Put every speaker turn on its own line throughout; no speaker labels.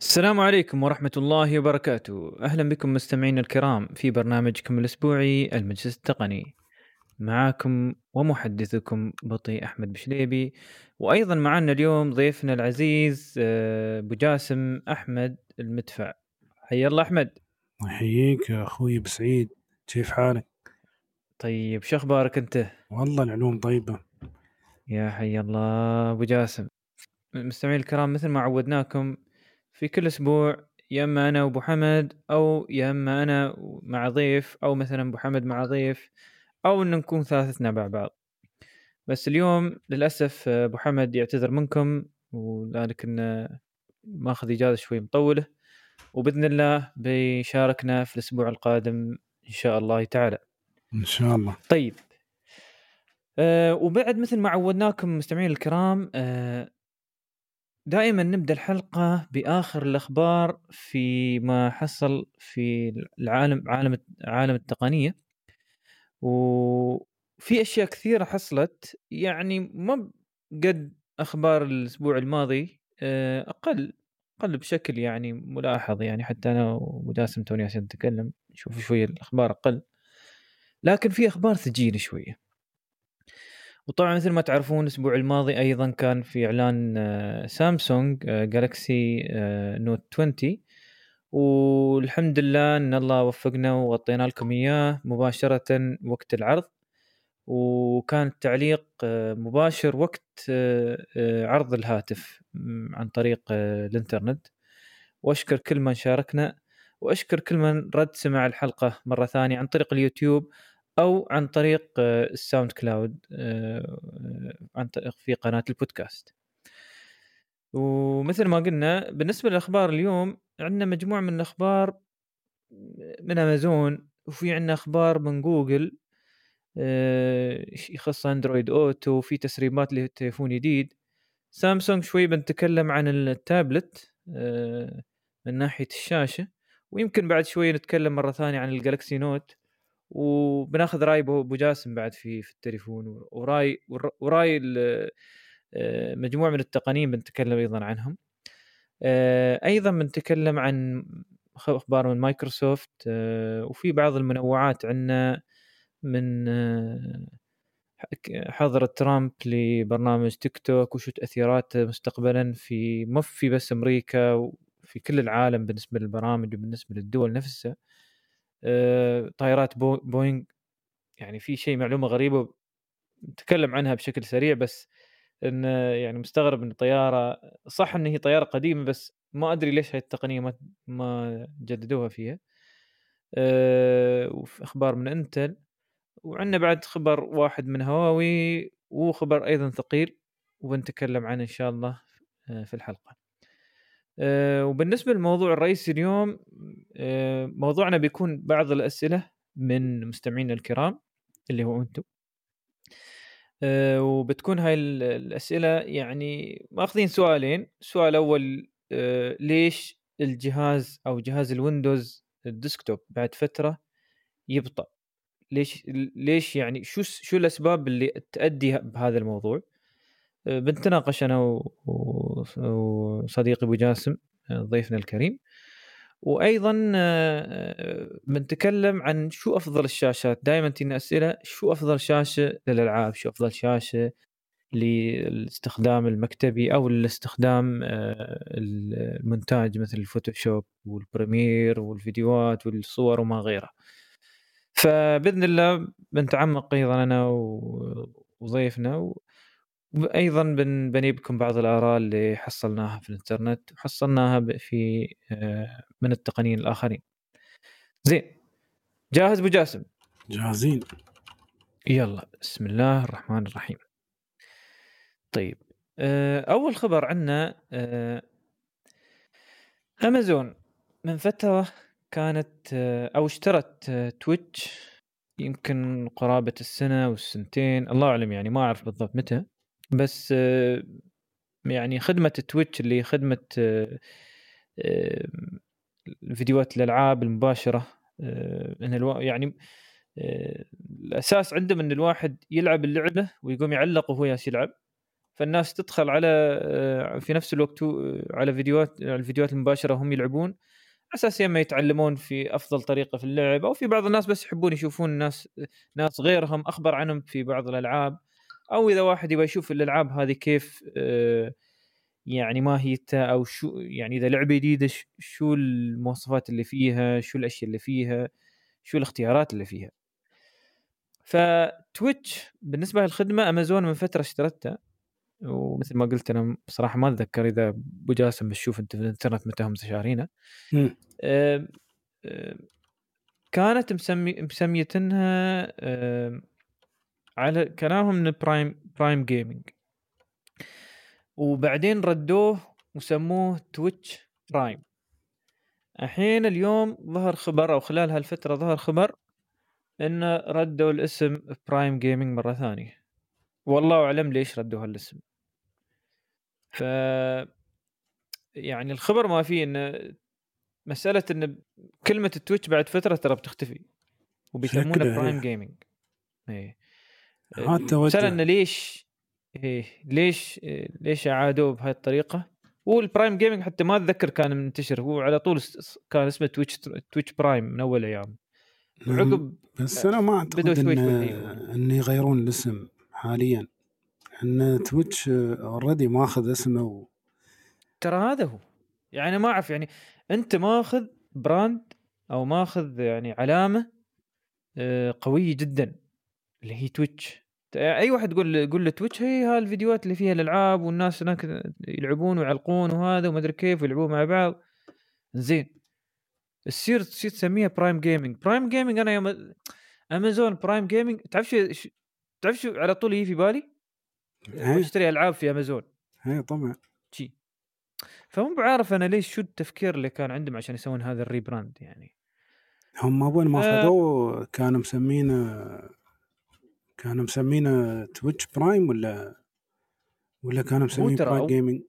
السلام عليكم ورحمة الله وبركاته. أهلا بكم مستمعينا الكرام في برنامجكم الأسبوعي المجلس التقني. معاكم ومحدثكم بطي أحمد بشليبي وأيضا معنا اليوم ضيفنا العزيز آه، أبو جاسم أحمد المدفع. حيا الله أحمد.
يحييك يا أخوي بسعيد كيف حالك؟
طيب شو أخبارك أنت؟
والله العلوم طيبة.
يا حي الله أبو جاسم. مستمعين الكرام مثل ما عودناكم في كل أسبوع يا إما أنا وأبو حمد أو يا إما أنا مع ضيف أو مثلا أبو حمد مع ضيف أو إن نكون ثلاثتنا مع بعض. بس اليوم للأسف آه، أبو حمد يعتذر منكم وذلك إنه ماخذ إجازة شوي مطولة. وبإذن الله بيشاركنا في الأسبوع القادم إن شاء الله تعالى.
إن شاء الله.
طيب. أه وبعد مثل ما عودناكم مستمعين الكرام أه دائما نبدأ الحلقة بآخر الأخبار في ما حصل في العالم عالم عالم التقنية. وفي أشياء كثيرة حصلت. يعني ما قد أخبار الأسبوع الماضي آه، أقل أقل بشكل يعني ملاحظ يعني حتى أنا وجاسم توني عشان نتكلم نشوف شوية الأخبار أقل. لكن في أخبار ثقيله شوية. وطبعا مثل ما تعرفون الأسبوع الماضي أيضا كان في إعلان آه، سامسونج جالكسي نوت 20 والحمد لله إن الله وفقنا وغطينا لكم إياه مباشرة وقت العرض. وكان التعليق آه، مباشر وقت آه، عرض الهاتف عن طريق الإنترنت. وأشكر كل من شاركنا وأشكر كل من رد سمع الحلقة مرة ثانية عن طريق اليوتيوب. أو عن طريق آه، الـ SoundCloud آه، عن طريق في قناة البودكاست. ومثل ما قلنا بالنسبة للأخبار اليوم عندنا مجموعة من الأخبار من أمازون وفي عندنا أخبار من جوجل آه، يخص Android Auto وفي تسريبات لتليفون جديد. سامسونج شوي بنتكلم عن التابلت من ناحية الشاشة ويمكن بعد شوي نتكلم مرة ثانية عن الـ Galaxy Note. وبناخذ رأي أبو جاسم بعد في في التليفون وراي وراي آه، مجموعة من التقنيين بنتكلم أيضا عنهم. آه، أيضا بنتكلم عن أخبار من مايكروسوفت آه، وفي بعض المنوعات عندنا من حظر ترامب لبرنامج تيك توك وشو تاثيراته مستقبلا في ما في بس أمريكا وفي كل العالم بالنسبة للبرامج وبالنسبة للدول نفسها. طائرات بو بوينغ يعني في شيء معلومة غريبة نتكلم عنها بشكل سريع بس إن يعني مستغرب إن طيارة صح إن هي طيارة قديمة بس ما أدري ليش هاي التقنية ما ما جددوها فيها. أه وفي أخبار من إنتل وعندنا بعد خبر واحد من هواوي وخبر أيضا ثقيل وبنتكلم عنه إن شاء الله آه، في الحلقة. آه، وبالنسبة للموضوع الرئيسي اليوم آه، موضوعنا بيكون بعض الأسئلة من مستمعينا الكرام اللي هو أنتم. آه، وبتكون هاي الأسئلة يعني ماخذين سؤالين. السؤال الأول ليش الجهاز أو جهاز الـ Windows الـ desktop بعد فترة يبطأ؟ ليش ليش يعني شو شو الأسباب اللي تؤدي بهذا الموضوع؟ بنتناقش أنا وصديقي أبو جاسم ضيفنا الكريم. وأيضا بنتكلم عن شو أفضل الشاشات؟ دائما تجينا أسئلة شو أفضل شاشة للألعاب؟ شو أفضل شاشة للاستخدام المكتبي أو الاستخدام المونتاج مثل الـ Photoshop والـ Premiere والفيديوهات والصور وما غيرها. فبإذن الله بنتعمق أيضا أنا وضيفنا أيضا بن بنيبكم بعض الآراء اللي حصلناها في الإنترنت وحصلناها في آه، من التقنيين الآخرين. زين جاهز أبو جاسم؟
جاهزين.
يلا بسم الله الرحمن الرحيم. طيب آه، أول خبر عندنا آه، أمازون من فترة كانت أو اشترت Twitch يمكن قرابة السنة والسنتين الله أعلم يعني ما أعرف بالضبط متى. بس يعني خدمة Twitch اللي خدمة فيديوهات الألعاب المباشرة إن ألو... يعني الأساس عندهم إن الواحد يلعب اللعبة ويقوم يعلق وهو ياس يلعب. فالناس تدخل على آه، في نفس الوقت آه، على فيديوهات الفيديوهات المباشرة هم يلعبون أساس إما يتعلمون في أفضل طريقة في اللعب أو في بعض الناس بس يحبون يشوفون ناس ناس غيرهم أخبر عنهم في بعض الألعاب. أو إذا واحد يبغى يشوف الألعاب هذه كيف آه، يعني ماهيتها أو شو يعني إذا لعبة جديدة شو المواصفات اللي فيها؟ شو الأشياء اللي فيها؟ شو الاختيارات اللي فيها؟ فتويتش بالنسبة للخدمة أمازون من فترة اشترتها ومثل ما قلت أنا بصراحة ما أتذكر إذا أبو جاسم بتشوف إنت في الإنترنت متى هم شارينها كانت مسمي مسميتنها على كلامهم من Prime Prime Gaming وبعدين ردوه وسموه Twitch Prime الحين اليوم ظهر خبر أو خلال هالفترة ظهر خبر ان ردوا الاسم Prime Gaming مرة ثانية. والله أعلم ليش ردوا هالاسم. ف يعني الخبر ما فيه إنه مسألة إن كلمة الـ Twitch بعد فترة ترى بتختفي. وبيسمونها Prime Gaming إيه. مساله أنه ليش إيه ليش إيه ليش اعادوه بهاي الطريقة؟ هو الـ Prime Gaming حتى ما أتذكر كان منتشر. هو على طول كان اسمه Twitch Twitch Prime من أول أيام.
وعقب بس أنا ما أعتقد إن إن يغيرون الاسم حاليا. إن Twitch already ماخذ اسمه و...
ترى هذا هو. يعني ما أعرف يعني أنت ماخذ brand أو ماخذ يعني علامة آه، قوية جدا. اللي هي Twitch أي واحد يقول يقول له Twitch هي هالفيديوهات اللي فيها الألعاب والناس هناك يلعبون ويعلقون وهذا وما أدري كيف ويلعبون مع بعض. زين. تصير تصير تسميها Prime Gaming Prime Gaming أنا يوم Amazon Prime Gaming تعرف شو تعرف شو على طول يجي في بالي؟ اشتري ألعاب في امازون
اي طبعا.
شي. فمو بعارف أنا ليش شو التفكير اللي كان عندهم عشان يسوون هذا الـ rebrand يعني.
هم اول ما آه. خذوه كانوا مسمينه كانوا مسمينه Twitch Prime ولا ولا كانوا مسمينه Prime Gaming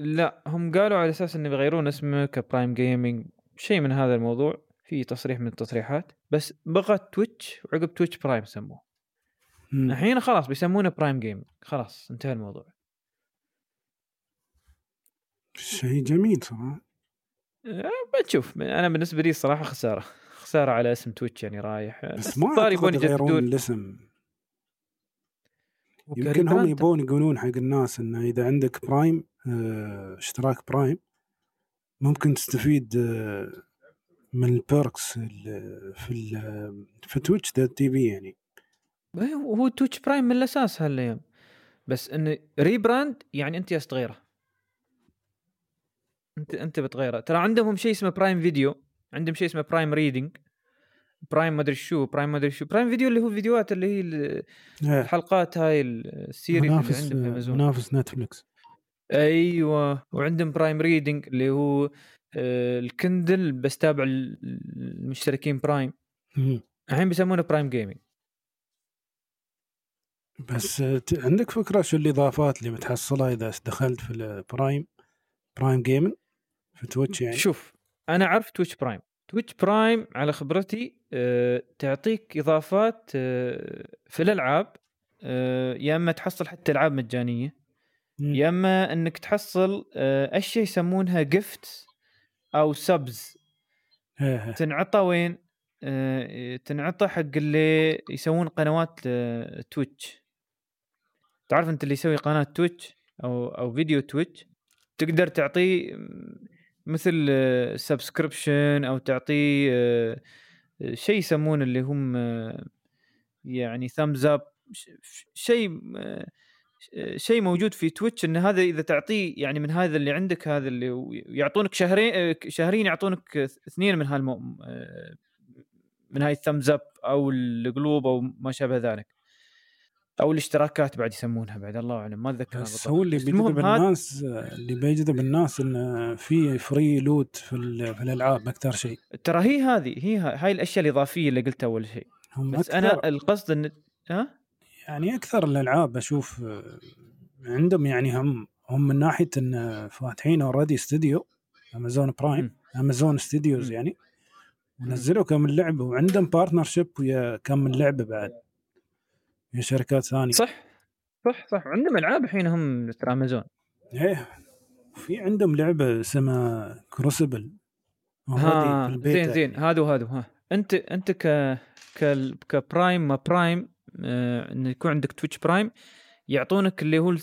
لا هم قالوا على أساس إنه بيغيرون اسمه كـ Prime Gaming شيء من هذا الموضوع. في تصريح من التصريحات بس بقى تويتش وعقب تويتش برايم سموه. الحين خلاص بيسمونه برايم جيم خلاص انتهى الموضوع.
شيء جميل صراحة.
أه بتشوف أنا بالنسبة لي الصراحه خسارة. خسارة على اسم تويتش يعني رايح.
بس, ما يبون يغيرون الاسم. يمكن هم يبون يقولون حق الناس انه إذا عندك برايم آه اشتراك برايم ممكن تستفيد آه من ال perks في في تويتش تي في يعني.
إيه، هو تويتش برايم من الأساس هالأيام. بس انه rebrand يعني أنت تغيره أنت أنت بتغيره. ترى عندهم شيء اسمه برايم فيديو عندهم شيء اسمه برايم ريدنج برايم ما أدري شو برايم ما أدري شو. برايم فيديو اللي هو فيديوهات اللي هي إيه. الحلقات هاي ال series اللي
عندهم في امازون منافس نتفلكس
أيوه. وعندهم برايم ريدنج اللي هو آه، الكندل بس تابع المشتركين برايم. الحين بيسمونه برايم جيمنج
بس عندك فكرة شو الإضافات اللي بتحصلها إذا دخلت في البرايم برايم جيمن في تويتش يعني؟
شوف أنا اعرف تويتش برايم تويتش برايم على خبرتي أه تعطيك إضافات أه في الألعاب أه يا إما تحصل حتى ألعاب مجانية يا إما إنك تحصل أشياء يسمونها gift أو subs تنعطى وين؟ تنعطى حق اللي يسوون قنوات تويتش تعرف أنت اللي يسوي قناة تويتش أو أو فيديو تويتش تقدر تعطيه مثل subscription أو تعطيه آه، شيء يسمونه اللي هم آه، يعني thumbs up شيء آه، شيء موجود في تويتش إن هذا إذا تعطيه يعني من هذا اللي عندك هذا اللي يعطونك شهرين شهرين يعطونك اثنين من هالمو من هاي ال thumbs up أو القلوب أو ما شابه ذلك. أو الاشتراكات بعد يسمونها بعد الله أعلم ما أتذكر
بس هو اللي بيجذب الناس اللي بيجذب الناس انه في free loot في, في الألعاب أكثر شيء.
ترى هي هذه هي هاي الأشياء الإضافية اللي قلتها أول شيء. بس أنا القصد إن ها؟
يعني أكثر الألعاب أشوف عندهم يعني هم هم من ناحية إن فاتحين already استوديو امازون برايم امازون ستوديوز يعني ونزلوا كم لعبة وعندهم partnership ويا كم لعبة بعد. من شركات ثانية.
صح صح صح. عندهم ألعاب الحين هم ترى امازون
إيه. في عندهم لعبة اسمها كروسبل
ها زين زين. هذا وهذا ها. أنت أنت ك ك كبرايم ما برايم آه انه يكون عندك تويتش برايم يعطونك اللي هو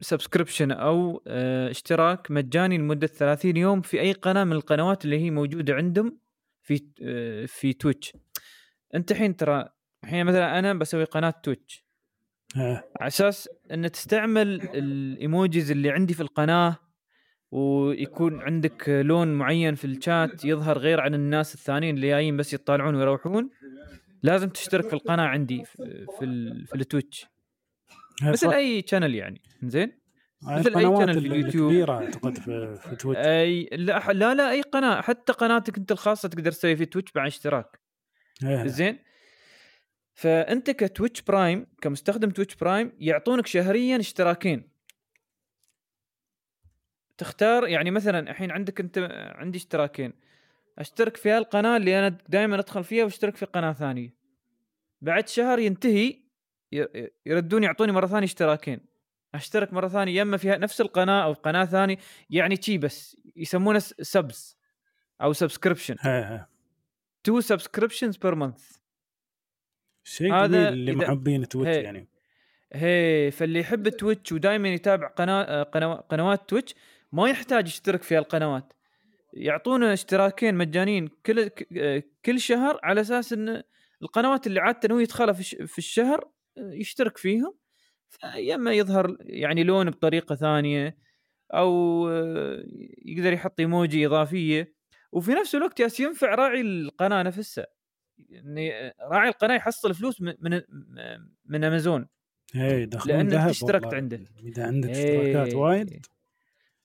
subscription أو آه اشتراك مجاني لمدة 30 يوم في أي قناة من القنوات اللي هي موجودة عندهم في آه في تويتش أنت الحين ترى الحين مثلا أنا بسوي قناة تويتش. على أساس إن تستعمل ال emojis اللي عندي في القناة ويكون عندك لون معين في الشات يظهر غير عن الناس الثانيين اللي جايين بس يطالعون ويروحون لازم تشترك في القناة عندي في في, في التويتش. مثل أي channel يعني. زين
مثل أي channel في اليوتيوب. كبيرة أعتقد في, في تويتش.
اي لا, لا لا أي قناة. حتى قناتك أنت الخاصة تقدر تسوي في تويتش مع اشتراك. زين فأنت كتويتش برايم كمستخدم تويتش برايم يعطونك شهريا اشتراكين. تختار يعني مثلا الحين عندك أنت عندي اشتراكين. أشترك في هالقناة اللي أنا دائما أدخل فيها وأشترك في قناة ثانية. بعد شهر ينتهي يردون يعطوني مرة ثانية اشتراكين. أشترك مرة ثانية يا إما في نفس القناة أو قناة ثانية يعني شي بس يسمونه subs أو subscription two subscriptions per month
شيء هذا اللي محبين تويتش يعني.
هي فاللي يحب تويتش ودائما يتابع قناة قنوات تويتش ما يحتاج يشترك في القنوات يعطونا اشتراكين مجانين كل كل شهر على أساس إن القنوات اللي عادة هو يدخلها في الشهر يشترك فيهم. إما يظهر يعني لون بطريقة ثانية أو يقدر يحط إيموجي إضافية. وفي نفس الوقت ياس ينفع راعي القناة نفسها. يعني راعي القناة يحصل فلوس من من, من أمازون.
اي
لانك اشتركت عنده
إذا عندك اشتراكات وايد.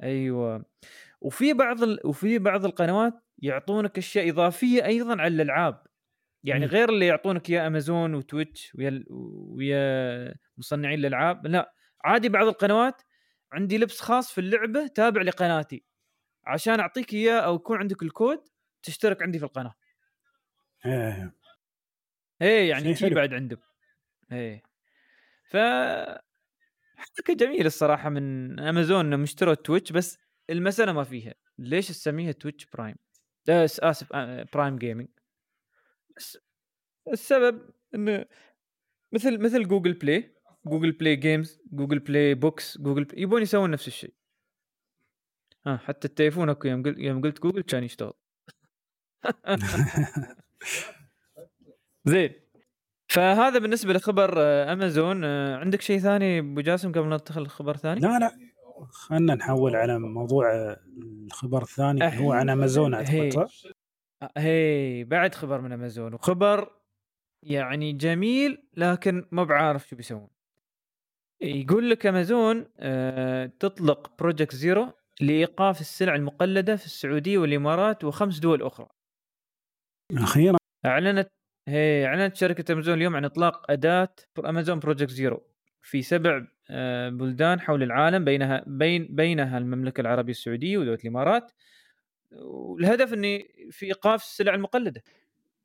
أيوه. وفي بعض ال... وفي بعض القنوات يعطونك أشياء إضافية أيضا على الألعاب. يعني م. غير اللي يعطونك يا أمازون وتويتش ويا ويا مصنعين الألعاب. لا عادي بعض القنوات عندي لبس خاص في اللعبة تابع لقناتي. عشان أعطيك إياه أو يكون عندك الكود تشترك عندي في القناة.
إيه.
إيه يعني شيء بعد عندهم إيه. ف حركة جميلة الصراحة من امازون انهم اشتروا تويتش بس المسألة ما فيها. ليش تسميها تويتش برايم اسمها برايم جيمنج بس السبب إنه مثل مثل جوجل بلاي جوجل بلاي جيمز جوجل بلاي بوكس جوجل بلاي يبون يسوون نفس الشيء. ها حتى التليفون أكو يوم قلت يوم قلت جوجل كان يشتغل. زين. فهذا بالنسبة لخبر امازون عندك شيء ثاني أبو جاسم قبل ندخل خبر ثاني؟
لا لا. خلينا نحول على موضوع الخبر الثاني أه هو عن امازون أعتقد
هي. بعد خبر من امازون وخبر يعني جميل لكن ما بعارف شو بيسوون. يقول لك امازون تطلق Project Zero لإيقاف السلع المقلدة في السعودية والإمارات وخمس دول أخرى.
أخيرا.
أعلنت هي أعلنت شركة أمازون اليوم عن إطلاق أداة أمازون Project Zero في سبع آه، بلدان حول العالم بينها بين بينها المملكة العربية السعودية ودولة الإمارات. والهدف إني في إيقاف السلع المقلدة.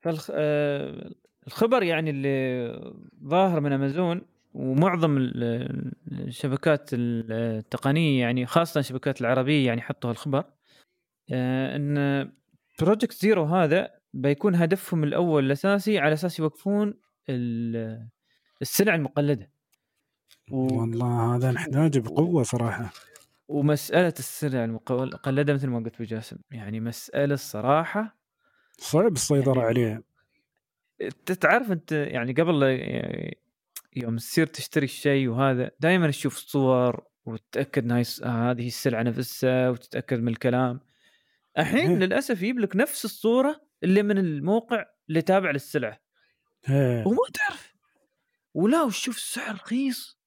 فالخبر آه، يعني اللي ظاهر من أمازون ومعظم الشبكات التقنية يعني خاصة الشبكات العربية يعني حطوا الخبر آه، إن Project Zero هذا بيكون هدفهم الأول الأساسي على أساس يوقفون السلع المقلدة.
و... والله هذا نحتاجه بقوة صراحة.
ومسألة السلع المقلده مثل ما قلت بجاسم يعني مسألة الصراحة
صعب السيطرة يعني عليها.
تعرف أنت يعني قبل يوم تصير تشتري الشيء وهذا دائما تشوف صور وتتأكد ان هذه السلعة نفسها وتتأكد من الكلام. الحين إيه. للأسف يجيب لك نفس الصورة اللي من الموقع اللي تابع
للسلعة.
وما تعرف. ولا وشوف السعر رخيص.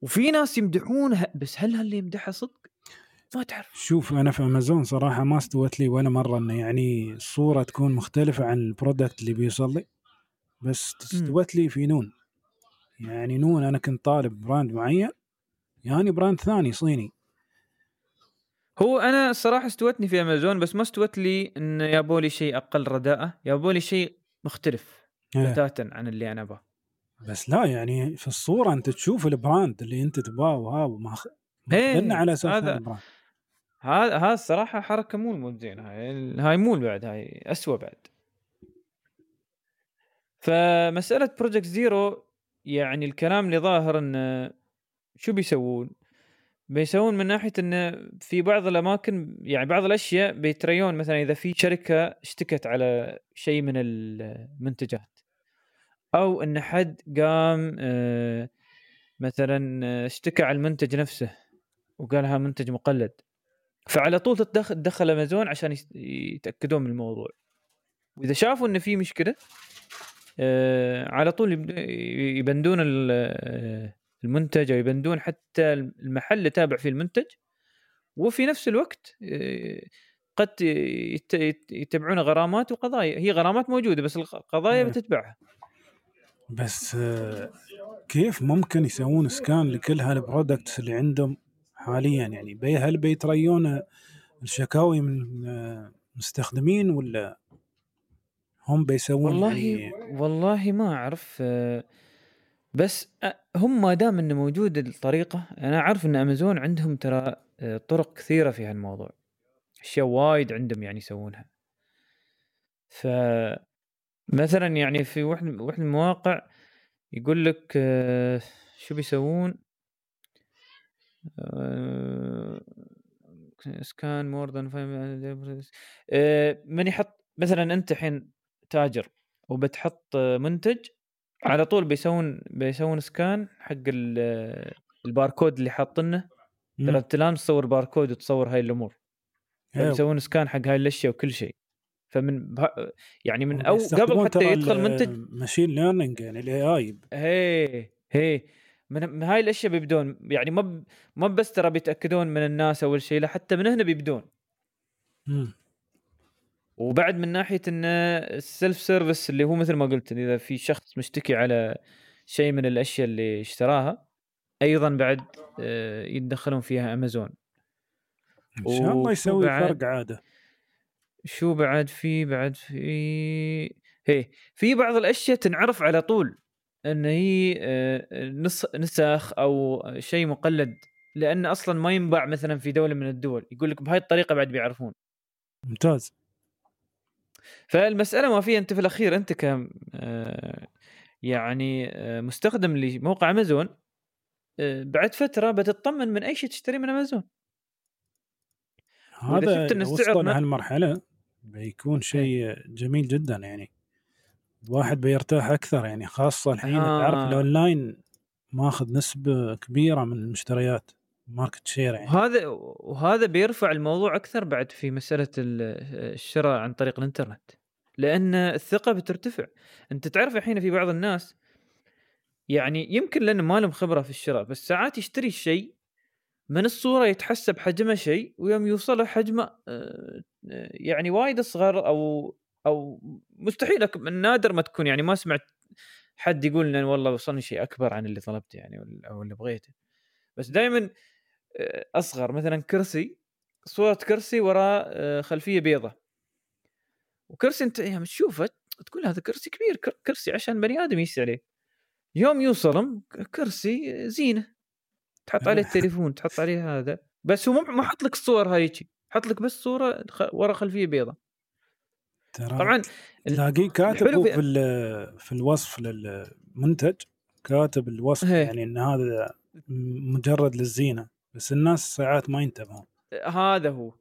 وفي ناس يمدحونها بس هل هاللي يمدحها صدق؟ ما تعرف.
شوف أنا في أمازون صراحة ما استوت لي ولا مرة انه يعني الصورة تكون مختلفة عن ال product اللي بيوصل لي. بس استوت لي في نون. يعني نون أنا كنت طالب brand معين. يعني brand ثاني صيني.
هو أنا الصراحه استوتني في أمازون بس ما استوت لي إن يابوا لي شيء أقل رداءة. يابوا لي شيء مختلف إيه. بتاتا عن اللي أنا أبغاه.
بس لا يعني في الصورة أنت تشوف ال brand اللي أنت تبغاه وها وماخ
إيه،
ماخذنا على أساس
هذا-
هذا ال brand.
هذا هذا الصراحة حركة مو مو زينة. هاي هاي مو بعد هاي اسوء بعد. فمسألة Project Zero يعني الكلام اللي ظاهر انه شو بيسوون؟ بيسوون من ناحية انه في بعض الأماكن يعني بعض الأشياء بيتريون مثلا إذا في شركة اشتكت على شيء من المنتجات. أو إن حد قام آه، مثلا آه، اشتكى على المنتج نفسه وقال ها منتج مقلد. فعلى طول تدخل أمازون عشان يتأكدون من الموضوع. وإذا شافوا إن في مشكلة آه، على طول يبندون المنتج أو يبندون حتى المحل اللي تابع فيه المنتج وفي نفس الوقت آه، قد يت- يت- يتبعون غرامات وقضايا. هي غرامات موجودة بس القضايا
نعم.
بتتبعها.
بس آه، كيف ممكن يسوون scan لكل هال products اللي عندهم حاليا؟ يعني بي هل بيتريون الشكاوي من آه، مستخدمين ولا هم بيسوون
والله
يعني؟
والله ما أعرف بس هم ما دام إنه موجود الطريقة أنا أعرف إن امازون عندهم ترى طرق كثيرة في هالموضوع. أشياء وايد عندهم يعني يسوونها. ف مثلا يعني في واحد واحد المواقع يقول لك شو بيسوون؟ scan more than من يحط مثلا أنت الحين تاجر وبتحط منتج على طول بيسوون بيسوون scan حق ال- الباركود اللي حاطينه. ترى تلام تصور باركود وتصور هاي
الأمور.
فبيسوون scan حق هاي الأشياء وكل شيء. فمن بها يعني من أو قبل حتى يدخل منتج.
machine learning يعني ال AI
هي هي من من هاي الأشياء بيبدون. يعني ما ب- ما بس ترى بيتأكدون من الناس أول شيء لا حتى من هنا بيبدون. وبعد من ناحية إن ال self service اللي هو مثل ما قلت إذا في شخص مشتكي على شيء من الأشياء اللي اشتراها أيضا بعد آه، يتدخلون فيها امازون
إن شاء الله يسوي؟ فرق عادة.
شو بعد في بعد في هي في بعض الأشياء تنعرف على طول إن هي آه، نص نسخ أو شيء مقلد لأن أصلا ما ينباع مثلا في دولة من الدول يقول لك بهاي الطريقة بعد بيعرفون.
ممتاز.
فالمسألة ما فيها أنت في الأخير أنت ك آه، يعني آه، مستخدم لموقع أمازون آه، بعد فترة بتطمن من أي شيء تشتري من أمازون.
هذا
شفت
لو
السعر
لهالمرحله بيكون شيء جميل جدا يعني الواحد بيرتاح أكثر يعني خاصة الحين
آه.
تعرف الأونلاين ماخذ نسبة كبيرة من المشتريات. market share يعني.
وهذا وهذا بيرفع الموضوع أكثر بعد في مسألة ال- الشراء عن طريق الإنترنت. لأن الثقة بترتفع. أنت تعرف الحين في بعض الناس يعني يمكن لأن ما لهم خبرة في الشراء بس ساعات يشتري الشيء من الصورة يتحسب حجمه شيء ويوم يوصله حجمه آه، آه، يعني وايد اصغر أو أو مستحيل نادر ما تكون. يعني ما سمعت حد يقول ان والله وصلني شيء أكبر عن اللي طلبته يعني أو اللي بغيته. بس دائما أصغر مثلا كرسي صورة كرسي وراء آه، خلفية بيضة. وكرسي أنت يوم تشوفه تقول هذا كرسي كبير كر- كرسي عشان بني آدم يجلس عليه. يوم يوصل كرسي زينة. تحط عليه التليفون تحط عليه هذا. بس هو ما حط لك الصور هايجي حط لك بس صورة ورا خلفية بيضة. طبعا
تلاقيه كاتب
في-
في ال- في الوصف للمنتج كاتب الوصف
هي.
يعني إن هذا مجرد للزينة. بس الناس ساعات ما ينتبهون.
هذا هو.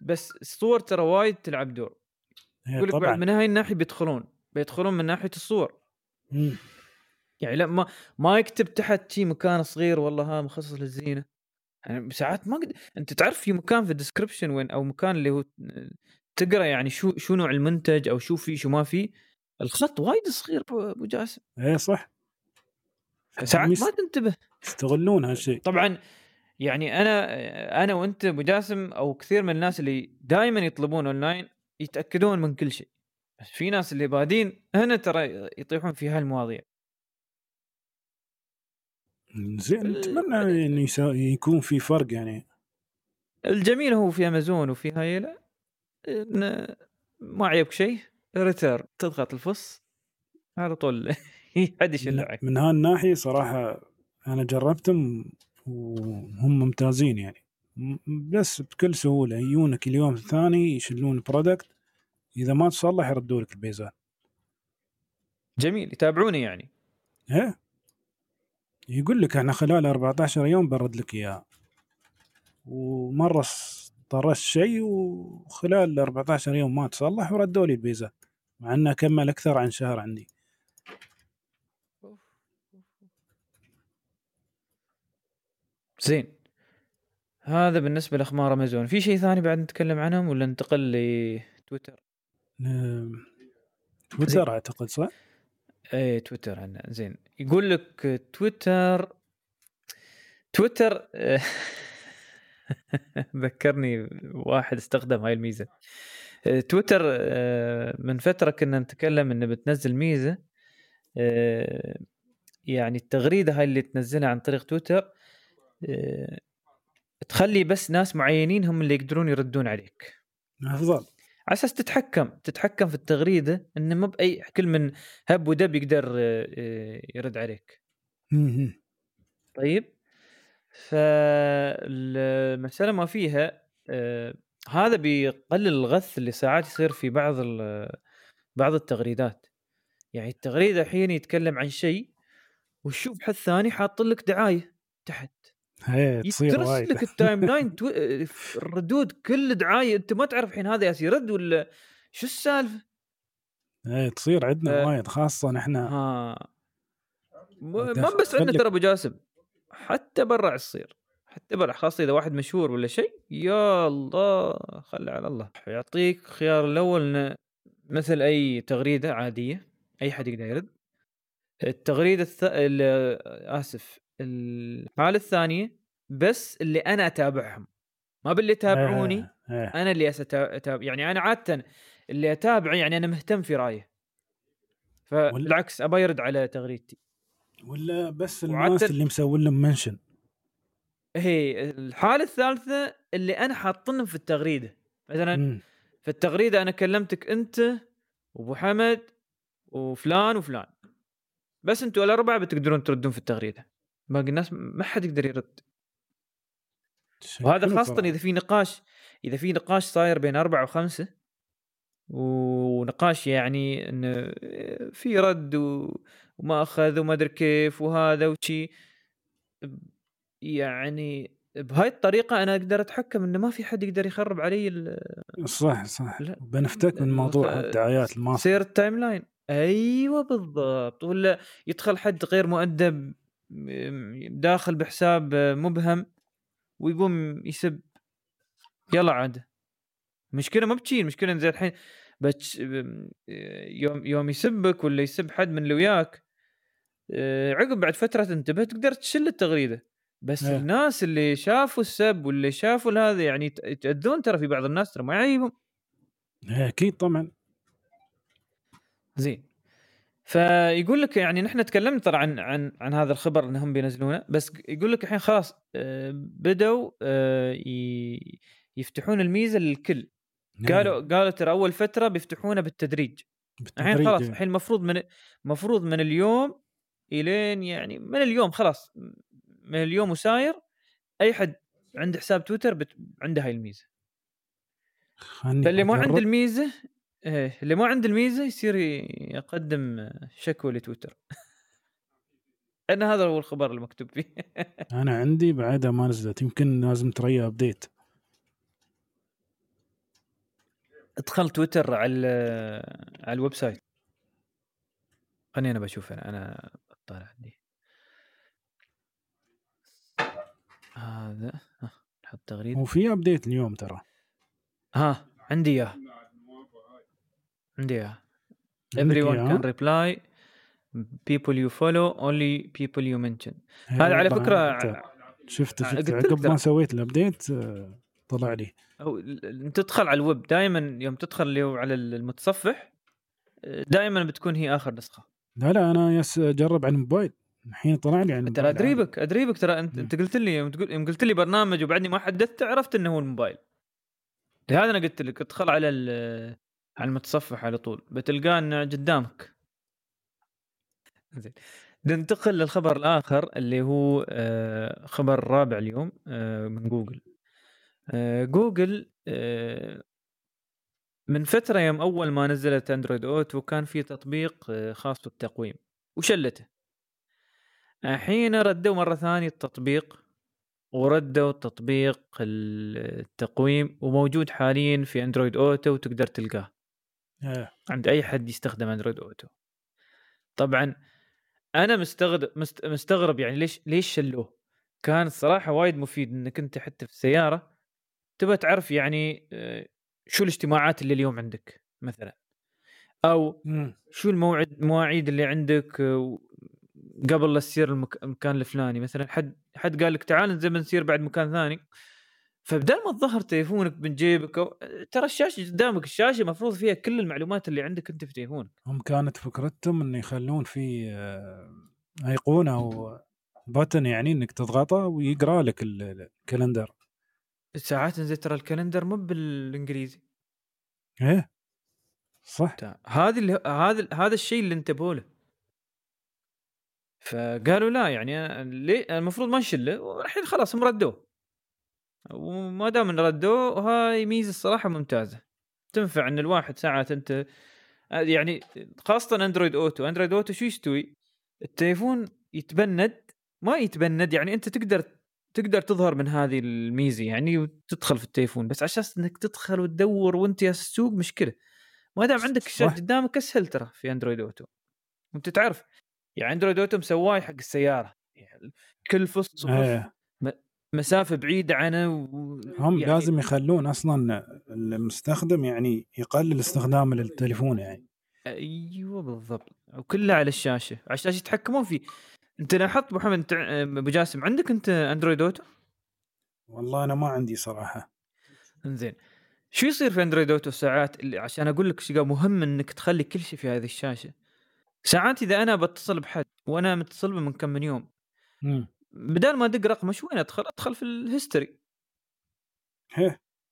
بس الصور ترى وايد تلعب دور.
هي
يقول لك من هاي الناحية بيدخلون. بيدخلون من ناحية الصور.
مم.
يعني لا ما ما يكتب تحت شي مكان صغير والله ها مخصص للزينة. يعني ساعات ما قد... أنت تعرف في مكان في ال description وين أو مكان اللي هو تقرأ يعني شو شو نوع المنتج أو شو فيه شو ما فيه الخط وايد صغير أبو جاسم.
اي صح.
ساعات ما تنتبه.
يستغلون هالشيء
طبعا يعني أنا أنا وأنت ابو جاسم أو كثير من الناس اللي دائما يطلبون أونلاين يتأكدون من كل شيء. بس في ناس اللي بادين هنا ترى يطيحون في هالمواضيع.
زين نتمنى انه يسا- يكون في فرق يعني.
الجميل هو في أمازون وفي هاي لا ما عيبك شيء return تضغط الفص على طول حد يشلعك
من هالناحية صراحة أنا جربتهم وهم ممتازين يعني. بس بكل سهولة يجونك اليوم الثاني يشلون برودكت إذا ما تصلح يردوا لك البيزات
جميل يتابعوني يعني.
إيه؟ يقول لك إحنا خلال 14 يوم برد لك اياها ومرة طرشت شيء وخلال 14 يوم ما تصلح وردوا لي البيزات مع إنه كمل أكثر عن شهر عندي.
زين. هذا بالنسبة لأخبار أمازون. في شيء ثاني بعد نتكلم عنهم ولا ننتقل لتويتر
تويتر؟ أعتقد صح؟
إيه تويتر عندنا. زين. يقول لك تويتر تويتر ذكرني واحد استخدم هاي الميزة. تويتر من فترة كنا نتكلم إنه بتنزل ميزة يعني التغريدة هاي اللي تنزلها عن طريق تويتر. تخلي بس ناس معينين هم اللي يقدرون يردون عليك.
أفضل.
على أساس تتحكم تتحكم في التغريدة انه مو بأي كل من هب ودب يقدر آه، يرد عليك. طيب. فالمسألة ما فيها آه، هذا بيقلل الغث اللي ساعات يصير في بعض بعض التغريدات. يعني التغريدة الحين يتكلم عن شيء وتشوف حد ثاني حاط لك دعاية تحت.
هي تصير
وايد. لك التايم لاين تو... الردود كل دعاية. أنت ما تعرف الحين هذا ياس يرد ولا شو السالفة؟
إيه تصير عندنا وايد خاصة إحنا.
ها. ما بس عندنا ترى أبو جاسم حتى برا تصير. حتى برا خاصة إذا واحد مشهور ولا شيء يا الله خلي على الله. يعطيك خيار الأول مثل أي تغريدة عادية أي حد يقدر يرد. التغريدة الث... آسف الحالة الثانية بس اللي أنا أتابعهم ما باللي يتابعوني
آه. آه.
أنا اللي اتابع يعني أنا عاده اللي اتابع يعني أنا مهتم في رأيه فبالعكس أبى يرد على تغريدتي
ولا بس الناس اللي مسوي لهم منشن
هي الحالة الثالثة اللي أنا حاطنهم في التغريدة مثلا م. في التغريدة أنا كلمتك أنت وأبو حمد وفلان وفلان بس أنتوا الأربعة بتقدرون تردون في التغريدة باقي الناس ما حد يقدر يرد. وهذا خاصة إذا في نقاش إذا في نقاش صاير بين أربعة وخمسة ونقاش يعني انه في رد وما أخذ وما أدري كيف وهذا وشي يعني بهاي الطريقة أنا أقدر أتحكم إنه ما في حد يقدر يخرب علي
صح صح. بنفتك من موضوع الدعايات
ما سير ال timeline أيوه بالضبط. ولا يدخل حد غير مؤدب. داخل بحساب مبهم ويقوم يسب. يلا عاد. مشكلة ما بتشيل مشكلة زي الحين بتش يوم يوم يسبك ولا يسب حد من اللي وياك آه، عقب بعد فترة تنتبه تقدر تشل التغريدة. بس آه. الناس اللي شافوا السب واللي شافوا هذا يعني يتأذون ترى في بعض الناس ترى ما يعيبهم.
أكيد طبعا.
زين. فيقول لك يعني نحن تكلمنا ترى عن عن عن هذا الخبر انهم بينزلونه بس يقول لك الحين خلاص آه، بدوا آه، يفتحون الميزة للكل. نعم. قالوا قالوا ترى أول فترة بيفتحونه بالتدريج. الحين خلاص الحين المفروض من المفروض من اليوم إلين يعني من اليوم خلاص من اليوم وساير أي حد عنده حساب تويتر بت... عنده هاي الميزة. فاللي ما عنده الميزة إيه اللي ما عنده الميزة يصير يقدم شكوى لتويتر. أنا هذا هو الخبر المكتوب فيه.
أنا عندي بعدها ما نزلت يمكن لازم تريا update
ادخل تويتر على على ال website. خليني أنا بشوف أنا أنا اطالع عندي. هذا نحط تغريده
وفي update اليوم ترى.
ها عندي إياه. اياه everyone can reply people you follow only people you mention. هذا على فكرة
شفت شفت. عقب ما سويت ال update آه، طلع لي.
أو تدخل على الويب. دائما يوم تدخل اللي هو على المتصفح دائما بتكون هي آخر نسخة.
لا لا أنا يالس أجرب على الموبايل. الحين طلع لي عن
ترى ادري بك ادري بك ترى أنت أنت قلت لي يوم قلت لي برنامج وبعدني ما حدثت عرفت إنه هو الموبايل. لهذا أنا قلت لك ادخل على على المتصفح على طول بتلقاه إنه قدامك. زين. ننتقل للخبر الآخر اللي هو آه، خبر رابع اليوم آه، من جوجل. آه، جوجل من فترة يوم أول ما نزلت أندرويد أوتو كان في تطبيق خاص بالتقويم وشلته. الحين ردوا مرة ثانية التطبيق وردوا تطبيق التقويم وموجود حاليا في أندرويد أوتو وتقدر تلقاه. عند أي حد يستخدم أندرويد أوتو. طبعا أنا مستغرب مستغرب يعني ليش ليش شلوه؟ كان الصراحة وايد مفيد إنك أنت حتى في السيارة تبغى تعرف يعني آه، شو الاجتماعات اللي اليوم عندك مثلا. أو شو الموعد المواعيد اللي عندك آه، قبل لا تسير المكان الفلاني مثلا. حد حد قال لك تعال ننزل بنسير بعد مكان ثاني. فبدل ما تظهر تليفونك من جيبك أو... ترى الشاشة قدامك الشاشة مفروض فيها كل المعلومات اللي عندك أنت في تليفونك.
هم كانت فكرتهم إنه يخلون في آه، ايقونه أو button يعني إنك تضغطه ويقرأ لك ال calendar.
ساعات زي ترى ال calendar مو بالإنجليزي.
إيه صح.
هذا اللي هذا هذا الشيء اللي انتبهوا له. فقالوا لا يعني ليه؟ المفروض ما نشله والحين خلاص هم ردوه. وما دام إن ردوه هاي ميزة الصراحة ممتازة. تنفع إن الواحد ساعات أنت يعني خاصة أندرويد أوتو. أندرويد أوتو شو يستوي؟ التليفون يتبند ما يتبند يعني أنت تقدر تقدر تظهر من هذه الميزة يعني وتدخل في التليفون بس أساس إنك تدخل وتدور وأنت يالس تسوق مشكلة. ما دام عندك الشاشة قدامك أسهل ترى في أندرويد أوتو. أنت تعرف يعني أندرويد أوتو مسواي حق السيارة يعني كل فص
إيه.
مسافة بعيدة عنه
و... هم يعني لازم يخلون أصلا المستخدم يعني يقلل استخدامه للتليفون يعني.
أيوه بالضبط. وكله على الشاشة. على الشاشة يتحكمون فيه أنت لاحظت محمد أبو جاسم عندك أنت أندرويد أوتو؟
والله أنا ما عندي صراحة.
إنزين. شو يصير في أندرويد أوتو ساعات اللي عشان أقول لك شيء مهم إنك تخلي كل شيء في هذه الشاشة. ساعات إذا أنا بتصل بحد وأنا متصل به من كم من يوم. بدال ما أدق رقمه شو وين أدخل؟ أدخل في ال
history.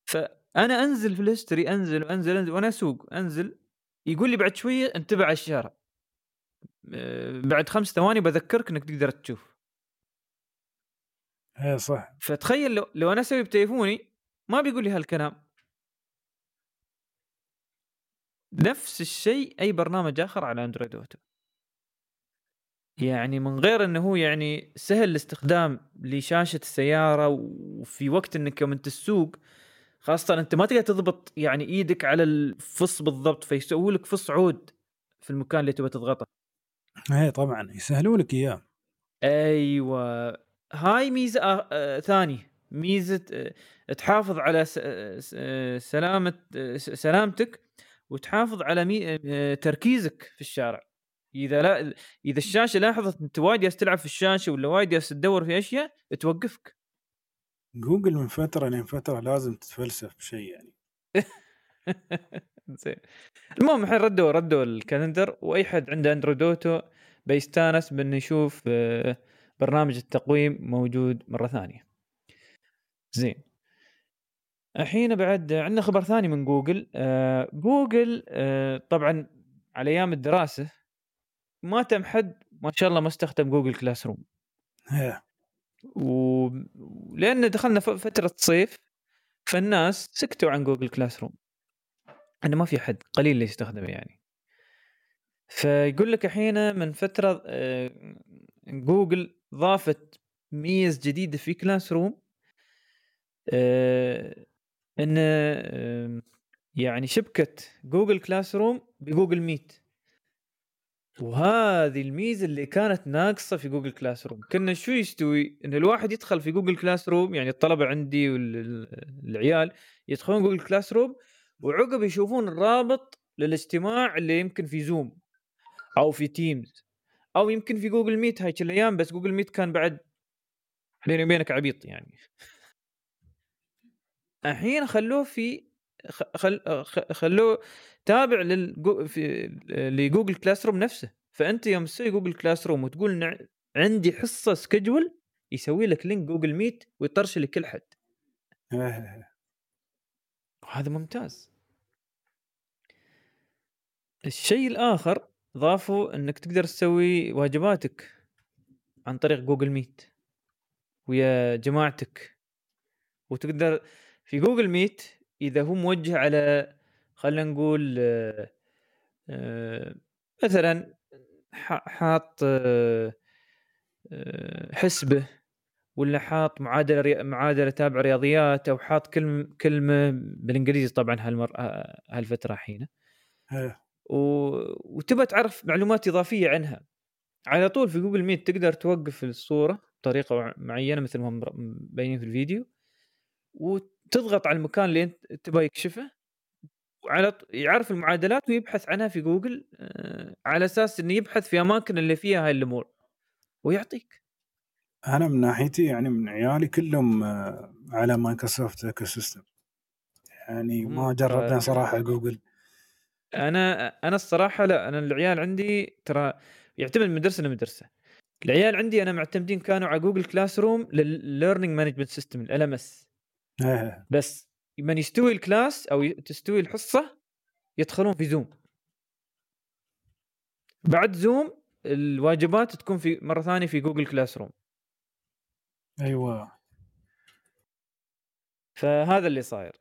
فأنا أنزل في ال history أنزل وأنزل أنزل وأنا أسوق أنزل. يقول لي بعد شوية انتبه على الشارع. آه، بعد خمس ثواني بذكرك إنك تقدر تشوف.
إيه صح.
فتخيل لو, لو أنا أسوي بتليفوني ما بيقول لي هالكلام. نفس الشيء أي برنامج آخر على أندرويد اوتو يعني من غير إنه هو يعني سهل الاستخدام لشاشة السيارة وفي وقت إنك يوم أنت تسوق خاصة أنت ما تقدر تضبط يعني إيدك على الفص بالضبط فيسوي لك فص عود في المكان اللي تبغى تضغطه.
إيه طبعا يسهلوا لك إياه.
أيوه. هاي ميزة آه آه ثانية. ميزة آه تحافظ على آه، سلامة آه، سلامتك وتحافظ على مي... آه، تركيزك في الشارع. إذا لا إذا الشاشة لاحظت إنت وايد تلعب في الشاشة ولا وايد تدور في أشياء توقفك.
جوجل من فترة لين فترة لازم تتفلسف بشيء يعني.
زين. المهم الحين ردوا ردوا ال calendar وأي حد عنده أندرويد أوتو بيستانس بأنه يشوف آه، برنامج التقويم موجود مرة ثانية. زين. الحين بعد عندنا خبر ثاني من جوجل آه جوجل آه طبعا على أيام الدراسة ما تم حد ما شاء الله ما استخدم جوجل كلاس روم ولان دخلنا فترة صيف فالناس سكتوا عن جوجل كلاس روم إنه ما في حد قليل اللي يستخدمه يعني. فيقول لك الحين من فترة آه، جوجل ضافت ميزة جديدة في كلاس روم آه، إن يعني شبكت جوجل كلاس روم بجوجل ميت وهذه الميزة اللي كانت ناقصة في جوجل كلاس روم كنا شو يستوي؟ إن الواحد يدخل في جوجل كلاس روم يعني الطلبة عندي والعيال يدخلون جوجل كلاس روم وعقب يشوفون الرابط للاجتماع اللي يمكن في زوم أو في تيمز أو يمكن في جوجل ميت هاي الأيام بس جوجل ميت كان بعد بيني وبينك عبيط يعني. الحين خلوه في خل... خلوه تابع للجو... في... لجوجل كلاس روم نفسه. فأنت يوم تسوي جوجل كلاس روم وتقول عندي حصة schedule يسوي لك link جوجل ميت ويطرش لكل حد. هذا ممتاز. الشيء الآخر ضافوا إنك تقدر تسوي واجباتك عن طريق جوجل ميت ويا جماعتك. وتقدر في جوجل ميت إذا هو موجه على خلينا نقول آه، آه، مثلا حاط آه، حسبه ولا حاط معادلة معادلة تابع رياضيات أو حاط كلمه كلمة بالإنجليزي طبعا هالمر هالفترة حين
إيه.
و... وتبى تعرف معلومات إضافية عنها على طول في جوجل ميت تقدر توقف الصورة بطريقة معينة مثل ما مبينين في الفيديو وتضغط على المكان اللي أنت تبغى يكشفه وعلى يعرف المعادلات ويبحث عنها في جوجل آه، على أساس إنه يبحث في أماكن اللي فيها هاي الأمور ويعطيك.
أنا من ناحيتي يعني من عيالي كلهم آه، على مايكروسوفت ecosystem يعني ما جربنا صراحة جوجل.
أنا أنا الصراحة لا أنا العيال عندي ترى يعتمد من مدرسه لمدرسه العيال عندي أنا معتمدين كانوا على جوجل كلاس روم للل learning management system LMS بس من يستوي ال class أو تستوي الحصة يدخلون في زوم بعد زوم الواجبات تكون في مرة ثانية في جوجل كلاس روم
أيوه.
فهذا اللي صاير.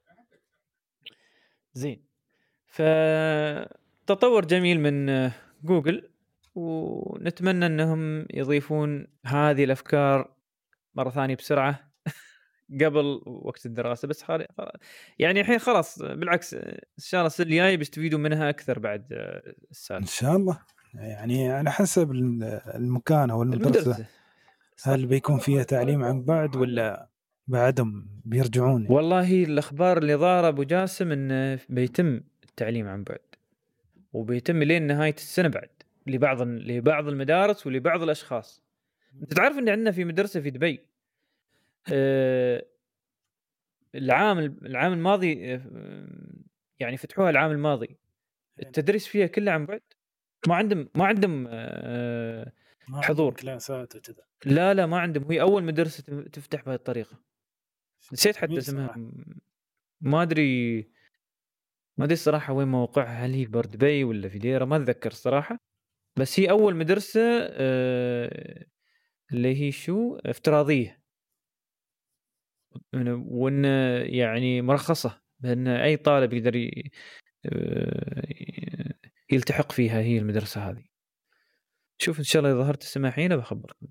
زين. فتطور جميل من جوجل ونتمنى إنهم يضيفون هذه الأفكار مرة ثانية بسرعة. قبل وقت الدراسة بس خالي يعني الحين خلاص بالعكس ان شاء الله السنة الجاية بيستفيدوا منها أكثر بعد السالفة.
إن شاء الله. يعني على حسب المكان أو المدرسة, المدرسة. هل بيكون فيها تعليم عن بعد ولا بعدهم بيرجعون؟
والله الأخبار اللي ظاهرة أبو جاسم انه بيتم التعليم عن بعد وبيتم لين نهاية السنة بعد لبعض لبعض المدارس ولبعض الأشخاص. أنت تعرف إن عندنا في مدرسة في دبي آه العام العام الماضي آه يعني فتحوها العام الماضي. التدريس فيها كله عن بعد؟ ما عندهم ما عندهم آه حضور.
كلاسات وكذا.
لا لا ما عندهم. هي أول مدرسة تفتح بهذه الطريقة. نسيت حتى اسمها. ما أدري ما أدري الصراحه وين موقعها. هل هي بردبي ولا في ديره ما أتذكر الصراحه بس هي أول مدرسة آه اللي هي شو؟ افتراضية. وإن يعني مرخصة بأن أي طالب يقدر آه، يلتحق فيها هي المدرسة هذه. شوف إن شاء الله إذا ظهرت السماحين بخبركم.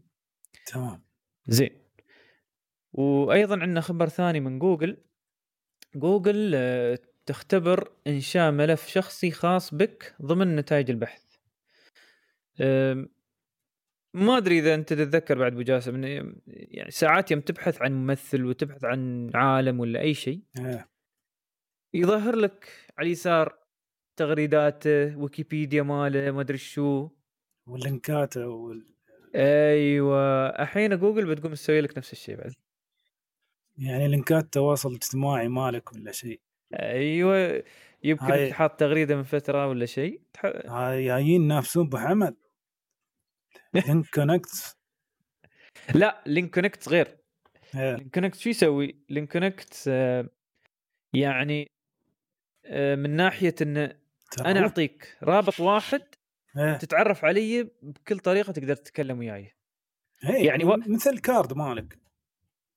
تمام.
زين. وأيضا عندنا خبر ثاني من جوجل. جوجل آه، تختبر انشاء ملف شخصي خاص بك ضمن نتائج البحث. ما أدري إذا أنت تتذكر بعد أبو جاسم يعني ساعات يوم تبحث عن ممثل وتبحث عن عالم ولا أي شيء
إيه.
يظهر لك على اليسار تغريداته ويكيبيديا ماله ما أدري شو.
واللينكات وال...
أيوه. الحين جوجل بتقوم تسوي لك نفس الشيء بعد.
يعني لينكات التواصل الاجتماعي مالك ولا شيء.
أيوه. يمكن هاي... تحط تغريدة من فترة ولا شيء
تح... هاي جايين ينافسون بحمد. لينك كونكت
لا لينك كونكت غير. لينك كونكت شو يسوي؟ لينك كونكت آه، يعني آه، من ناحية انه أنا أعطيك رابط واحد تتعرف علي بكل طريقة تقدر تتكلم وياي.
يعني و... مثل card مالك.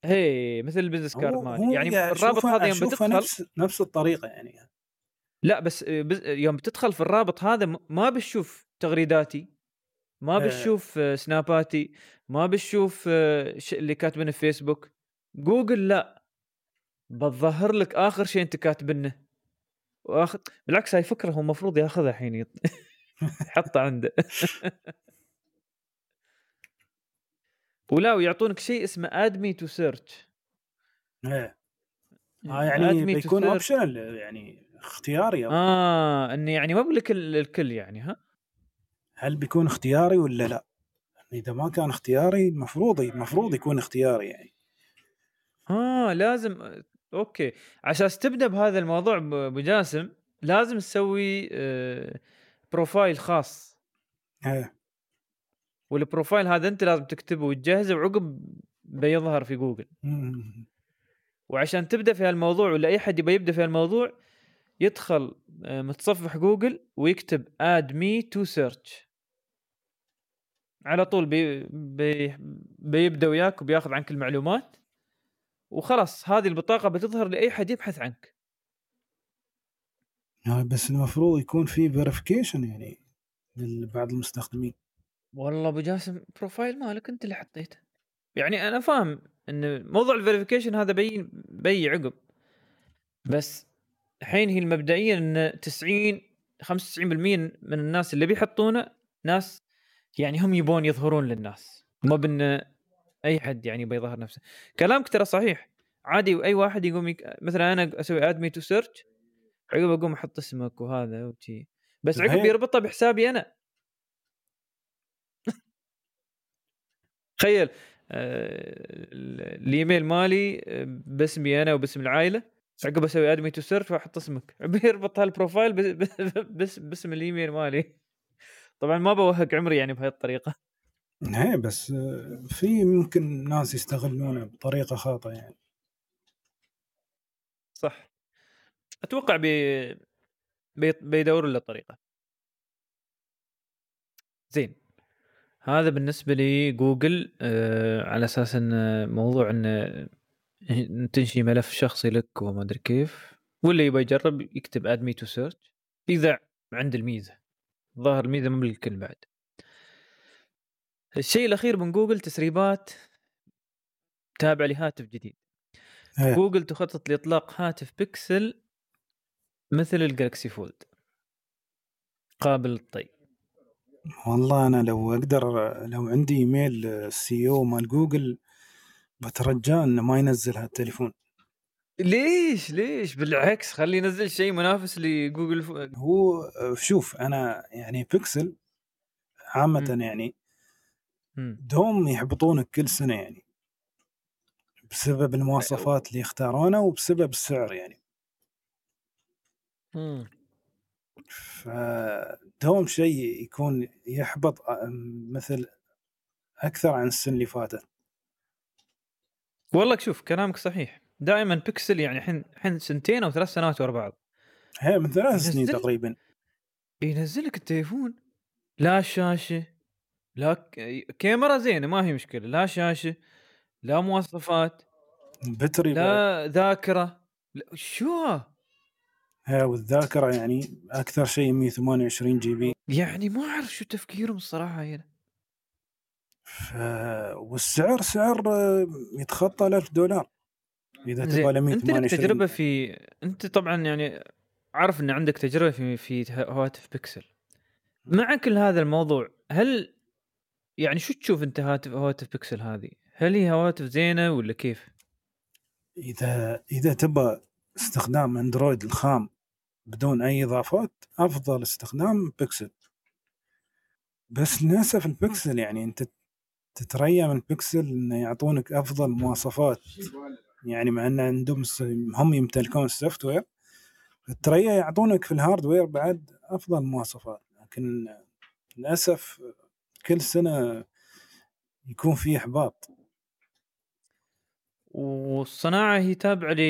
هي مثل ال business card مالي. يعني الرابط هذا يوم بتدخل
نفس نفس الطريقة يعني.
لا بس آه، يوم بتدخل في الرابط هذا ما بتشوف تغريداتي. ما بتشوف آه، سناباتي ما بتشوف آه، اللي كاتبينه في فيسبوك جوجل لا. بتظهر لك آخر شيء أنت كاتبنه واخذ بالعكس هاي فكرة هو المفروض ياخذها الحين. يحطها عنده. ولا ويعطونك شيء اسمه add me to
search إيه. آه يعني بيكون optional يعني اختياري.
آه انه يعني ما بقول الكل يعني ها؟
هل بيكون اختياري ولا لا؟ إذا ما كان اختياري المفروض المفروض يكون اختياري يعني.
آه لازم okay. عشان تبدأ بهذا الموضوع ابو جاسم لازم تسوي آه profile خاص.
إيه.
وال profile هذا أنت لازم تكتبه وتجهزه وعقب بيظهر في جوجل. وعشان تبدأ في هالموضوع ولا أي حد يبي يبدأ في هالموضوع يدخل آه، متصفح جوجل ويكتب add me to search على طول بي بي بيبدأ وياك وبياخذ عنك المعلومات. وخلاص هذه البطاقة بتظهر لأي حد يبحث عنك.
يعني بس المفروض يكون في verification يعني لبعض المستخدمين.
والله أبو جاسم profile مالك أنت اللي حطيته. يعني أنا فاهم إن موضوع ال verification هذا بي بي عقب. بس الحين هي المبدئيا إن 90 95% من الناس اللي بيحطونه ناس يعني هم يبون يظهرون للناس. مو بان أي حد يعني بيظهر نفسه. كلامك ترى صحيح. عادي أي واحد يقوم يك... مثلا أنا أسوي add me to search عقب أقوم أحط اسمك وهذا وشي. بس عقب يربطها بحسابي أنا. تخيل. آه، الإيميل مالي آه، باسمي أنا وباسم العائلة. عقب أسوي add me to search وأحط اسمك. بيربط هال profile بس باسم الإيميل مالي. طبعا ما بوهق عمري يعني بهاي الطريقة.
إيه بس في ممكن ناس يستغلونه بطريقة خاطئة يعني.
صح. أتوقع بي بيدوروا له طريقة. زين. هذا بالنسبة لي جوجل آه على أساس إن موضوع إن تنشي ملف شخصي لك وما أدري كيف واللي يبغى يجرب يكتب add me to search إذا عند الميزة. ظاهر الميزه مو بالكل بعد. الشيء الأخير من جوجل تسريبات تابعه لهاتف جديد. هي. جوجل تخطط لإطلاق هاتف بيكسل مثل الجالكسي فولد. قابل للطي.
والله أنا لو أقدر لو عندي إيميل ال CEO مال جوجل بترجاه إنه ما ينزل هالتليفون.
ليش؟ ليش؟ بالعكس خلي ينزل شيء منافس لجوجل.
هو شوف أنا يعني بيكسل عامة م. يعني دوم يحبطونك كل سنة يعني بسبب المواصفات اللي يختارونها وبسبب السعر يعني. فدوم شيء يكون يحبط مثل أكثر عن السنة اللي فاتت.
والله شوف كلامك صحيح. دائما بيكسل يعني الحين الحين سنتين أو ثلاث سنوات ورا بعض.
هي من ثلاث سنين تقريبا.
ينزل لك التليفون. لا شاشة لا كاميرا زينة ما هي مشكلة. لا شاشة لا مواصفات
بتري
لا ذاكرة. لا شو؟
هي والذاكرة يعني أكثر شيء 128 جي بي.
يعني ما أعرف شو تفكيرهم الصراحة هنا.
ف... والسعر سعر يتخطى ال 1000 دولار.
إذا تبغى ل 128 انت تجربة في أنت طبعا يعني عارف إن عندك تجربة في في هواتف بيكسل مع كل هذا الموضوع هل يعني شو تشوف أنت هاتف هواتف بيكسل هذه؟ هل هي هواتف زينة ولا كيف؟
اذا إذا تبغى استخدام أندرويد الخام بدون أي إضافات أفضل استخدام بيكسل بس للأسف البيكسل يعني أنت تتريا من بيكسل إنه يعطونك أفضل مواصفات يعني مع إن عندهم هم يمتلكون ال software تتريا يعطونك في ال hardware بعد أفضل مواصفات لكن للأسف كل سنة يكون في إحباط.
والصناعة هي تابعة ل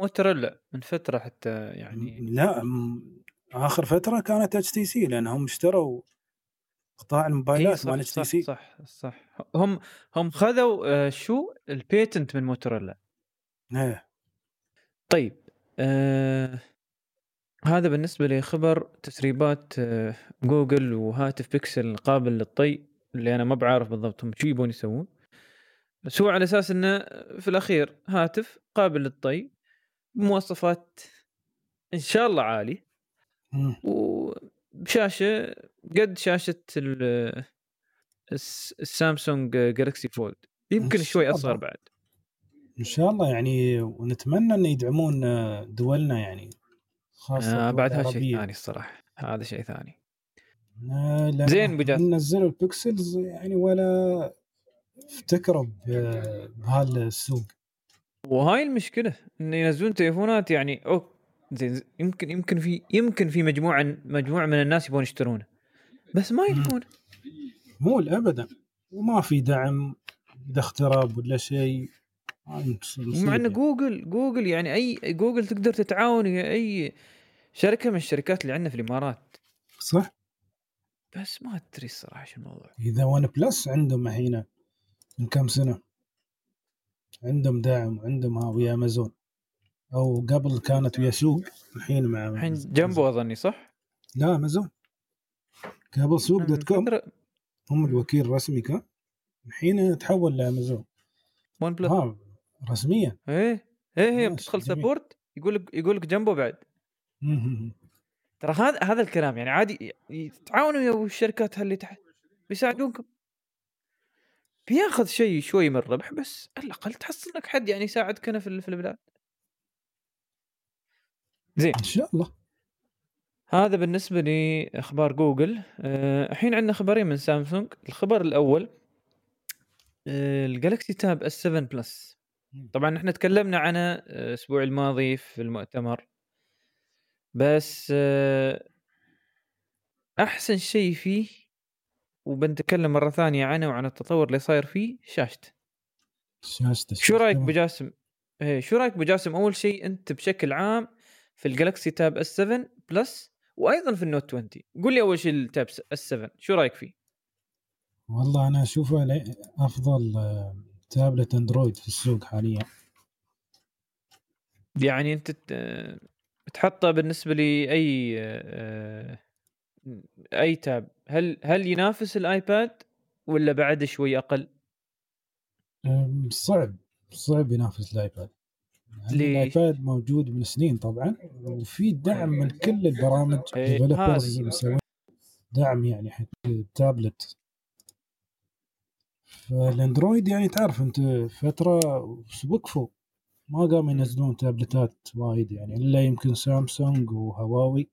موتورولا من فترة حتى يعني.
لا آخر فترة كانت HTC لأنهم اشتروا قطاع الموبايلات مال HTC
صح صح. هم هم خذوا آه شو؟ ال patent من موتورولا
إيه.
طيب آه هذا بالنسبة لخبر تسريبات آه جوجل وهاتف بيكسل قابل للطي اللي أنا ما بعرف بالضبط هم شو يبون يسوون. بس هو على أساس إنه في الأخير هاتف قابل للطي بمواصفات إن شاء الله عالي. وبشاشه قد شاشة السامسونج جالكسي فولد يمكن شوي أصغر بعد.
إن شاء الله يعني ونتمنى إن يدعمون دولنا يعني
خاصة آه بعد هذا شيء ثاني الصراحة. هذا شيء ثاني.
آه زين بجاز نزلوا البكسلز يعني ولا افتكروا بهالسوق
وهاي المشكلة إن ينزلون تليفونات يعني اوه زين يمكن يمكن في يمكن في مجموعة مجموعة من الناس يبون يشترونه. بس ما يبون
مو ابدا وما في دعم اذا اخترب ولا شيء.
مع
إن.
جوجل جوجل يعني أي جوجل تقدر تتعاون ويا أي شركة من الشركات اللي عندنا في الإمارات.
صح؟
بس ما أدري الصراحة شو الموضوع.
إذا ون بلس عندهم الحين من كم سنة؟ عندهم دعم عندهم ها ويا أمازون. أو قبل كانت ويا سوق الحين مع
الحين جنبه أظني صح؟
لا امازون قبل سوق dot
com
هم الوكيل الرسمي كان. الحين تحول لامازون
ون بلس
رسميا
إيه إيه هي
ماشي،
بتدخل. سبورت يقول لك يقول لك جنبه بعد. ترى هذا هذا الكلام يعني عادي تعاونوا ويا الشركات اللي تحت بيساعدونكم. بياخذ شيء شوي من الربح بس على الأقل تحصل لك حد يعني يساعدك هنا في البلاد. زين.
إن شاء الله.
هذا بالنسبة لاخبار جوجل. آه، الحين عندنا خبرين من سامسونج. الخبر الأول آه، الجالكسي تاب اس 7 بلس. طبعا إحنا تكلمنا عنه آه، الأسبوع الماضي في المؤتمر. بس أحسن شيء فيه وبنتكلم مرة ثانية عنه وعن التطور اللي صاير فيه شاشته
شاشته.
شو
رأيك.
بجاسم؟ إيه شو رأيك بجاسم؟ أول شيء أنت بشكل عام في الجالكسي تاب اس 7 بلس وأيضا في النوت 20 قول لي أول شيء التاب اس 7 شو رأيك فيه؟
والله أنا أشوفه أفضل آه، تابلت أندرويد في السوق حاليا.
يعني أنت ت- تحطه بالنسبة لي أي آه، أي تاب. هل هل ينافس الآيباد ولا بعد شوي
أقل؟ صعب صعب ينافس
الآيباد؟
الآيباد موجود من سنين طبعا وفي دعم من كل البرامج
إيه،
دعم يعني حق التابلت. فالأندرويد يعني تعرف أنت فترة وقفوا ما قاموا ينزلون تابلتات وايد يعني إلا يمكن سامسونج وهواوي.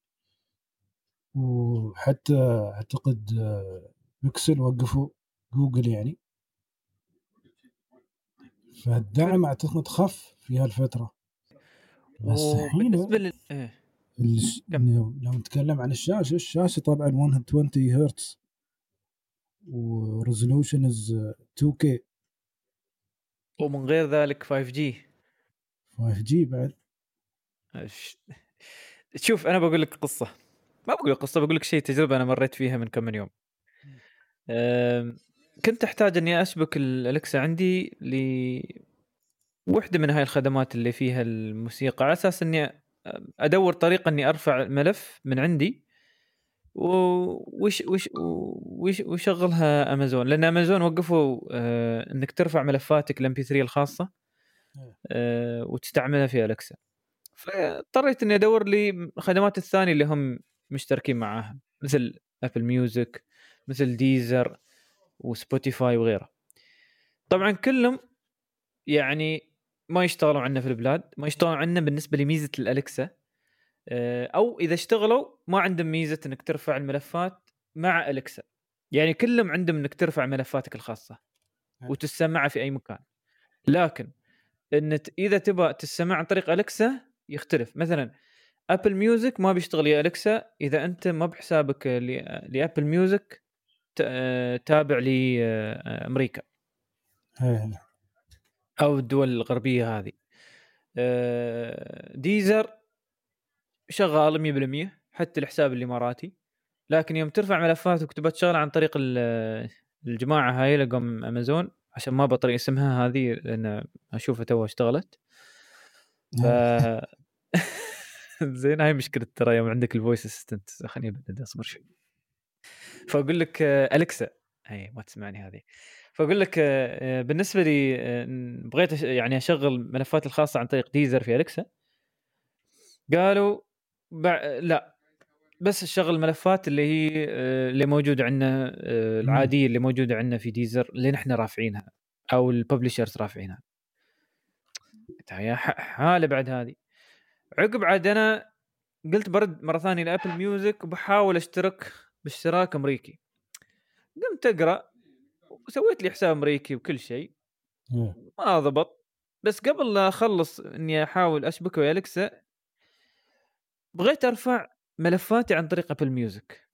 وحتى أعتقد آه، بيكسل وقفوا جوجل يعني. فالدعم أعتقد خف في هالفترة. بس الحين
لل إيه.
الش... لو نتكلم عن الشاشة الشاشة طبعا 120 هرتز و resolution از 2K
ومن غير ذلك 5G
5G بعد.
شوف أنا بقول لك قصة. ما بقول لك قصة بقول لك شيء تجربة أنا مريت فيها من كم من يوم. كنت أحتاج إني اشبك الالكسا عندي ل وحدة من هاي الخدمات اللي فيها الموسيقى. على أساس إني أدور طريقة إني أرفع ملف من عندي وش وش وش وشغلها أمازون. لأن أمازون وقفوا آه إنك ترفع ملفاتك ال MP3 الخاصة آه وتستعملها في الكسا فاضطريت إني أدور لي الخدمات الثانية اللي هم مشتركين معاها مثل ابل ميوزك مثل ديزر وسبوتيفاي وغيره. طبعا كلهم يعني ما يشتغلوا عندنا في البلاد ما يشتغلوا عندنا بالنسبة لميزة الالكسا آه، أو إذا اشتغلوا ما عندهم ميزة إنك ترفع الملفات مع الكسا يعني كلهم عندهم إنك ترفع ملفاتك الخاصة وتسمعها في أي مكان. لكن إن إذا تبغى تسمع عن طريق الكسا يختلف. مثلا ابل ميوزك ما بيشتغل يا الكسا إذا أنت ما بحسابك لأبل ميوزك تابع لامريكا
إيه.
أو الدول الغربية هذه. آه، ديزر شغال 100% حتى الحساب الإماراتي. لكن يوم ترفع ملفاتك وتبغى تشغل عن طريق ال- الجماعة هاي لقم أمازون عشان ما بطري اسمها هذه لأن أشوفها تو اشتغلت. ف زين هاي مشكلة ترى يوم عندك ال voice assistant خليني ابدد أصبر شوي. فأقول لك آه، الكسا اي ما تسمعني هذه. فأقول لك آه، آه، بالنسبة لي بغيت يعني أشغل ملفاتي الخاصة عن طريق ديزر في الكسا قالوا بع... لا بس شغل الملفات اللي هي اللي موجوده عندنا العادية اللي موجودة عندنا في ديزر اللي نحن رافعينها أو ال publishers رافعينها. يا حالة بعد هذه. عقب عاد أنا قلت برد مرة ثانية لأبل ميوزك وبحاول أشترك باشتراك أمريكي. قمت أقرأ وسويت لي حساب أمريكي وكل شيء. ما ضبط. بس قبل لا أخلص إني أحاول اشبكه ويا الكسا بغيت أرفع ملفاتي عن طريق أبل ميوزك.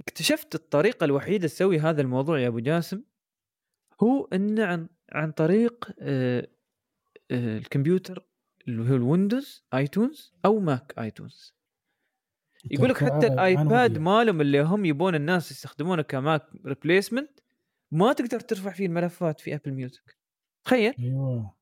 اكتشفت الطريقة الوحيدة تسوي هذا الموضوع يا أبو جاسم هو ان عن عن طريق آه، آه، الكمبيوتر اللي هو الويندوز آيتونز أو ماك آيتونز. يقول لك حتى الآيباد مالهم اللي هم يبون الناس يستخدمونه كماك replacement ما تقدر ترفع فيه الملفات في ابل ميوزك تخيل.
أيوه.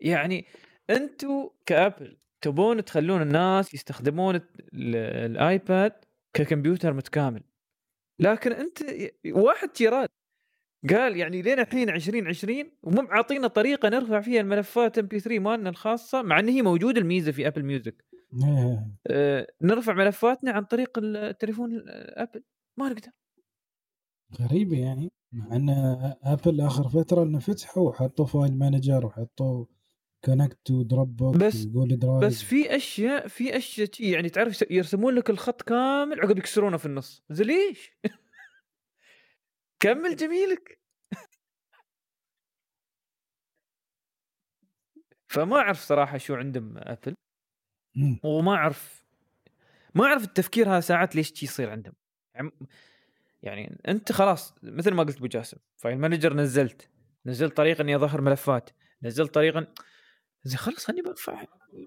يعني أنتم كأبل تبون تخلون الناس يستخدمون الآيباد ككمبيوتر متكامل. لكن أنت واحد تيراد قال يعني لين الحين 2020 ومو معطينا طريقة نرفع فيها الملفات MP3 مالنا الخاصة مع إن هي موجودة الميزة في ابل ميوزك نرفع ملفاتنا عن طريق التليفون آبل. ما نقدر.
غريبة يعني مع إن آبل آخر فترة إنه فتحوا وحطوا file manager وحطوا connect ودروب بوكس
بس درايف بس في أشياء في أشياء يعني تعرف يرسمون لك الخط كامل عقب يكسرونه في النص. زي ليش؟ كمل جميلك. فما أعرف صراحة شو عندهم آبل. وما أعرف ما أعرف التفكير هذا ساعات ليش يصير عندهم. يعني أنت خلاص مثل ما قلت أبو جاسم file manager نزلت نزلت طريقه اني اظهر ملفات نزلت طريقه زين خلاص خليني برفع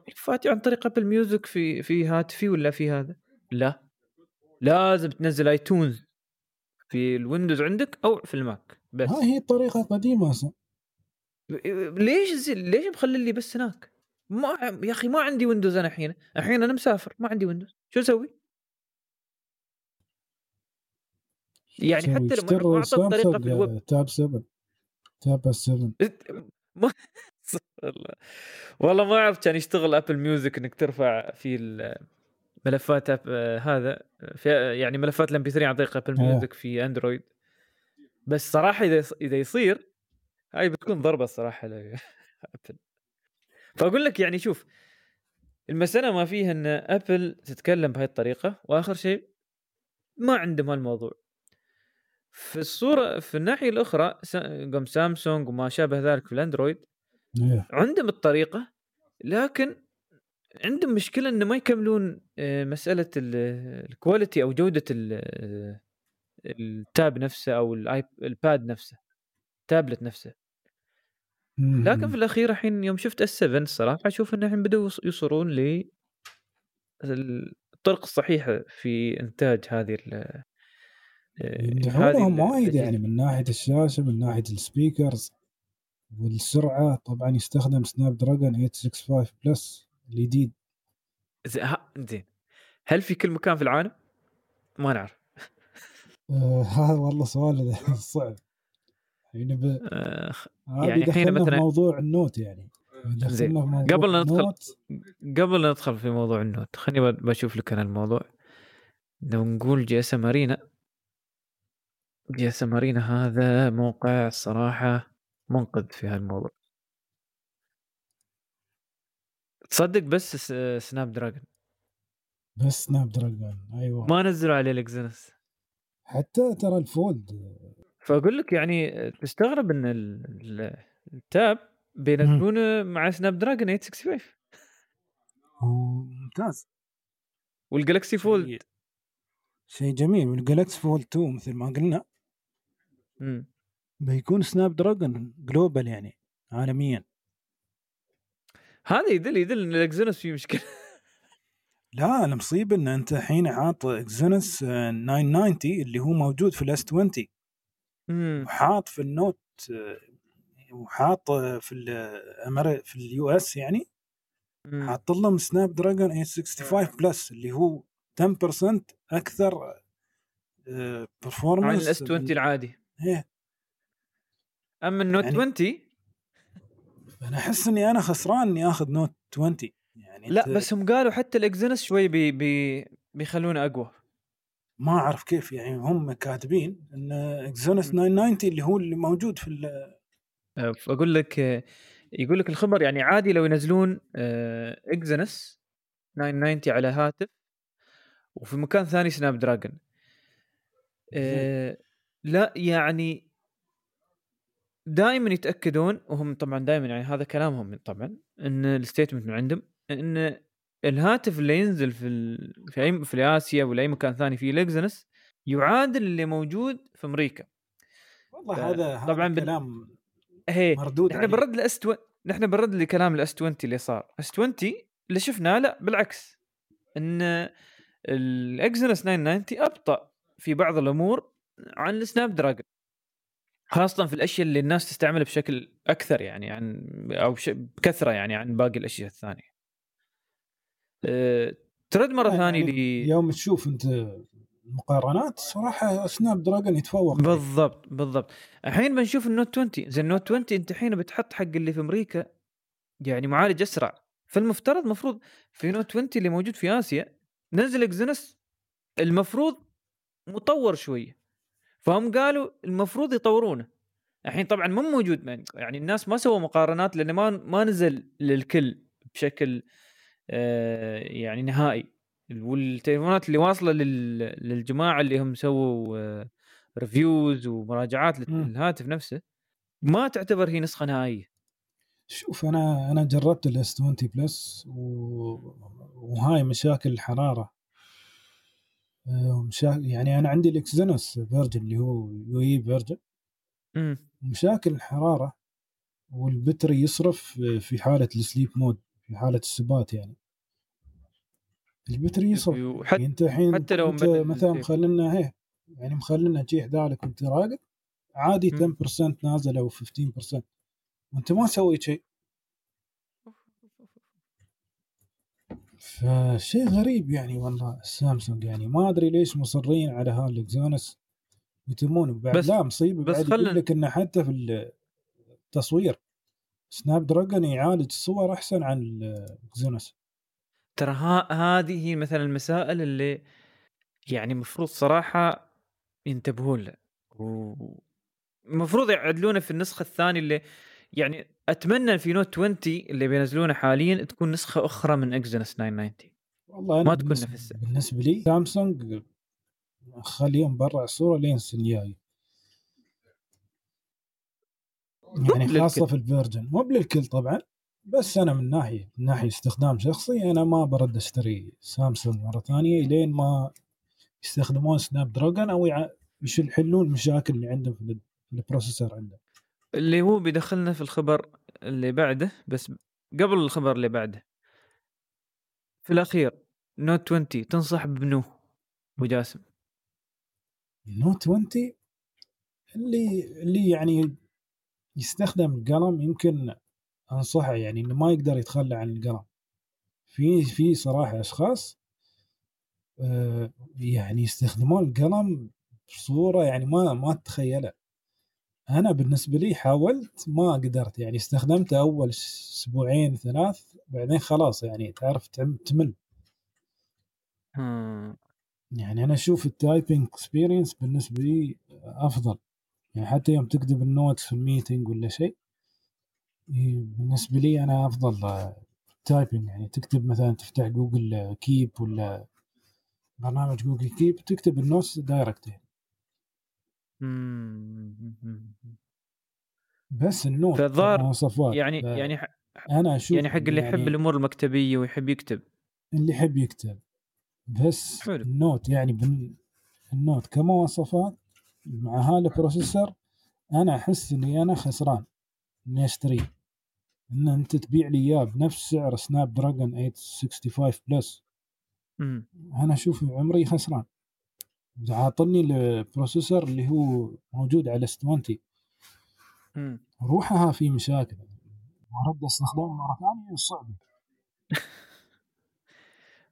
ملفاتي عن طريق Apple Music في في هاتفي ولا في هذا؟ لا. لازم تنزل iTunes في ال Windows عندك أو في ال Mac
بس. ها هي الطريقة قديمه أصلا.
ليش زي ليش مخلي لي بس هناك؟ ما يا أخي ما عندي Windows أنا الحين، الحين أنا مسافر ما عندي Windows، شو أسوي؟ يعني حتى لما اعطى الطريقة في ال
web. Tab 7 Tab 7
ما والله. ما أعرف كان يشتغل Apple Music إنك ترفع في ملفات هذا. في يعني ملفات ال MP3 عن طريق Apple Music في Android بس صراحة إذا إذا يصير هاي بتكون ضربة الصراحه لابل فأقول لك يعني شوف المسألة ما فيها إن أبل تتكلم بهاي الطريقة وآخر شيء ما عندهم هالموضوع في الصورة في الناحية الأخرى قم سامسونج وما شابه ذلك في ال Android
إيه.
عندهم الطريقة لكن عندهم مشكلة انه ما يكملون آه، مسألة ال quality أو جودة ال tab نفسه أو ال pad نفسه التابلت نفسه لكن في الأخير الحين يوم شفت S7 الصراحه أشوف انه الحين بدأوا يوصلون ل الطرق الصحيحة في إنتاج هذه ال
يمدحونهم وايد يعني من ناحية الشاشة من ناحية ال speakers والسرعة. طبعا يستخدم Snapdragon 865 Plus الجديد.
زين. هل في كل مكان في العالم؟ ما نعرف.
آه هذا والله سؤال صعب. يعني ب...
آه يعني الحين مثلا
موضوع النوت يعني.
زين. قبل لا ندخل قبل لا ندخل في موضوع ال Note خليني بشوف لك أنا الموضوع. لو نقول جي إس إم ارينا جي إس إم ارينا هذا موقع الصراحه منقذ في هالموضوع. تصدق بس Snapdragon؟
بس Snapdragon أيوه.
ما نزلوا عليه ال Exynos
حتى ترى ال
Fold فأقول لك يعني تستغرب إن ال Tab بينزلونه مع Snapdragon 865
ممتاز.
وال Galaxy Fold
شيء جميل. والجالكسي فولد 2 مثل ما قلنا
امم
بيكون Snapdragon global يعني عالميا.
هذا يدل يدل إن ال Exynos فيه مشكلة.
لا المصيبة إن أنت الحين حاط Exynos 990 اللي هو موجود في ال S20 وحاط في ال Note وحاط في الامر في ال US يعني حاط لهم Snapdragon 865 Plus اللي هو 10% أكثر performance
عن ال S20 العادي.
إيه.
أما ال Note يعني 20
أنا أحس إني أنا خسران إني آخذ Note 20
يعني لا بس هم قالوا حتى ال Exynos شوي بي بي بيخلونه أقوى.
ما أعرف كيف يعني هم كاتبين إن Exynos 990 اللي هو اللي موجود في
أقول لك يقول لك الخبر يعني عادي لو ينزلون Exynos 990 على هاتف وفي مكان ثاني Snapdragon لا يعني دائما يتأكدون وهم طبعا دائما يعني هذا كلامهم طبعا إن ال statement من عندهم إن الهاتف اللي ينزل في ال... في أي في اسيا ولا أي مكان ثاني فيه ال Exynos يعادل اللي موجود في أمريكا.
والله هذا هذا
طبعا بن...
كلام
هي
مردود
نحن بنرد ال S20 نحن بنرد لكلام ال S20 اللي صار. S20 اللي شفناه لا بالعكس إن ال Exynos 990 أبطأ في بعض الأمور عن ال Snapdragon خاصة في الأشياء اللي الناس تستعملها بشكل أكثر يعني عن أو بكثرة يعني عن باقي الأشياء الثانية. أه ترد مرة
يعني
ثانية لي.
يوم تشوف انت المقارنات صراحة Snapdragon يتفوق.
بالضبط بالضبط. الحين بنشوف ال Note 20 زي ال Note 20 انت الحين بتحط حق اللي في أمريكا يعني معالج أسرع. فالمفترض مفروض في Note 20 اللي موجود في آسيا نزل Exynos المفروض مطور شوية. فهم قالوا المفروض يطورونه. الحين طبعا مو موجود يعني الناس ما سووا مقارنات لأنه ما ما نزل للكل بشكل آه يعني نهائي. والتليفونات اللي واصلة للجماعة اللي هم سووا آه reviews ومراجعات للهاتف نفسه ما تعتبر هي نسخة نهائية.
شوف أنا أنا جربت ال S20 Plus و... وهاي مشاكل الحراره آه، مشاكل يعني أنا عندي ال Exynos version اللي هو UAE version مشاكل الحرارة وال battery يصرف في حالة ال sleep mode في حالة السبات يعني. ال battery يصرف حت... يعني انت الحين حتى لو انت مثلا مخلينا هي يعني مخلينا جي حذالك وانت راقد عادي 10% نازل أو 15% وانت ما سويت شيء. فشيء غريب يعني والله سامسونج يعني. ما أدري ليش مصرين على هال Exynos يتمون. بعد بس لا مصيبة بس بعد يقول لك إنه حتى في التصوير. Snapdragon يعالج الصور أحسن عن ال Exynos
ترى هذه هي مثلا المسائل اللي يعني المفروض صراحة ينتبهون لها ومفروض يعدلونه في النسخة الثانية اللي يعني أتمنى في Note 20 اللي بينزلونه حاليا تكون نسخة أخرى من Exynos 990
والله أنا ما تكون نفسها بالنسبة لي سامسونج خليهم برا الصورة لين السنة الجاية. يعني خاصة في ال version مو للكل طبعا بس أنا من ناحية من ناحية استخدام شخصي أنا ما برد أشتري سامسونج مرة ثانية لين ما يستخدمون Snapdragon أو يحلون المشاكل اللي عندهم في ال processor عندهم.
اللي هو بيدخلنا في الخبر اللي بعده بس قبل الخبر اللي بعده. في الأخير Note 20 تنصح بمنو ابو جاسم
Note 20 اللي اللي يعني يستخدم القلم يمكن أنصحه يعني إنه ما يقدر يتخلى عن القلم. في في صراحة أشخاص آه يعني يستخدمون القلم بصورة يعني ما ما تتخيلها أنا بالنسبة لي حاولت ما قدرت يعني استخدمته أول أسبوعين ثلاث بعدين خلاص يعني تعرف تمل. يعني أنا أشوف ال typing experience بالنسبة لي أفضل. يعني حتى يوم تكتب ال notes في ال meeting ولا شيء بالنسبة لي أنا أفضل typing يعني تكتب مثلا تفتح Google Keep ولا برنامج Google Keep تكتب ال notes direct يعني. بس ال Note
فالظاهر يعني ف... يعني ح... أنا أشوف يعني حق اللي يعني يحب الأمور المكتبية ويحب يكتب.
اللي يحب يكتب. بس حلو. ال Note يعني بن... ال Note كمواصفات مع هذا ال processor أنا أحس إني أنا خسران إني أشتريه. إن أنت تبيع لي إياه بنفس سعر Snapdragon 865 Plus أنا أشوف عمري خسران. عاطني ال processor اللي هو موجود على S 20 روحها في مشاكل. ورد استخدامه مرة ثانية صعبه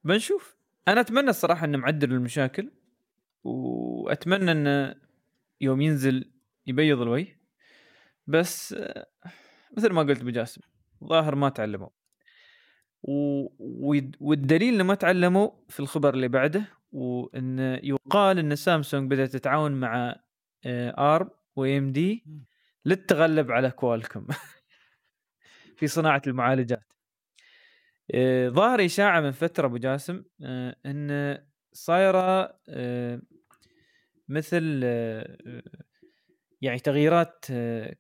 بنشوف. أنا أتمنى الصراحة إنه معدل المشاكل وأتمنى إنه يوم ينزل يبيض الوجه بس مثل ما قلت بجاسم ظاهر ما تعلموا. و... والدليل إنه ما تعلموا في الخبر اللي بعده وإن يقال إن سامسونج بدأت تتعاون مع ارم إم دي للتغلب على كوالكم في صناعة المعالجات. آه، ظاهر إشاعة من فترة أبو جاسم آه، إن صايرة آه، مثل يعني تغييرات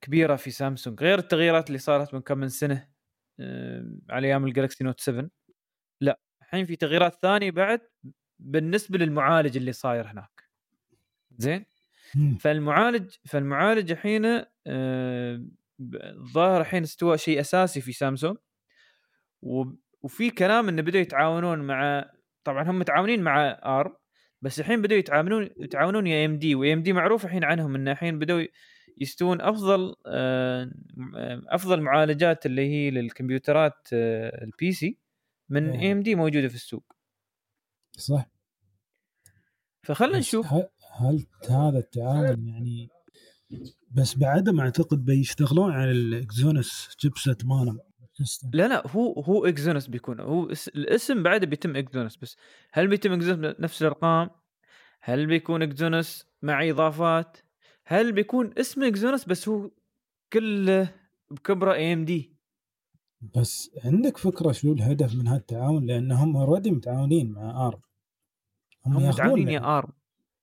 كبيرة في سامسونج غير التغييرات اللي صارت من كم من سنة على أيام الجالكسي نوت 7 لا الحين في تغييرات ثانية بعد بالنسبة للمعالج اللي صاير هناك. زين. فالمعالج فالمعالج الحين آه، الظاهر الحين استوى شيء أساسي في سامسونج. وفي كلام إنه بدأوا يتعاونون مع طبعا هم متعاونين مع ARM بس الحين بدأوا يتعاونون يتعاونون ويا AMD و AMD معروف الحين عنهم انه الحين بدأوا يستوون أفضل آه، آه، أفضل معالجات اللي هي للكمبيوترات آه، ال PC من. AMD موجودة في السوق.
صح.
فخلنا نشوف.
هل, هل هذا التعاون يعني بس بعدهم أعتقد بيشتغلون على الاكزونس جيبسet مالهم سيستم.
لا لا هو هو اكزونس بيكون هو اس- الاسم بعده بيتم اكزونس بس هل بيتم اكزونس نفس الأرقام؟ هل بيكون اكزونس مع إضافات؟ هل بيكون اسم اكزونس بس هو كله بكبرة اي ام دي؟
بس عندك فكرة شو الهدف من هالتعاون لأنهم اوريدي متعاونين مع ارم
هم
ياخذون
متعاونين يا ARM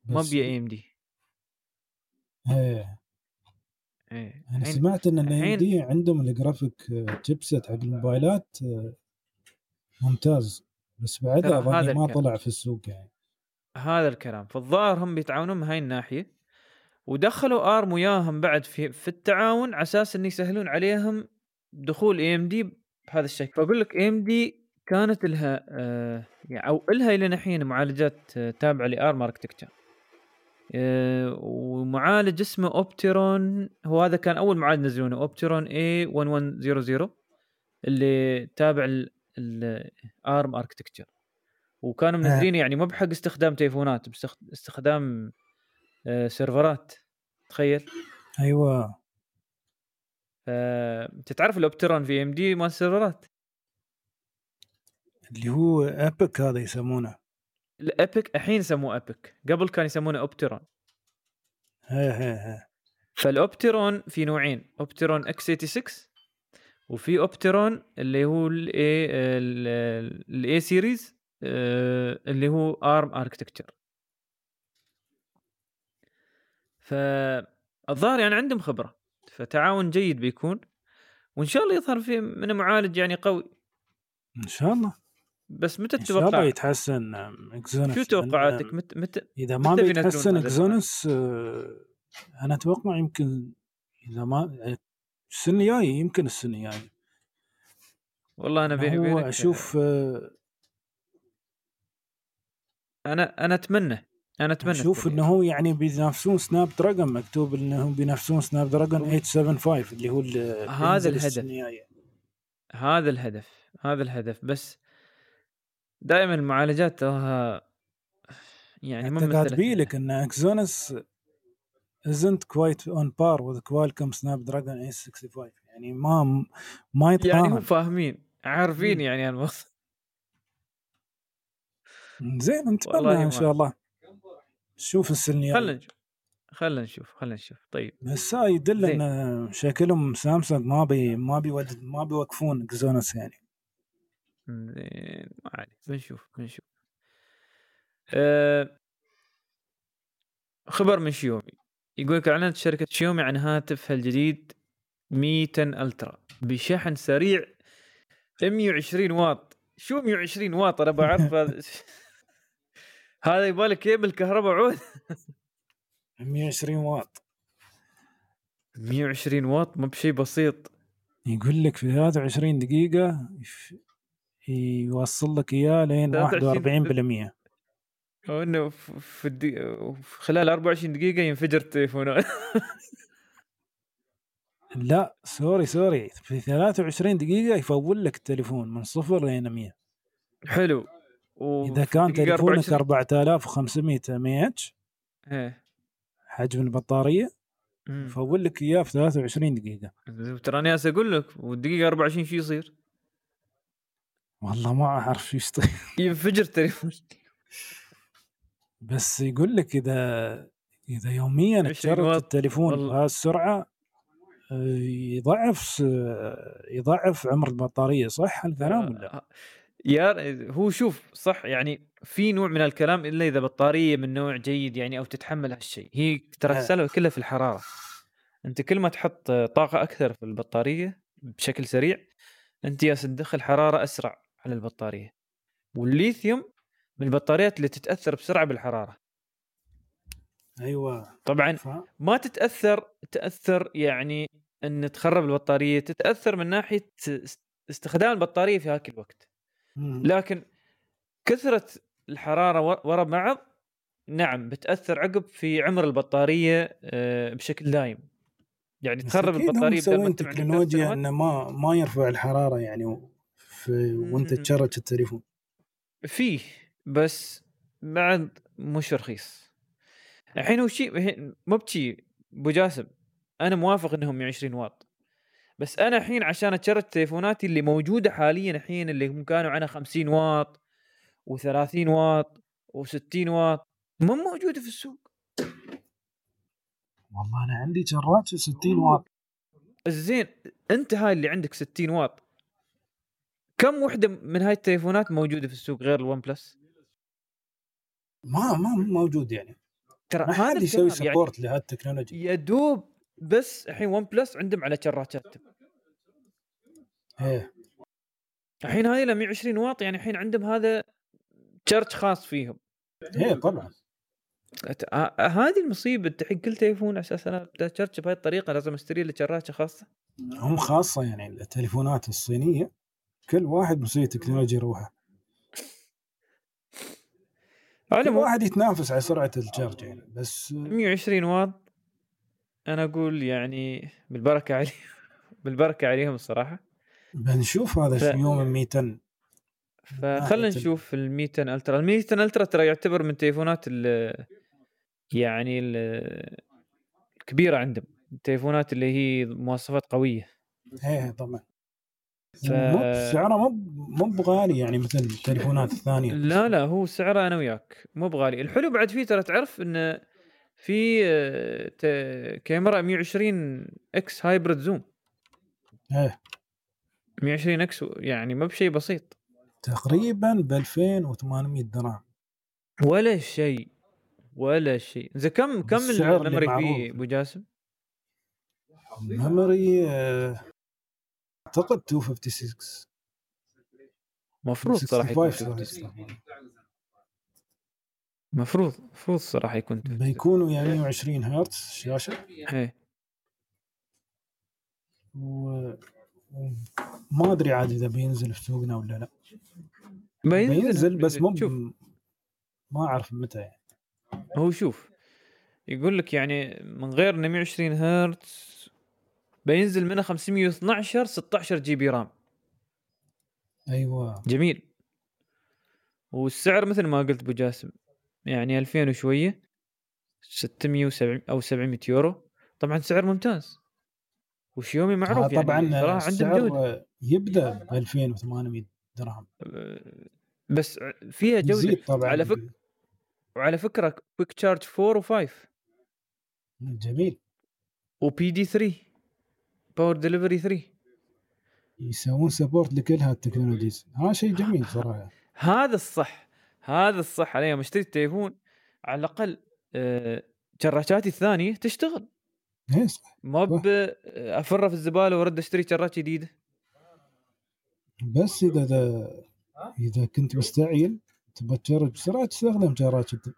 ما ويا
AMD
إيه
إيه.
أنا
سمعت إن الاي
الحين-
دي عندهم الجرافيك جيبسet حق الموبايلات آه، ممتاز. بس بعدها
هذا
ما
الكلام.
طلع في السوق يعني.
هذا الكلام. فالظاهر هم بيتعاونون من هاي الناحية ودخلوا ارم وياهم بعد في في التعاون على أساس انه يسهلون عليهم دخول اي ام دي بهذا الشكل. فأقول لك اي ام دي كانت لها آه يعني أو لها إلى الحين معالجات آه تابعة لارم اركتكتشر آه ومعالج اسمه Opteron هو هذا كان أول معالج نزلونه Opteron A 1100 اللي تابع ال ARM architecture وكانوا منزلين يعني مو بحق استخدام تليفونات باستخ- استخدام آه، سيرفرات. تخيل.
أيوه.
أنت تعرف ال Opteron في AMD مال السيرفرات؟
اللي هو EPYC هذا يسمونه.
ال EPYC الحين سموه EPYC قبل كان يسمونه
هي فال
Opteron في نوعين. Opteron x 86 وفي Opteron اللي هو ال A ال A series اللي هو ARM architecture فالظاهر يعني عندهم خبرة. فتعاون جيد بيكون. وإن شاء الله يظهر في من معالج يعني قوي.
إن شاء الله.
بس متى
الله
تتوقع؟
يتحسن؟ Exynos
شو توقعاتك؟ متى متى
إذا ما بيتحسن Exynos آه، أنا أتوقع يمكن إذا ما السنة الجاية يمكن السنة الجاية.
والله أنا بيني وبينك
أشوف آه،
أنا أنا أتمنى أنا
أتمنى
أشوف
إنه هو يعني بينافسون Snapdragon مكتوب انهم بينافسون Snapdragon 875 اللي هو
هذا الهدف. هذا الهدف هذا الهدف. بس دائما المعالجات تراها يعني ما مثلت
كاتبين لك إن اكزونس isn't quite on par with Qualcomm Snapdragon 865 يعني ما ما
يعني
يتقارن
هم فاهمين عارفين. يعني الموضوع
زين
ما-
إن شاء الله. نشوف السنة
خلنا نشوف خلنا نشوف خلنا نشوف. طيب.
بس يدل. إن شكلهم سامسونج ما بي ما بيود ما بيوقفون Exynos يعني.
زين ما عليه بنشوف بنشوف. أه خبر من شيومي. يقول لك أعلنت شركة شيومي عن هاتفها الجديد Mi 10 Ultra بشحن سريع 120 واط. شو 120 واط؟ أنا بعرف هذا هذا يبغى لك كيبل كهرباء عود.
120 واط.
120 واط؟ مو بشيء بسيط.
يقول لك في 23 دقيقة يوصل لك إياه لين
23
41%
هو إنه في الدي... في خلال 24 دقيقة ينفجر التليفونات
لا sorry sorry. في 23 دقيقة يفول لك التليفون من صفر لين 100
حلو. و
إذا كان تليفونك
24
4500 ام اتش حجم البطارية
مم.
يفول لك إياه في 23 دقيقة.
تراني هسه أقول لك والدقيقة 24 شو يصير؟
والله ما أعرف شو يصير
ينفجر التليفون
بس يقول لك إذا إذا يوميا
20
charge
واط.
التليفون آه، يضعف يضعف عمر البطارية صح الكلام ولا؟
يا هو شوف صح يعني في نوع من الكلام إلا إذا بطارية من نوع جيد يعني أو تتحمل هالشيء هي ترى
آه.
السالفه كلها في الحرارة أنت كل ما تحط طاقة أكثر في البطارية بشكل سريع أنت يا تدخل حرارة أسرع على البطارية. والليثيوم من البطاريات اللي تتأثر بسرعة بالحرارة.
أيوه.
طبعا
ف...
ما تتأثر تأثر يعني إن تخرب البطارية تتأثر من ناحية است- استخدام البطارية في هاك الوقت.
مم.
لكن كثرة الحرارة ور- ورا بعض نعم بتأثر عقب في عمر البطارية آه، بشكل دائم. يعني تخرب البطارية بدل ما
تكنولوجيا إنه ما ما يرفع الحرارة يعني
وأنت.
تشرج التليفون.
فيه بس بعد مش رخيص. الحين هو شيء هي- مو بشي أبو جاسم أنا موافق إنهم 120 واط. بس أنا الحين عشان اتشرج تليفوناتي اللي موجودة حاليا الحين اللي هم كانوا عنها 50 واط و30 واط و60 واط مو موجودة في السوق.
والله أنا عندي شراج 60 واط.
الزين أنت هاي اللي عندك 60 واط. كم وحدة من هاي التليفونات موجودة في السوق غير ال OnePlus
ما ما موجود يعني.
ترى
ما حد يسوي
الكلام يعني
support لهالتكنولوجيا
يا دوب بس الحين OnePlus عندهم على شراجاتهم
إيه.
الحين هاي ل 120 واط يعني الحين عندهم هذا تشارج خاص فيهم.
إيه طبعا.
هذه المصيبة الحين كل تليفون على أساس أنا بدي بهاي الطريقة لازم أشتري له شراجه خاصة.
هم خاصة يعني التليفونات الصينية كل واحد مسوي تكنولوجيا روحه
على
كل واحد يتنافس على سرعة الشارج يعني بس
120 واط أنا أقول يعني بالبركة عليهم بالبركة عليهم الصراحة.
بنشوف هذا
ف-
في يوم الميتن
فخلنا نشوف ال 200 ألترا. ال 200 ألترا ترى يعتبر من تليفونات ال يعني ال- الكبيرة عندهم التليفونات اللي هي مواصفات قوية.
إيه طبعا.
ف...
سعره مو مو بغالي يعني مثل التليفونات الثانية.
لا لا هو سعره أنا وياك. مو بغالي. الحلو بعد فيه ترى تعرف انه في آه، ت- كاميرا 120 X hybrid zoom.
إيه.
120 X يعني ما بشيء بسيط.
تقريبا ب 2800 درهم
ولا شيء. ولا شيء. زين كم كم ال
memory.
فيه أبو جاسم؟
memory آه، أعتقد 256
مفروض صراحة يكون
65
256.
sorry.
مفروض مفروض صراحة يكون 256.
بيكونوا يعني 120 هرتز شاشة
إيه
و ما أدري عاد إذا بينزل في سوقنا ولا لا
بينزل
بينزل بس مو
شوف
ما أعرف متى يعني
هو شوف يقول لك يعني من غير إنه 120 هرتز بينزل منها 512 16 جي بي رام.
أيوه.
جميل. والسعر مثل ما قلت أبو جاسم يعني 2000 وشوية 600 و700 أو 700 يورو. طبعا سعر ممتاز. وشيومي معروف
آه، طبعا
يعني
السعر آه، يبدأ ب 2800 درهم.
بس فيها
جودة. طبعا.
على فكره وعلى فكرة Quick Charge 4 و5
جميل.
و PD 3 Power Delivery 3
يسوون support لكل ها ال technologies هذا شيء جميل صراحة.
هذا الصح. هذا الصح أنا يوم اشتري التليفون على الأقل أه، شراجاتي الثانية تشتغل. ما ب افرها في الزبالة وأرد أشتري شرات جديدة.
بس إذا اذا, إذا كنت مستعجل تبغى تجرب بسرعة تستخدم جدا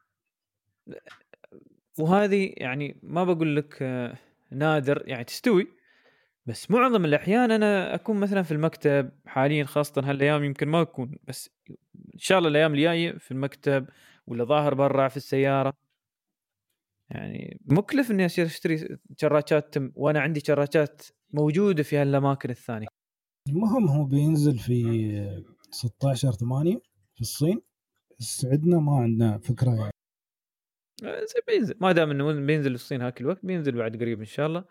وهذه يعني ما بقول لك آه، نادر. يعني تستوي. بس معظم الأحيان أنا أكون مثلا في المكتب حاليا خاصه هالأيام يمكن ما أكون بس إن شاء الله الأيام الجاية في المكتب ولا ظاهر برا في السيارة. يعني مكلف إني اصير أشتري شراجات تم- وأنا عندي شراجات موجودة في هالأماكن الثانية.
المهم هو بينزل في 16 8 في الصين. بس عندنا ما عندنا فكرة يعني.
آه، بينزل. ما دام إنه بينزل في الصين هاك الوقت بينزل بعد قريب إن شاء الله.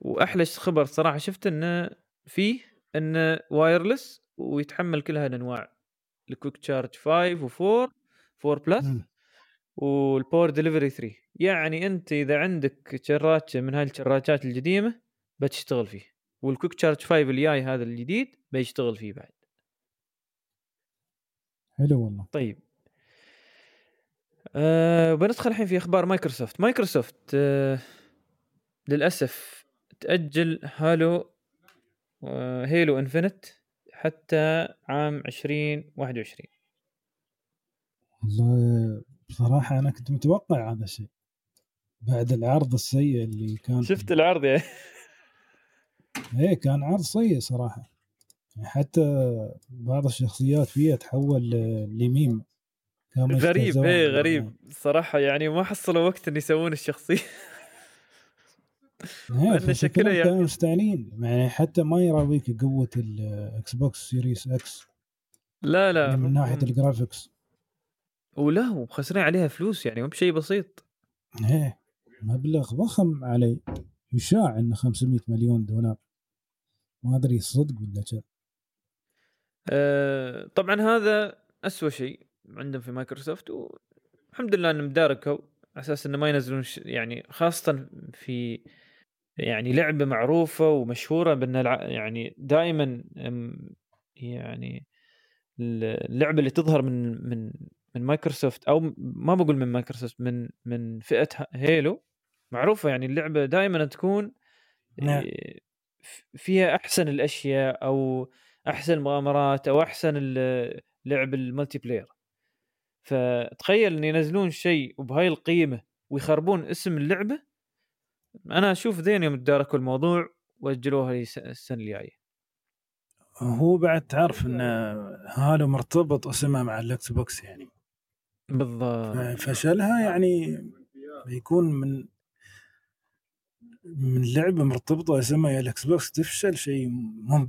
وأحلى خبر صراحة شفت إنه فيه إنه wireless ويتحمل كل هالانواع ال Quick Charge 5 و4 4 plus.
وال
Power Delivery 3 يعني أنت إذا عندك شراجه من هاي الشراجات القديمه بتشتغل فيه. وال Quick Charge 5 الجاي هذا الجديد بيشتغل فيه بعد.
حلو والله.
طيب. أه بندخل الحين في أخبار مايكروسوفت. مايكروسوفت أه للأسف تأجل Halo أه Halo Infinite حتى عام
بعد العرض السيء اللي كان
شفت العرض يا؟
إيه كان عرض سيء صراحة. يعني حتى بعض الشخصيات فيها تحول لميم.
غريب إيه غريب. صراحة يعني ما حصلوا وقت إن يسوون
الشخصية. شكلها يعني كانوا مستعجلين يعني حتى ما يراويك قوة ال Xbox Series X
لا لا
يعني من ناحية ال graphics
ولا وخاسرين عليها فلوس يعني مو بشيء بسيط.
إيه مبلغ ضخم علي. يشاع إنه 500 مليون دولار. ما أدري صدق ولا كذا
أه طبعا هذا أسوأ شيء عندهم في مايكروسوفت والحمد لله إنهم تداركوا على أساس إنه ما ينزلون يعني خاصة في يعني لعبة معروفة ومشهورة بأن يعني دائما يعني اللعبة اللي تظهر من من من مايكروسوفت أو ما بقول من مايكروسوفت من من فئة Halo معروفة يعني اللعبة دائما تكون نعم. فيها أحسن الأشياء أو أحسن المغامرات أو أحسن لعب ال multiplayer فتخيل إن ينزلون شيء وبهاي القيمة ويخربون اسم اللعبة أنا أشوف زين يوم تداركوا الموضوع وأجلوها السنة الجايه
هو بعد تعرف إن Halo مرتبط اسمها مع ال Xbox يعني.
بالضبط.
فشلها يعني بيكون من من لعبة مرتبطة اسمها ويا ال Xbox تفشل شيء مو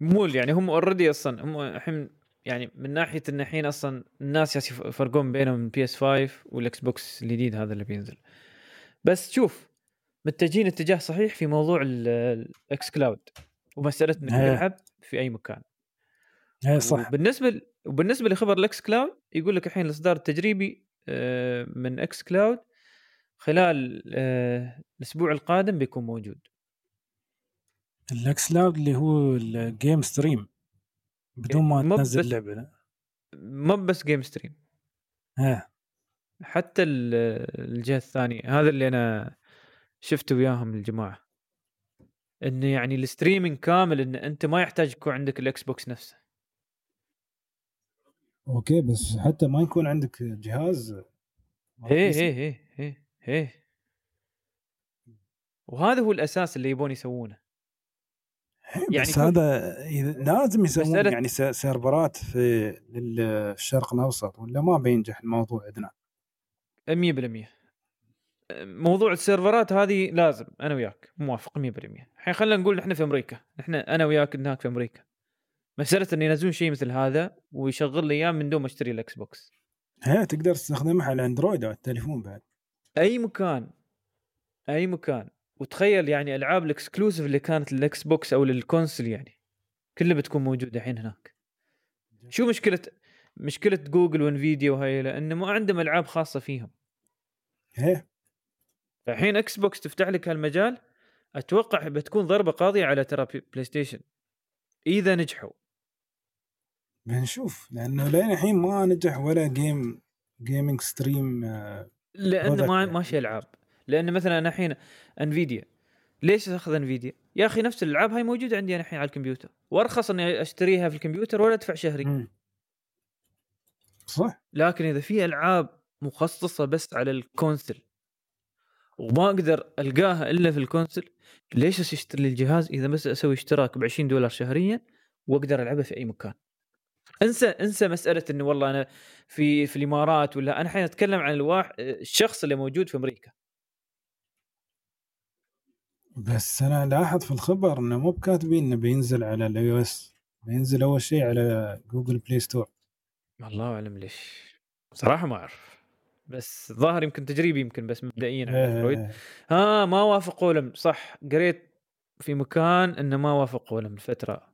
مول يعني هم already أصلا هم الحين يعني من ناحية إن الحين أصلا الناس يفرقون بينهم PS 5 وال Xbox الجديد هذا اللي بينزل. بس شوف متجهين اتجاه صحيح في موضوع ال xCloud ومسألة إنك تلعب في أي مكان.
اي صح.
بالنسبة وبالنسبة لخبر ال xCloud يقول لك الحين الإصدار التجريبي آه، من xCloud خلال آه، الأسبوع القادم بيكون موجود.
ال xCloud اللي هو ال game stream بدون ما تنزل لعبة
مو بس game stream
ها
حتى الجهة الثانية هذا اللي أنا شفته وياهم الجماعة. إنه يعني ال streaming كامل إن أنت ما يحتاج يكون عندك ال Xbox نفسه.
okay بس حتى ما يكون عندك جهاز.
إيه إيه إيه إيه إيه وهذا هو الأساس اللي يبون يسوونه.
يعني بس هذا لازم يسوون يعني سيرفرات في الشرق الأوسط ولا ما بينجح الموضوع عندنا؟
100% موضوع السيرفرات هذه لازم أنا وياك موافق 100% الحين خلينا نقول نحن في أمريكا نحن أنا وياك هناك في أمريكا. مسألة إن ينزلون شيء مثل هذا ويشغل لي إياه من دون ما أشتري ال Xbox
هي تقدر تستخدمها على ال Android أو التليفون بعد.
أي مكان أي مكان. وتخيل يعني ألعاب ال exclusive اللي كانت لل Xbox أو لل console يعني كلها بتكون موجودة الحين هناك. شو مشكلة مشكلة Google و Nvidia وهاي؟ لأنه ما عندهم ألعاب خاصة فيهم.
إيه.
الحين Xbox تفتح لك هالمجال أتوقع بتكون ضربة قاضية على ترى PlayStation إذا نجحوا.
بنشوف لأنه لين الحين ما نجح ولا game gaming stream
لأنه ما يعني. ماشي ألعاب. لأن مثلا أنا الحين Nvidia ليش أخذ Nvidia؟ يا أخي نفس الألعاب هاي موجودة عندي أنا الحين على الكمبيوتر. وأرخص إني أشتريها في الكمبيوتر ولا أدفع شهري. م.
صح.
لكن إذا في ألعاب مخصصة بس على ال console. وما أقدر ألقاها إلا في ال console. ليش اشتري الجهاز إذا بس أسوي اشتراك ب 20 دولار شهريا وأقدر ألعبها في أي مكان. انسى انسى مسألة إنه والله أنا في في الإمارات ولا أنا الحين أتكلم عن الواحد الشخص اللي موجود في أمريكا.
بس أنا لاحظ في الخبر إنه مو بكاتبين إنه بينزل على ال iOS بينزل أول شيء على Google Play Store
الله أعلم ليش. صراحة ما أعرف. بس ظاهر يمكن تجريبي يمكن بس مبدئيا على Android ها آه ما وافقوا لهم صح قريت في مكان إنه ما وافقوا لهم الفترة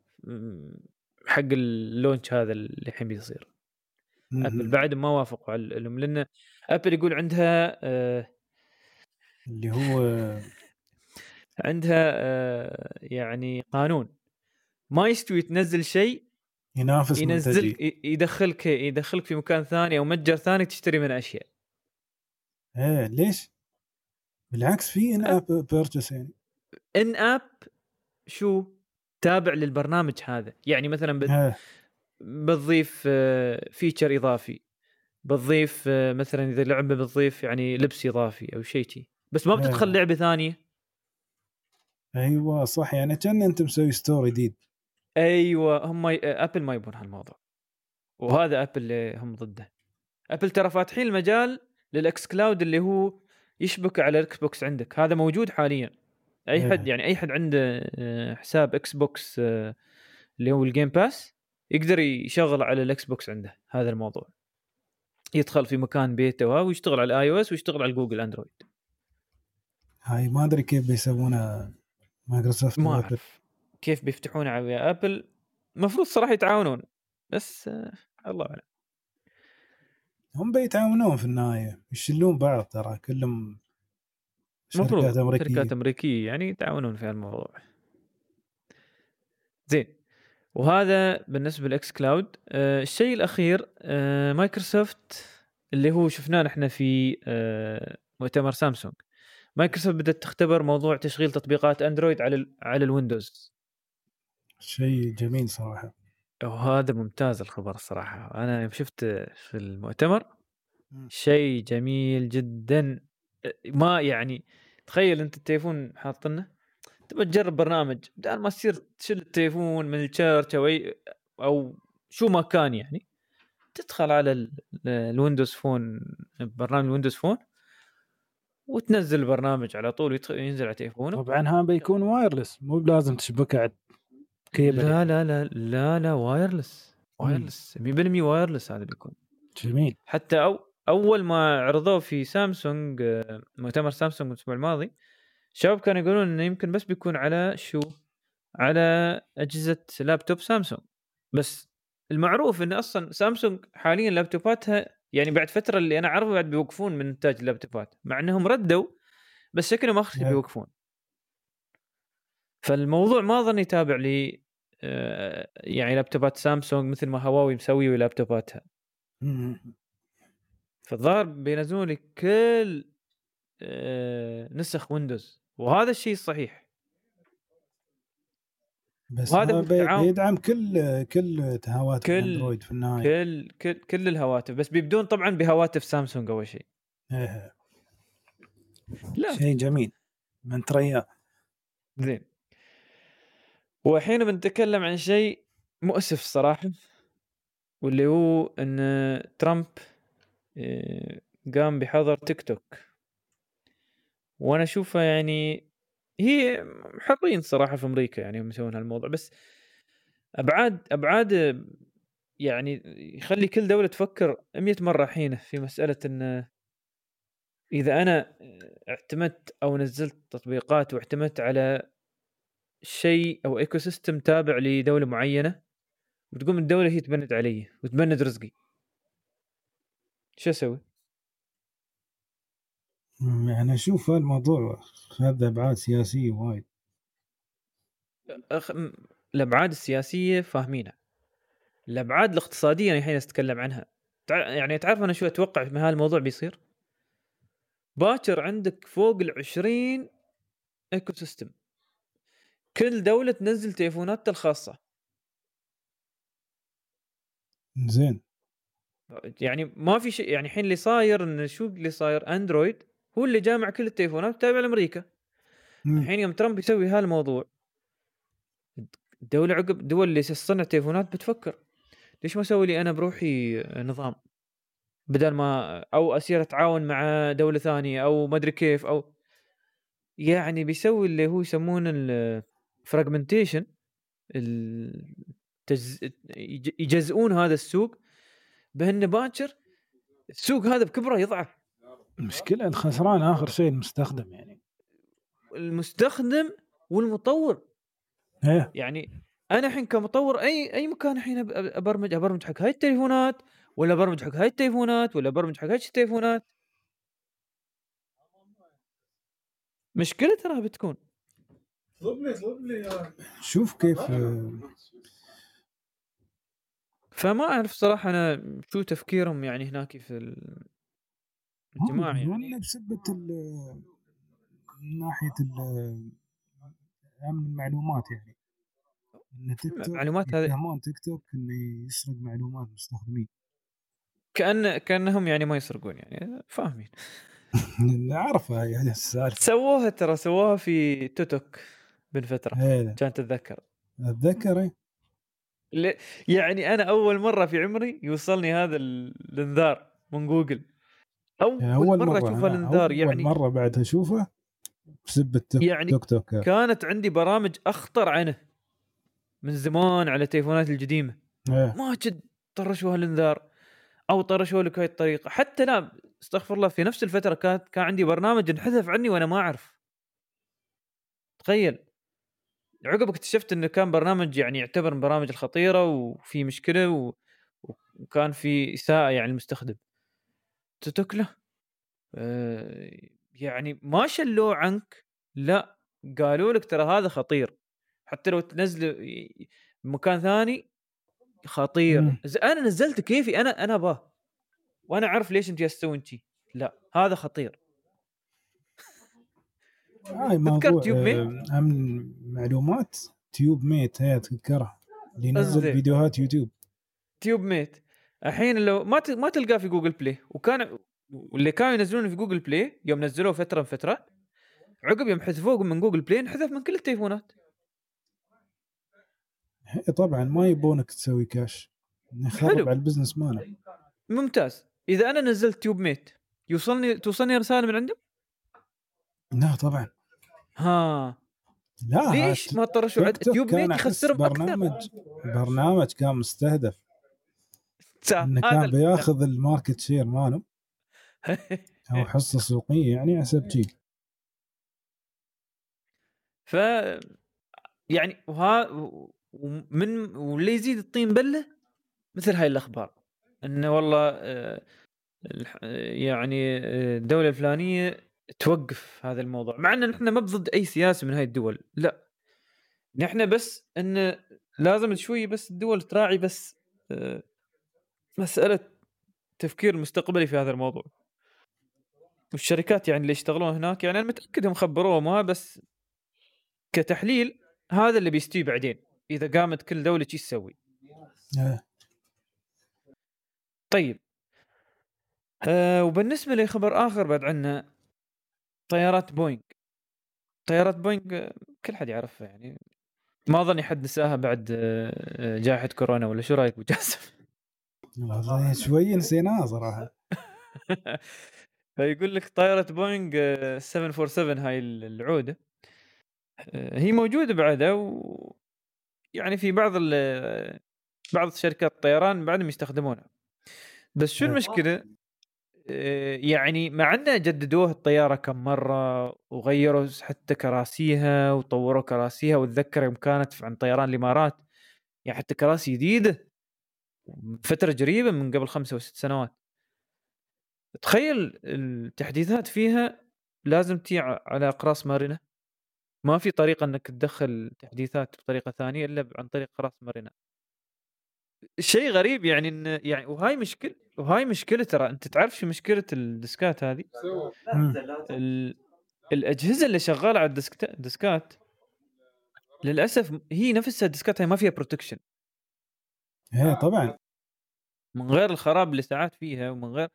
حق ال launch هذا اللي الحين بيصير. Apple بعد ما وافقوا لهم لأن Apple يقول عندها آه
اللي هو
عندها آه يعني قانون. ما يستوي تنزل شيء
ينافس
ينزل يدخلك يدخلك في مكان ثاني أو متجر ثاني تشتري منه أشياء.
إيه ليش؟ بالعكس في in-app purchase يعني.
in-app شو؟ تابع للبرنامج هذا. يعني مثلا بت... بتضيف feature إضافي. بتضيف آه، مثلا إذا لعبة بتضيف يعني لبس إضافي أو شيء شي. بس ما
إيه.
بتدخل لعبة ثانية.
أيوه صح. يعني كأن أنت مسوي store جديد
أيوه هم ي... Apple ما يبون هالموضوع. وهذا Apple اللي هم ضده. Apple ترى فاتحين المجال لل xCloud اللي هو يشبك على ال Xbox عندك. هذا موجود حاليا. أي
إيه.
حد يعني أي حد عنده آه، حساب Xbox آه، اللي هو ال Game Pass يقدر يشغل على ال Xbox عنده. هذا الموضوع. يدخل في مكان بيته ويشتغل على ال iOS ويشتغل على Google Android
هاي ما أدري كيف بيسوونها مايكروسوفت.
ما أعرف كيف بيفتحون على Apple المفروض صراحة يتعاونون بس آه، الله أعلم.
هم بيتعاونون في النهاية يشلون بعض ترى كلهم شركات أمريكية.
شركات أمريكية يعني يتعاونون في الموضوع زين وهذا بالنسبة لل xCloud. آه الشيء الأخير آه مايكروسوفت اللي هو شفناه نحن في آه مؤتمر Samsung. Microsoft بدأت تختبر موضوع تشغيل تطبيقات Android على ال على ال Windows.
شيء جميل صراحة.
وهذا ممتاز الخبر الصراحة. أنا يوم شفت في المؤتمر. شيء جميل جدا. ما يعني تخيل أنت التليفون حاطنه تبى تجرب برنامج بدل ما تصير تشيل التليفون من ال charge أو أي- أو شو ما كان يعني تدخل على ال- Windows Phone برنامج ال Windows Phone وتنزل البرنامج على طول ينزل على تليفونك
طبعا هذا بيكون wireless مو بلازم تشبكه على كيبل.
لا لا لا لا لا
wireless.
wireless. 100% wireless هذا بيكون
جميل.
حتى أو أول ما عرضوه في سامسونج آه، مؤتمر سامسونج الأسبوع الماضي الشباب كانوا يقولون إنه يمكن بس بيكون على شو؟ على أجهزة لابتوب سامسونج. بس المعروف إن أصلا سامسونج حاليا لابتوباتها يعني بعد فترة اللي أنا أعرفه بعد بيوقفون من إنتاج اللابتوبات مع إنهم ردوا بس شكلهم اخر
نعم.
بيوقفون. فالموضوع ما ظن يتابع لي يعني لابتوبات سامسونج مثل ما هواوي مسوي لابتوباتها. فالظاهر بينزلون لي كل آه، نسخ ويندوز وهذا الشيء الصحيح.
بس
وهذا
هذا بيدعم كل كل هواتف
كل-
الأندرويد في النهاية.
كل كل كل الهواتف بس بيبدون طبعا بهواتف سامسونج أول شيء.
إيه.
لا.
شيء جميل. من تريا.
زين. والحين بنتكلم عن شيء مؤسف صراحة واللي هو إن ترامب آه، قام بحظر تيك توك. وأنا اشوفها يعني هم حرين صراحة في أمريكا يعني هم يسوون هالموضوع. بس أبعاد أبعاد يعني يخلي كل دولة تفكر 100 مرة حين في مسألة إن إذا أنا اعتمدت أو نزلت تطبيقات واعتمدت على شيء أو ecosystem تابع لدولة معينة وتقوم الدولة هي تبند علي وتبند رزقي. شو
أسوي؟ يعني أشوف الموضوع هذا أبعاد سياسية وايد.
أخ... الأبعاد السياسية فاهمينها. الأبعاد الاقتصادية أنا الحين أتكلم عنها. تع... يعني تعرف أنا شو أتوقع من هالموضوع بيصير؟ باكر عندك فوق ال 20 ecosystem كل دولة تنزل تليفوناتها الخاصة.
زين.
يعني ما في شيء يعني الحين اللي صاير إن شو اللي صاير؟ اندرويد هو اللي جامع كل التليفونات تابع
لأمريكا.
الحين يوم ترامب يسوي هالموضوع الدولة عقب الدول اللي تصنع تليفونات بتفكر ليش ما أسوي لي أنا بروحي نظام؟ بدل ما أو أصير أتعاون مع دولة ثانية أو ما أدري كيف أو يعني بيسوي اللي هو يسمونه التجز... يج- يجزئون هذا السوق بأن باكر السوق هذا بكبره يضعف.
المشكلة الخسران آخر شيء المستخدم يعني.
المستخدم والمطور.
إيه.
يعني أنا الحين كمطور أي أي مكان الحين أبرمج أبرمج حق هاي التليفونات ولا أبرمج حق هاي التليفونات ولا أبرمج حق هاي التليفونات. مشكلة ترى بتكون.
شوف كيف آه،
فما أعرف صراحة أنا شو تفكيرهم يعني هناك في ال- الجماعة
هم
يعني.
ولا بسبة ال- من ناحية ال- أمن المعلومات يعني. إن تيك توك
معلومات هذه
تيك توك إنه يسرق معلومات المستخدمين
كان كأنهم يعني ما يسرقون يعني فاهمين.
عارفه يعني السالفة.
سووها ترى سووها في توتوك من فترة
إيه،
كان تتذكر.
أتذكر إيه.
ل- يعني أنا أول مرة في عمري يوصلني هذا ال- الإنذار من جوجل. أول,
يعني
أول
مرة,
مرة
أشوف
الإنذار
أول
يعني
مرة بعد أشوفه بسبه توك
يعني
توك توك.
كانت عندي برامج أخطر عنه. من زمان على التليفونات القديمة.
إيه.
ما كنت طرشوا هالانذار أو طرشوا لك هاي الطريقة. حتى لا استغفر الله في نفس الفترة كانت كان عندي برنامج انحذف عني وأنا ما أعرف. تخيل. عقب اكتشفت انه كان برنامج يعني يعتبر من البرامج الخطيرة وفي مشكلة و... وكان في اساءه يعني المستخدم. تتكله آه يعني ما شلوه عنك؟ لا. قالوا لك ترى هذا خطير. حتى لو تنزله مكان ثاني خطير.
مم.
أنا نزلت كيفي أنا أنا باه وأنا أعرف ليش أنت تسوين شي لا. هذا خطير.
هاي
تذكر
TubeMate؟ أمن معلومات. TubeMate هي اتذكرها اللي ينزل. فيديوهات يوتيوب.
TubeMate. الحين لو ما ما تلقاه في Google Play. وكان واللي كانوا ينزلونه في Google Play يوم نزلوه فترة من فترات عقب يوم حذفوه من Google Play انحذف من كل التليفونات.
طبعا ما يبونك تسوي cache يخرب. على ال business ماله.
ممتاز. إذا أنا نزلت TubeMate يوصلني توصلني رسالة من عندهم؟
لا طبعا.
ها.
لا
ليش ما طرشوا عد
TubeMate
يخسرهم أكثر؟
برنامج برنامج كان مستهدف.
إنه
كان بياخذ ال market share ماله. أو حصة سوقية يعني حسب شي
ف يعني وها ومن واللي يزيد الطين بله مثل هاي الأخبار. إنه والله آه، يعني آه، الدولة الفلانية توقف هذا الموضوع مع إن نحن ما بضد أي سياسة من هاي الدول لا. نحن بس انه لازم شوي بس الدول تراعي بس آه، مسألة تفكير مستقبلي في هذا الموضوع. والشركات يعني اللي يشتغلون هناك يعني أنا متأكد هم خبروه ما بس كتحليل هذا اللي بيستوي بعدين إذا قامت كل دولة شو تسوي.
إيه.
طيب آه وبالنسبة لخبر آخر بعد عنا طيارات بوينغ. طيارات بوينغ آه، كل حد يعرفها يعني. ما أظن حد نساها بعد آه، آه، جائحة كورونا ولا شو رأيك ابو جاسم؟
والله شوي نسيناها صراحة.
فيقول لك طائره بوينغ آه، 747 هاي العودة. آه، هي موجودة بعدها و يعني في بعض ال- بعض شركات الطيران بعدهم يستخدمونها. بس شو
إيه.
آه، يعني مع إنه جددوها الطيارة كم مرة وغيروا حتى كراسيها وطوروا كراسيها واتذكر يوم كانت عن طيران الإمارات يعني حتى كراسي جديدة فترة قريبة من قبل خمسة وست سنوات. تخيل التحديثات فيها لازم تي ع- على أقراص مرنه ما في طريقة إنك تدخل تحديثات بطريقة ثانية إلا عن طريق أقراص مرنه شيء غريب يعني إن يعني وهاي مشكله وهاي مشكلة ترى أنت تعرف شو مشكلة الديسكات هذه. ال... الأجهزة اللي شغالة على. ال disk ات للأسف هي نفسها ال disk ات هي ما فيها protection
إيه طبعا.
من غير الخراب اللي ساعات فيها ومن غير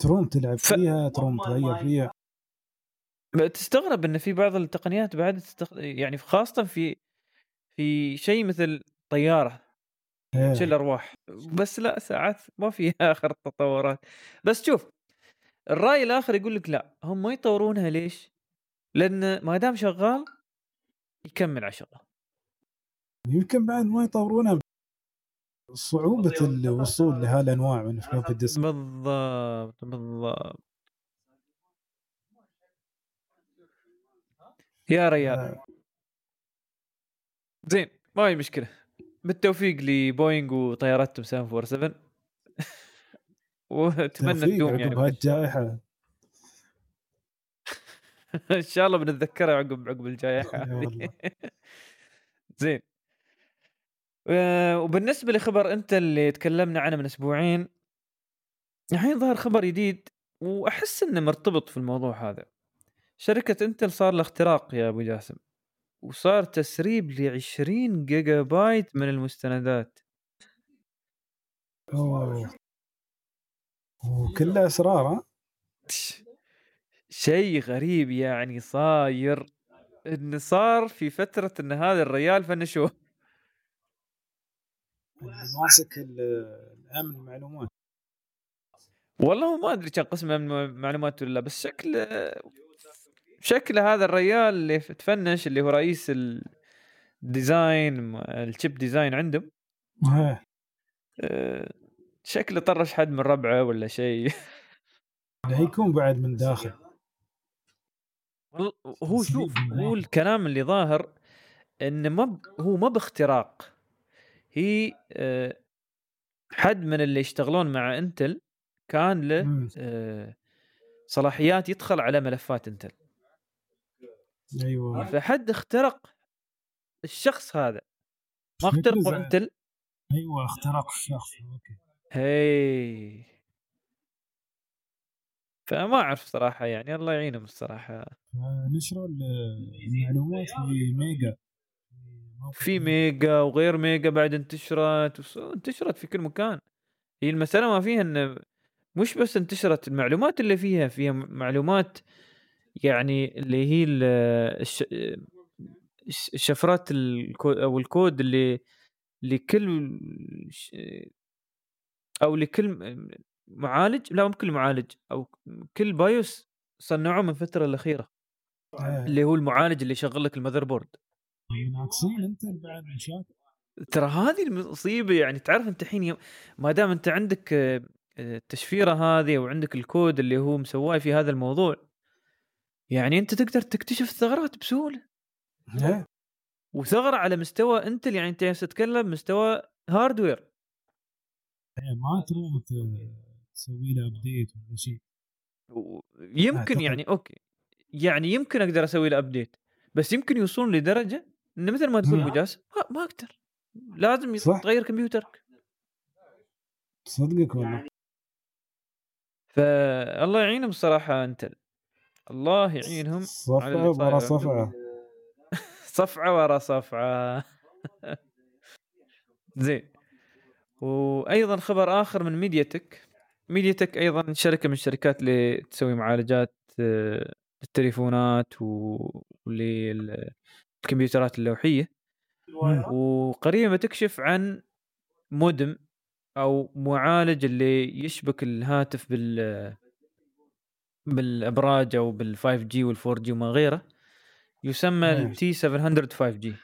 تروم تلعب
ف-
فيها تروم تغير فيها.
تستغرب إن في بعض التقنيات بعد تستخ... يعني خاصة في في شيء مثل طيارة.
إيه.
تشيل أرواح. بس لا ساعات ما في آخر التطورات. بس شوف الرأي الآخر يقول لك لا هم ما يطورونها ليش؟ لأن ما دام شغال يكمل على شغله.
يمكن بعد ما يطورونها صعوبة الوصول لهالانواع من floppy ال disk.
بالضبط بالضبط. يا ريال.
آه،
زين ما هي مشكلة. بالتوفيق لبوينغ وطياراتهم 747
وأتمنى
تدوم يعني.
عقب هالجائحة
إن شاء الله بنتذكرها عقب عقب
الجائحة.
زين. وبالنسبة لخبر أنت اللي تكلمنا عنه من أسبوعين الحين ظهر خبر جديد وأحس إنه مرتبط في الموضوع هذا. شركة إنتل صار له اختراق يا أبو جاسم. وصار تسريب ل 20 جيجا بايت من المستندات.
أوه. وكله أسرار ها؟
شيء غريب يعني صاير انه صار في فترة إن هذا الريال فنشوه.
ماسك ال- الأمن المعلومات.
والله ما أدري كان قسم من معلومات ولا لا، بس شكل شكل هذا الريال اللي تفنش اللي هو رئيس ال design ال chip
design عندهم.
آه، شكله طرش حد من ربعه ولا شيء
لا يكون بعد من داخل
هو شوف. هو الكلام اللي ظاهر إنه ما ب... هو ما باختراق هي آه، حد من اللي يشتغلون مع Intel كان له. آه، صلاحيات يدخل على ملفات Intel
أيوه
فحد اخترق الشخص هذا. ما
زعل.
Intel؟
أيوه اختراق الشخص. أوكي.
هي. فما أعرف صراحة يعني الله يعينهم الصراحة.
فنشروا ال- المعلومات في ميجا.
في Mega. وغير Mega بعد انتشرت انتشرت في كل مكان. هي المسألة ما فيها انه مش بس انتشرت المعلومات اللي فيها فيها معلومات يعني اللي هي ال- الش... الش- الشفرات الكود أو الكود اللي لكل أو لكل معالج لا مو كل معالج أو كل BIOS صنعوه من الفترة الأخيرة.
إيه.
اللي هو المعالج اللي يشغل لك ال motherboard.
ناقصين أنت بعد مشاكل
ترى هذه المصيبة يعني تعرف أنت الحين ما دام أنت عندك آه، التشفيرة هذه وعندك الكود اللي هو مسواه في هذا الموضوع يعني أنت تقدر تكتشف الثغرات بسهولة
إيه.
وثغرة على مستوى انت يعني أنت تتكلم مستوى hardware
إيه، ما تروح تسوي له update ولا شيء
يمكن. يعني أوكي يعني يمكن أقدر أسوي له update بس يمكن يوصلون لدرجة إنه مثل ما تقول. ابو جاسم ما, ما أقدر لازم. تغير كمبيوترك
تصدقك والله
فالله يعينهم الصراحة Intel الله يعينهم
برا
عندهم.
صفعة.
صفعة ورا صفعة. زين. وأيضا خبر آخر من MediaTek MediaTek أيضا شركة من الشركات اللي تسوي معالجات آه، للتليفونات وللكمبيوترات
اللوحية.
وقريبا بتكشف عن مودم أو معالج اللي يشبك الهاتف بال بالابراج أو بال 5 G وال 4 G وما غيره يسمى
إيه.
ال T 700 5 G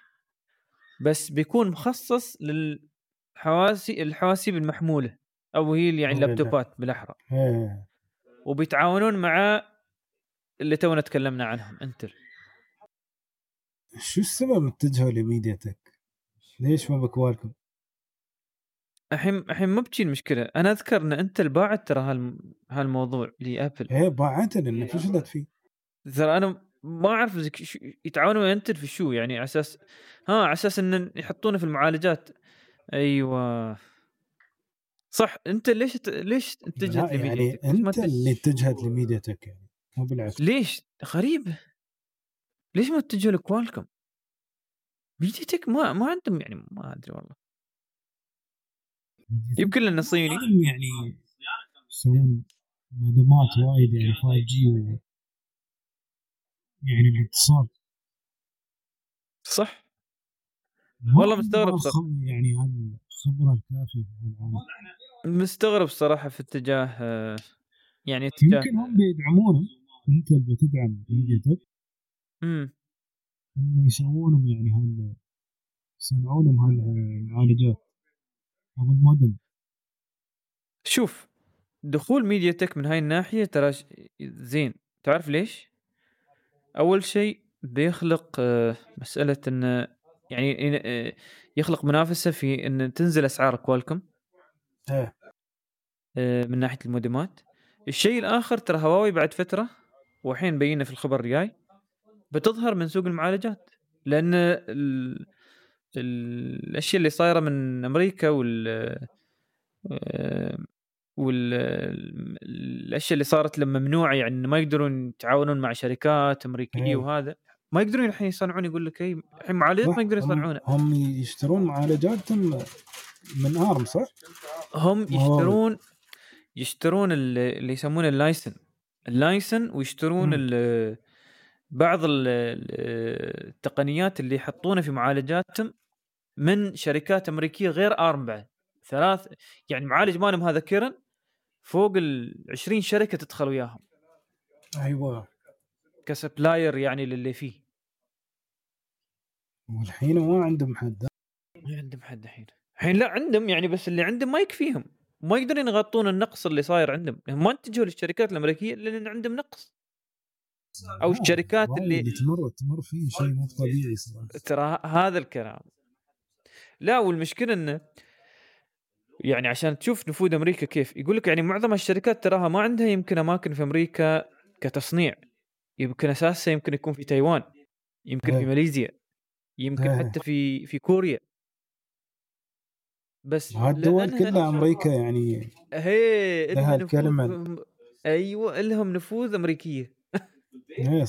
بس بيكون مخصص للحواسي الحواسيب المحمولة أو هي اللي يعني
إيه، لا.
اللابتوبات بالأحرى
إيه
وبيتعاونون مع اللي تونا تكلمنا عنهم انتل
شو السبب اتجهوا لميديا تك؟ ليش ما بكوالكم؟
الحين الحين ما بتجي المشكلة أنا أذكر إن انتل باعت ترى هالم... هالموضوع لأبل.
إيه باعته لأنه فشلت فيه.
ترى أنا ما أعرف يتعاونوا ويا انتل في شو يعني على أساس ها على أساس إن يحطونه في المعالجات. أيوه. صح. أنت ليش ت... ليش اتجهت
يعني
أنت
اللي اتجهت ل MediaTek يعني مو بالعكس.
ليش؟ غريبه ليش ما اتجهوا ل Qualcomm؟ MediaTek ما ما عندهم يعني ما أدري والله. يمكن لأنه صيني.
يعني يسوون مودمات وايد يعني 5 G و يعني الاتصال.
صح. والله مستغرب.
خب- يعني هالخبره الكافية في
مستغرب صراحة في اتجاه يعني اتجاه
يمكن هم بيدعمونه. انت اللي بتدعم MediaTek
امم
إنه يسوونهم يعني هال يصنعون هالمعالجات أو المودم
شوف دخول MediaTek من هاي الناحية ترى زين. تعرف ليش؟ أول شيء بيخلق آه، مسألة انه يعني آه، يخلق منافسة في إن تنزل أسعار كوالكم.
إيه.
آه، من ناحية المودمات الشيء الآخر ترى هواوي بعد فترة والحين بينا في الخبر الجاي بتظهر من سوق المعالجات. لأن. الأشياء اللي صايرة من أمريكا وال آه، وال الأشياء اللي صارت لما ممنوعه يعني ما يقدرون يتعاونون مع شركات أمريكية
إيه.
وهذا ما يقدرون الحين يصنعون يقول لك اي الحين معالجات ما يقدرون يصنعونها
هم يشترون معالجاتهم من أرم صح؟
هم. يشترون يشترون ال- اللي يسمونه اللايسن اللايسن ويشترون بعض ال- ال- التقنيات اللي يحطونها في معالجاتهم من شركات أمريكية غير أرم بعد. ثلاث يعني معالج مالهم هذا Kirin فوق ال 20 شركة تدخل وياهم.
أيوه.
ك supplier يعني للي فيه.
والحين ما عندهم حد.
ما عندهم حد الحين. الحين لا عندهم يعني بس اللي عندهم ما يكفيهم. ما يقدرون يغطون النقص اللي صاير عندهم. هم ما اتجهوا للشركات الأمريكية لأن عندهم نقص.
أو
الشركات اللي
اللي تمر تمر فيه شيء مو طبيعي صراحة
ترى هذا الكلام لا والمشكلة إنه يعني عشان تشوف نفوذ أمريكا كيف يقول لك يعني معظم الشركات تراها ما عندها يمكن أماكن في أمريكا كتصنيع يمكن أساسها يمكن يكون في تايوان يمكن في
إيه.
ماليزيا يمكن
إيه.
حتى في في كوريا بس
هالدول كلها أمريكا يعني
هي
لها.
نفوذ أيوه لهم نفوذ
أمريكية.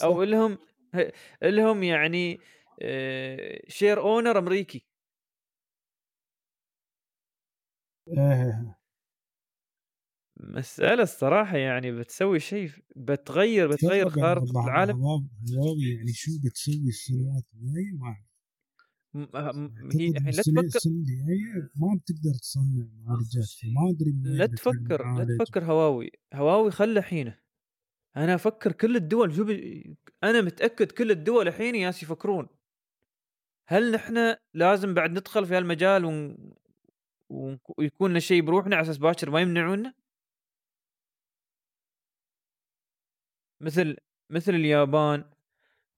أو لهم لهم يعني آه، share owner أمريكي.
إيه.
مسألة الصراحة يعني بتسوي شيء بتغير بتغير خارطة العالم.
يعني شو بتسوي السنوات الجاية؟ ما أعرف. أعتقد
هي لا تفكر
ما بتقدر تصنع معالجات فما أدري
لا تفكر لا. تفكر هواوي. هواوي خله حينه. أنا أفكر كل الدول شو بي... أنا متأكد كل الدول الحين ياس يفكرون. هل نحن لازم بعد ندخل في هالمجال ون... ون- ويكون لنا شيء بروحنا على أساس باكر ما يمنعونا؟ مثل مثل اليابان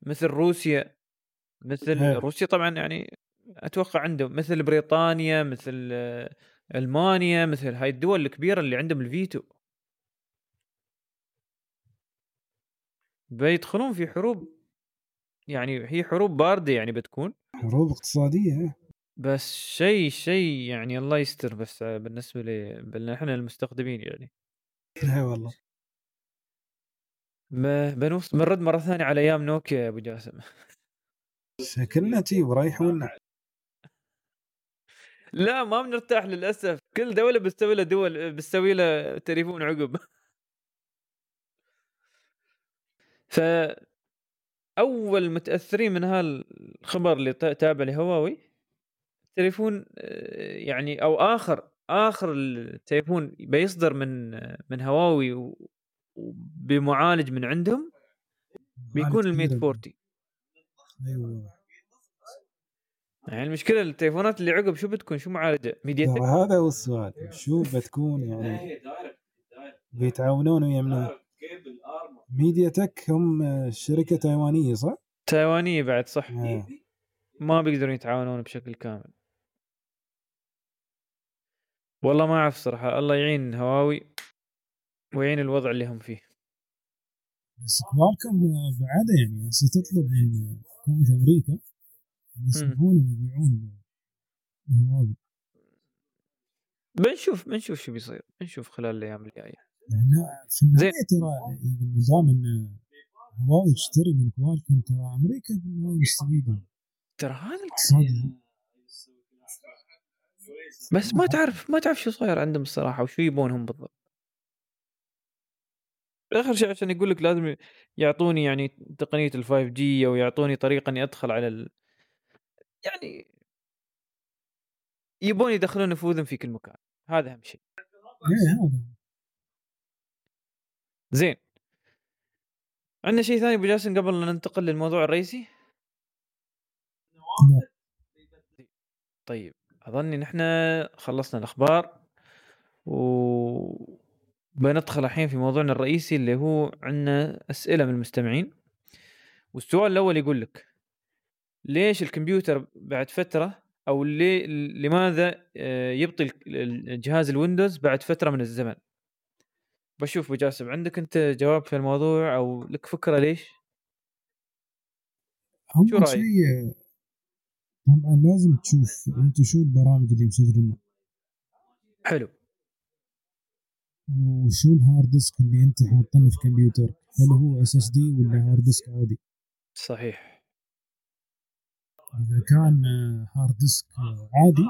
مثل روسيا مثل
إيه.
روسيا طبعا يعني أتوقع عندهم مثل بريطانيا مثل آه، ألمانيا مثل هاي الدول الكبيرة اللي عندهم الفيتو. بيدخلون في حروب يعني هي حروب باردة يعني بتكون.
حروب اقتصادية إيه.
بس شيء شيء يعني الله يستر بس بالنسبة لي إحنا المستخدمين يعني.
اي والله.
ما- بنوص بنرد مرة ثانية على أيام نوكيا يا أبو جاسم.
شكلنا تي ورايحونا
لا ما بنرتاح للأسف. كل دولة بتسوي لها دول بتسوي لها تليفون عقب. ف اول متأثرين من هالخبر اللي تابع لهواوي تليفون آه، يعني أو آخر آخر التليفون بيصدر من من هواوي و- بمعالج من عندهم بيكون الميت 40
أيوه.
يعني المشكلة التليفونات اللي عقب شو بتكون؟ شو معالجة؟ ميديا
ترى هذا هو السؤال. شو بتكون يعني؟ بيتعاونون ويا منو؟ ميديا تك هم شركة تايوانية صح؟
تايوانية بعد صح.
آه.
ما بيقدرون يتعاونون بشكل كامل. والله ما أعرف صراحة. الله يعين هواوي ويعين الوضع اللي هم فيه.
بس كوالكم بعدها يعني هسه تطلب من حكومة أمريكا يسمحون يبيعون هواوي.
بنشوف بنشوف شو بيصير. بنشوف خلال الأيام الجاية.
لأن في النهايه ترى إذا ما دام إن هواوي تشتري من كوالكم ترى أمريكا في النهايه مستفيده
ترى هذا
اقتصادي
بس ما تعرف ما تعرف شو صاير عندهم الصراحة وشو يبونهم بالضبط. آخر شيء عشان يقول لك لازم يعطوني يعني تقنية ال 5 جي أو يعطوني طريقة إني أدخل على ال... يعني يبون يدخلون نفوذهم في كل مكان. هذا أهم شيء.
هذا.
زين. عندنا شيء ثاني أبو جاسم قبل لا ننتقل للموضوع الرئيسي؟ طيب أظني نحن خلصنا الأخبار و بندخل الحين في موضوعنا الرئيسي اللي هو عندنا أسئلة من المستمعين. والسؤال الأول يقول لك ليش الكمبيوتر بعد فترة أو لماذا آه، يبطل الجهاز ال Windows بعد فترة من الزمن؟ بشوف أبو جاسم عندك أنت جواب في الموضوع أو لك فكرة ليش؟ شو
اول
رأيك؟
شيء طبعا لازم تشوف أنت شو البرامج اللي مسجلينها.
حلو.
وشو ال hard disk اللي أنت حاطينه في كمبيوتر هل هو SSD ولا hard disk عادي؟
صحيح.
إذا كان hard disk عادي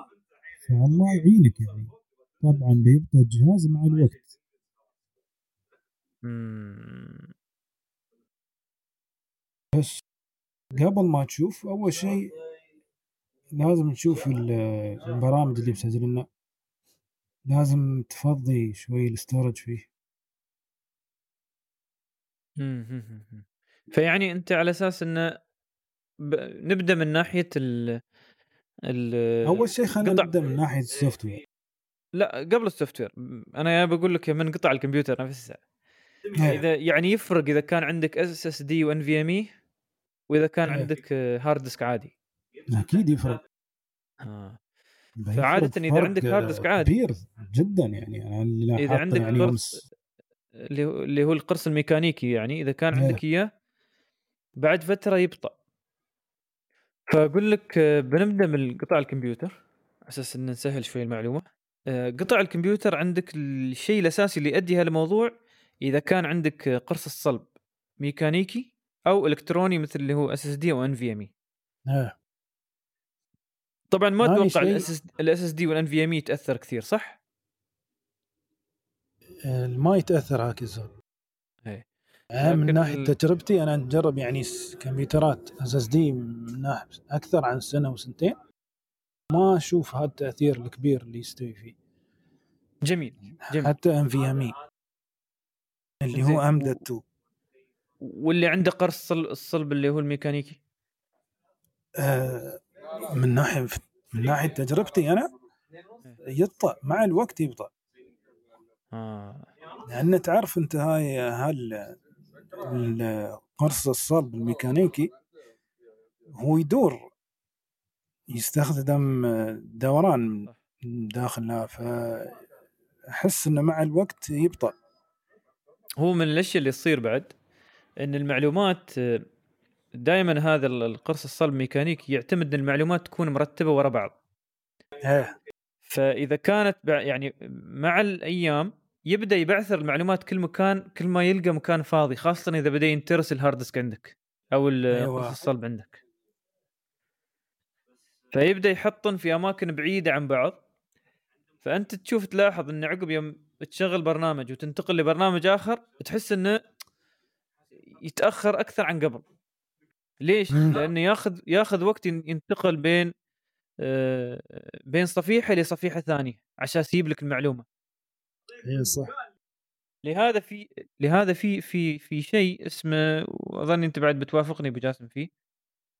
فالله يعينك يعني. طبعا بيبطل الجهاز مع الوقت. بس قبل ما تشوف أول شيء لازم تشوف ال- البرامج اللي مسجل لنا. لازم تفضي شوي ال storage فيه.
مم،. فيعني أنت على أساس انه ب... نبدأ من ناحية ال ال
أول شيء خلينا
قطع-
نبدأ من ناحية ال software.
لا قبل ال software. أنا يا بقول لك من قطع الكمبيوتر نفسها. إذا يعني يفرق إذا كان عندك SSD و NVMe وإذا كان
إيه.
عندك آه، hard disk عادي
أكيد يفرق
آه. إذا
فرق
عندك hard disk عادي.
كبير جدا يعني
أنا
إذا
عندك
يعني
قرص. اللي هو اللي هو القرص الميكانيكي يعني إذا كان
إيه.
عندك إياه بعد فترة يبطأ فأقول لك آه، بنبدأ من قطع الكمبيوتر على أساس إن نسهل شوي المعلومة آه، قطع الكمبيوتر عندك الشيء الأساسي اللي يؤدي هالموضوع إذا كان عندك قرص الصلب ميكانيكي أو إلكتروني مثل اللي هو SSD أو
NVMe.
طبعا ما أتوقع ال SSD وال NVMe يتأثر كثير صح؟
ما يتأثر هكذا
إيه.
آه، من ناحية
ال-
تجربتي أنا أجرب يعني كمبيوترات SSD من ناحية أكثر عن سنة وسنتين ما أشوف هذا التأثير الكبير اللي يستوي فيه
جميل جميل
حتى NVM e اللي. هو M.2
واللي عنده قرص صل- الصلب اللي هو الميكانيكي؟
آه، من ناحية من ناحية تجربتي أنا يبطأ مع الوقت يبطأ.
آه.
لأن تعرف أنت هاي هال ال- قرص الصلب الميكانيكي هو يدور يستخدم دوران داخلها فاحس إنه مع الوقت يبطأ.
هو من الأشياء اللي تصير بعد إن المعلومات دائما هذا ال- القرص الصلب ميكانيكي يعتمد إن المعلومات تكون مرتبة ورا بعض.
إيه
فإذا كانت يعني مع الأيام يبدأ يبعثر المعلومات كل مكان كل ما يلقى مكان فاضي خاصة إذا بدأ ينترس ال hard disk عندك أو
أيوة.
قرص الصلب عندك. فيبدأ يحطن في أماكن بعيدة عن بعض. فأنت تشوف تلاحظ إن عقب يوم تشغل برنامج وتنتقل لبرنامج آخر تحس إنه يتأخر أكثر عن قبل. ليش؟ لأنه ياخذ ياخذ وقت ين- ينتقل بين آه، بين صفيحة لصفيحة ثانية عشان يجيب لك المعلومة.
إيه صح.
لهذا في لهذا في في في شيء اسمه واظن أنت بعد بتوافقني أبو جاسم فيه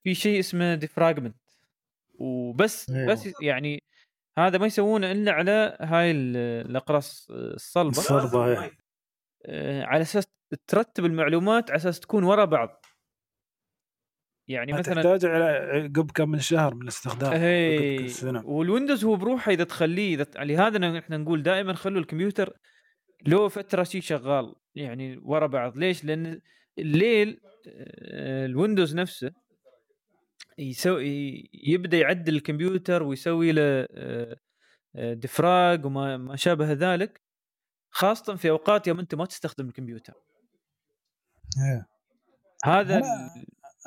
في شيء اسمه ديفراجمنت وبس
أيوة.
بس يعني هذا ما يسوونه إلا على هاي ال- الأقراص الصلبة.
الصلبة إيه.
آه، على أساس ترتب المعلومات على أساس تكون ورا بعض. يعني مثلا
تحتاج على عقب كم من شهر من الاستخدام كل سنة.
وال Windows هو بروحه إذا تخليه إذا لهذا إحنا نقول دائما خلوا الكمبيوتر له فترة شي شغال يعني ورا بعض. ليش؟ لأن الليل آه، ال Windows نفسه يسوي يبدأ يعدل الكمبيوتر ويسوي له آه، آه، defrag وما ما شابه ذلك خاصة في أوقات يوم أنت ما تستخدم الكمبيوتر
إيه.
هذا
أنا-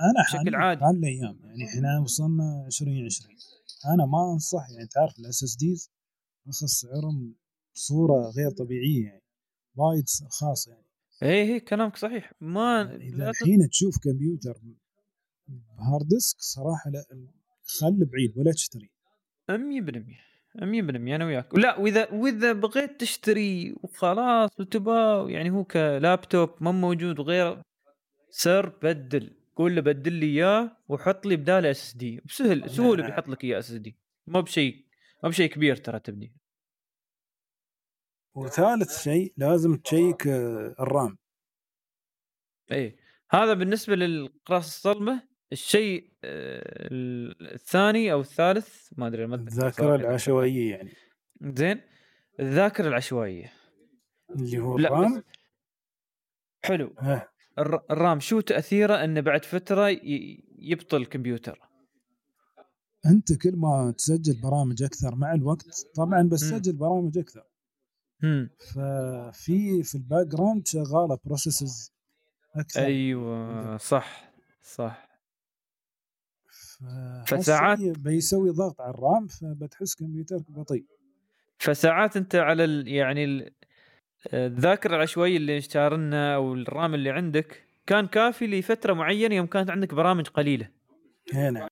أنا
بشكل
حاليا
عادي.
هالايام يعني إحنا وصلنا 2020 أنا ما أنصح يعني تعرف ال SSDs رخص سعرهم بصورة غير طبيعية يعني وايد رخاص يعني
إيه إيه كلامك صحيح ما
إذا
لا ت-
الحين تشوف كمبيوتر hard disk صراحة لا خل بعيد ولا تشتري.
100% 100% أنا وياك. لا وإذا وإذا بغيت تشتري وخلاص وتبغى يعني هو كلابتوب ما موجود وغيره سر بدل قول له بدل لي إياه وحط لي بداله SSD بسهل
سهولة.
بيحط لك إياه SSD ما بشيء ما بشيء كبير ترى تبديل
وثالث شيء لازم تشيك آه، ال
RAM. إيه هذا بالنسبة للقراص الصلبة. الشيء آه، الثاني أو الثالث ما أدري ما الذاكرة.
العشوائية يعني.
زين الذاكرة العشوائية.
اللي هو الرام؟
حلو.
آه،
الر- الرام شو تأثيره؟ إنه بعد فترة يبطل الكمبيوتر.
أنت كل ما تسجل برامج أكثر مع الوقت طبعا بس
مم.
سجل برامج أكثر.
امم
ففي في ال background شغالة processes أكثر.
أيوه صح صح.
فساعات بيسوي ضغط على ال RAM فبتحس كمبيوترك بطيء.
فساعات أنت على ال يعني ال الذاكرة العشوائيه اللي اشتارنا أو ال RAM اللي عندك كان كافي لفترة معينة يوم كانت عندك برامج قليلة.
اي نعم.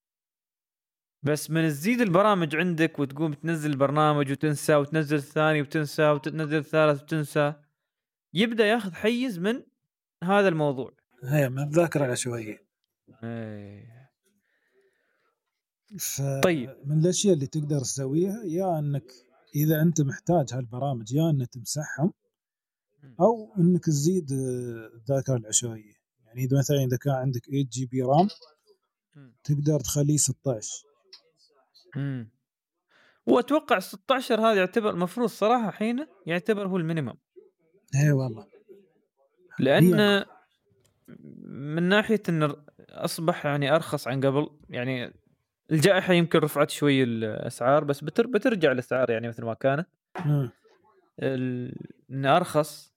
بس من تزيد البرامج عندك وتقوم تنزل برنامج وتنسى وتنزل الثاني وتنسى وتنزل الثالث وتنسى يبدأ ياخذ حيز من هذا الموضوع.
هي من الذاكرة العشوائيه
إيه.
ف...
طيب.
من الأشياء اللي تقدر تسويها يا إنك إذا أنت محتاج هالبرامج يا إنك تمسحهم أو إنك تزيد آه، الذاكرة العشوائية. يعني إذا مثلا إذا كان عندك 8 GB
RAM.
تقدر تخليه 16
امم وأتوقع 16 هذا يعتبر المفروض صراحة حين يعتبر هو ال minimum.
اي والله.
لأن من ناحية انه أصبح يعني أرخص عن قبل يعني الجائحة يمكن رفعت شوي الأسعار بس بتر بترجع الأسعار يعني مثل ما كانت. إنه أرخص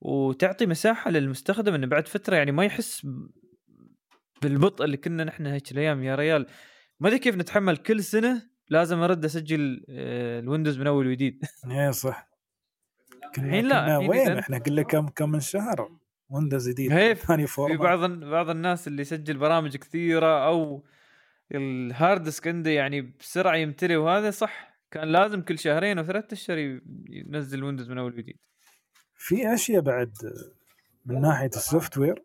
وتعطي مساحة للمستخدم إنه بعد فترة يعني ما يحس بالبطء اللي كنا نحن هيك الأيام. يا ريال ما أدري كيف نتحمل كل سنة لازم أرد أسجل آه، ال Windows من أول وجديد.
اي صح.
الحين لا،
وين؟ إحنا قلنا كم كم من شهر؟ Windows جديد. ثاني
في
format
بعض بعض الناس اللي يسجل برامج كثيرة أو ال hard disk عنده يعني بسرعة يمتلي وهذا صح. كان لازم كل شهرين أو ثلاثة أشهر ينزل Windows من أول وجديد.
في أشياء بعد من ناحية ال software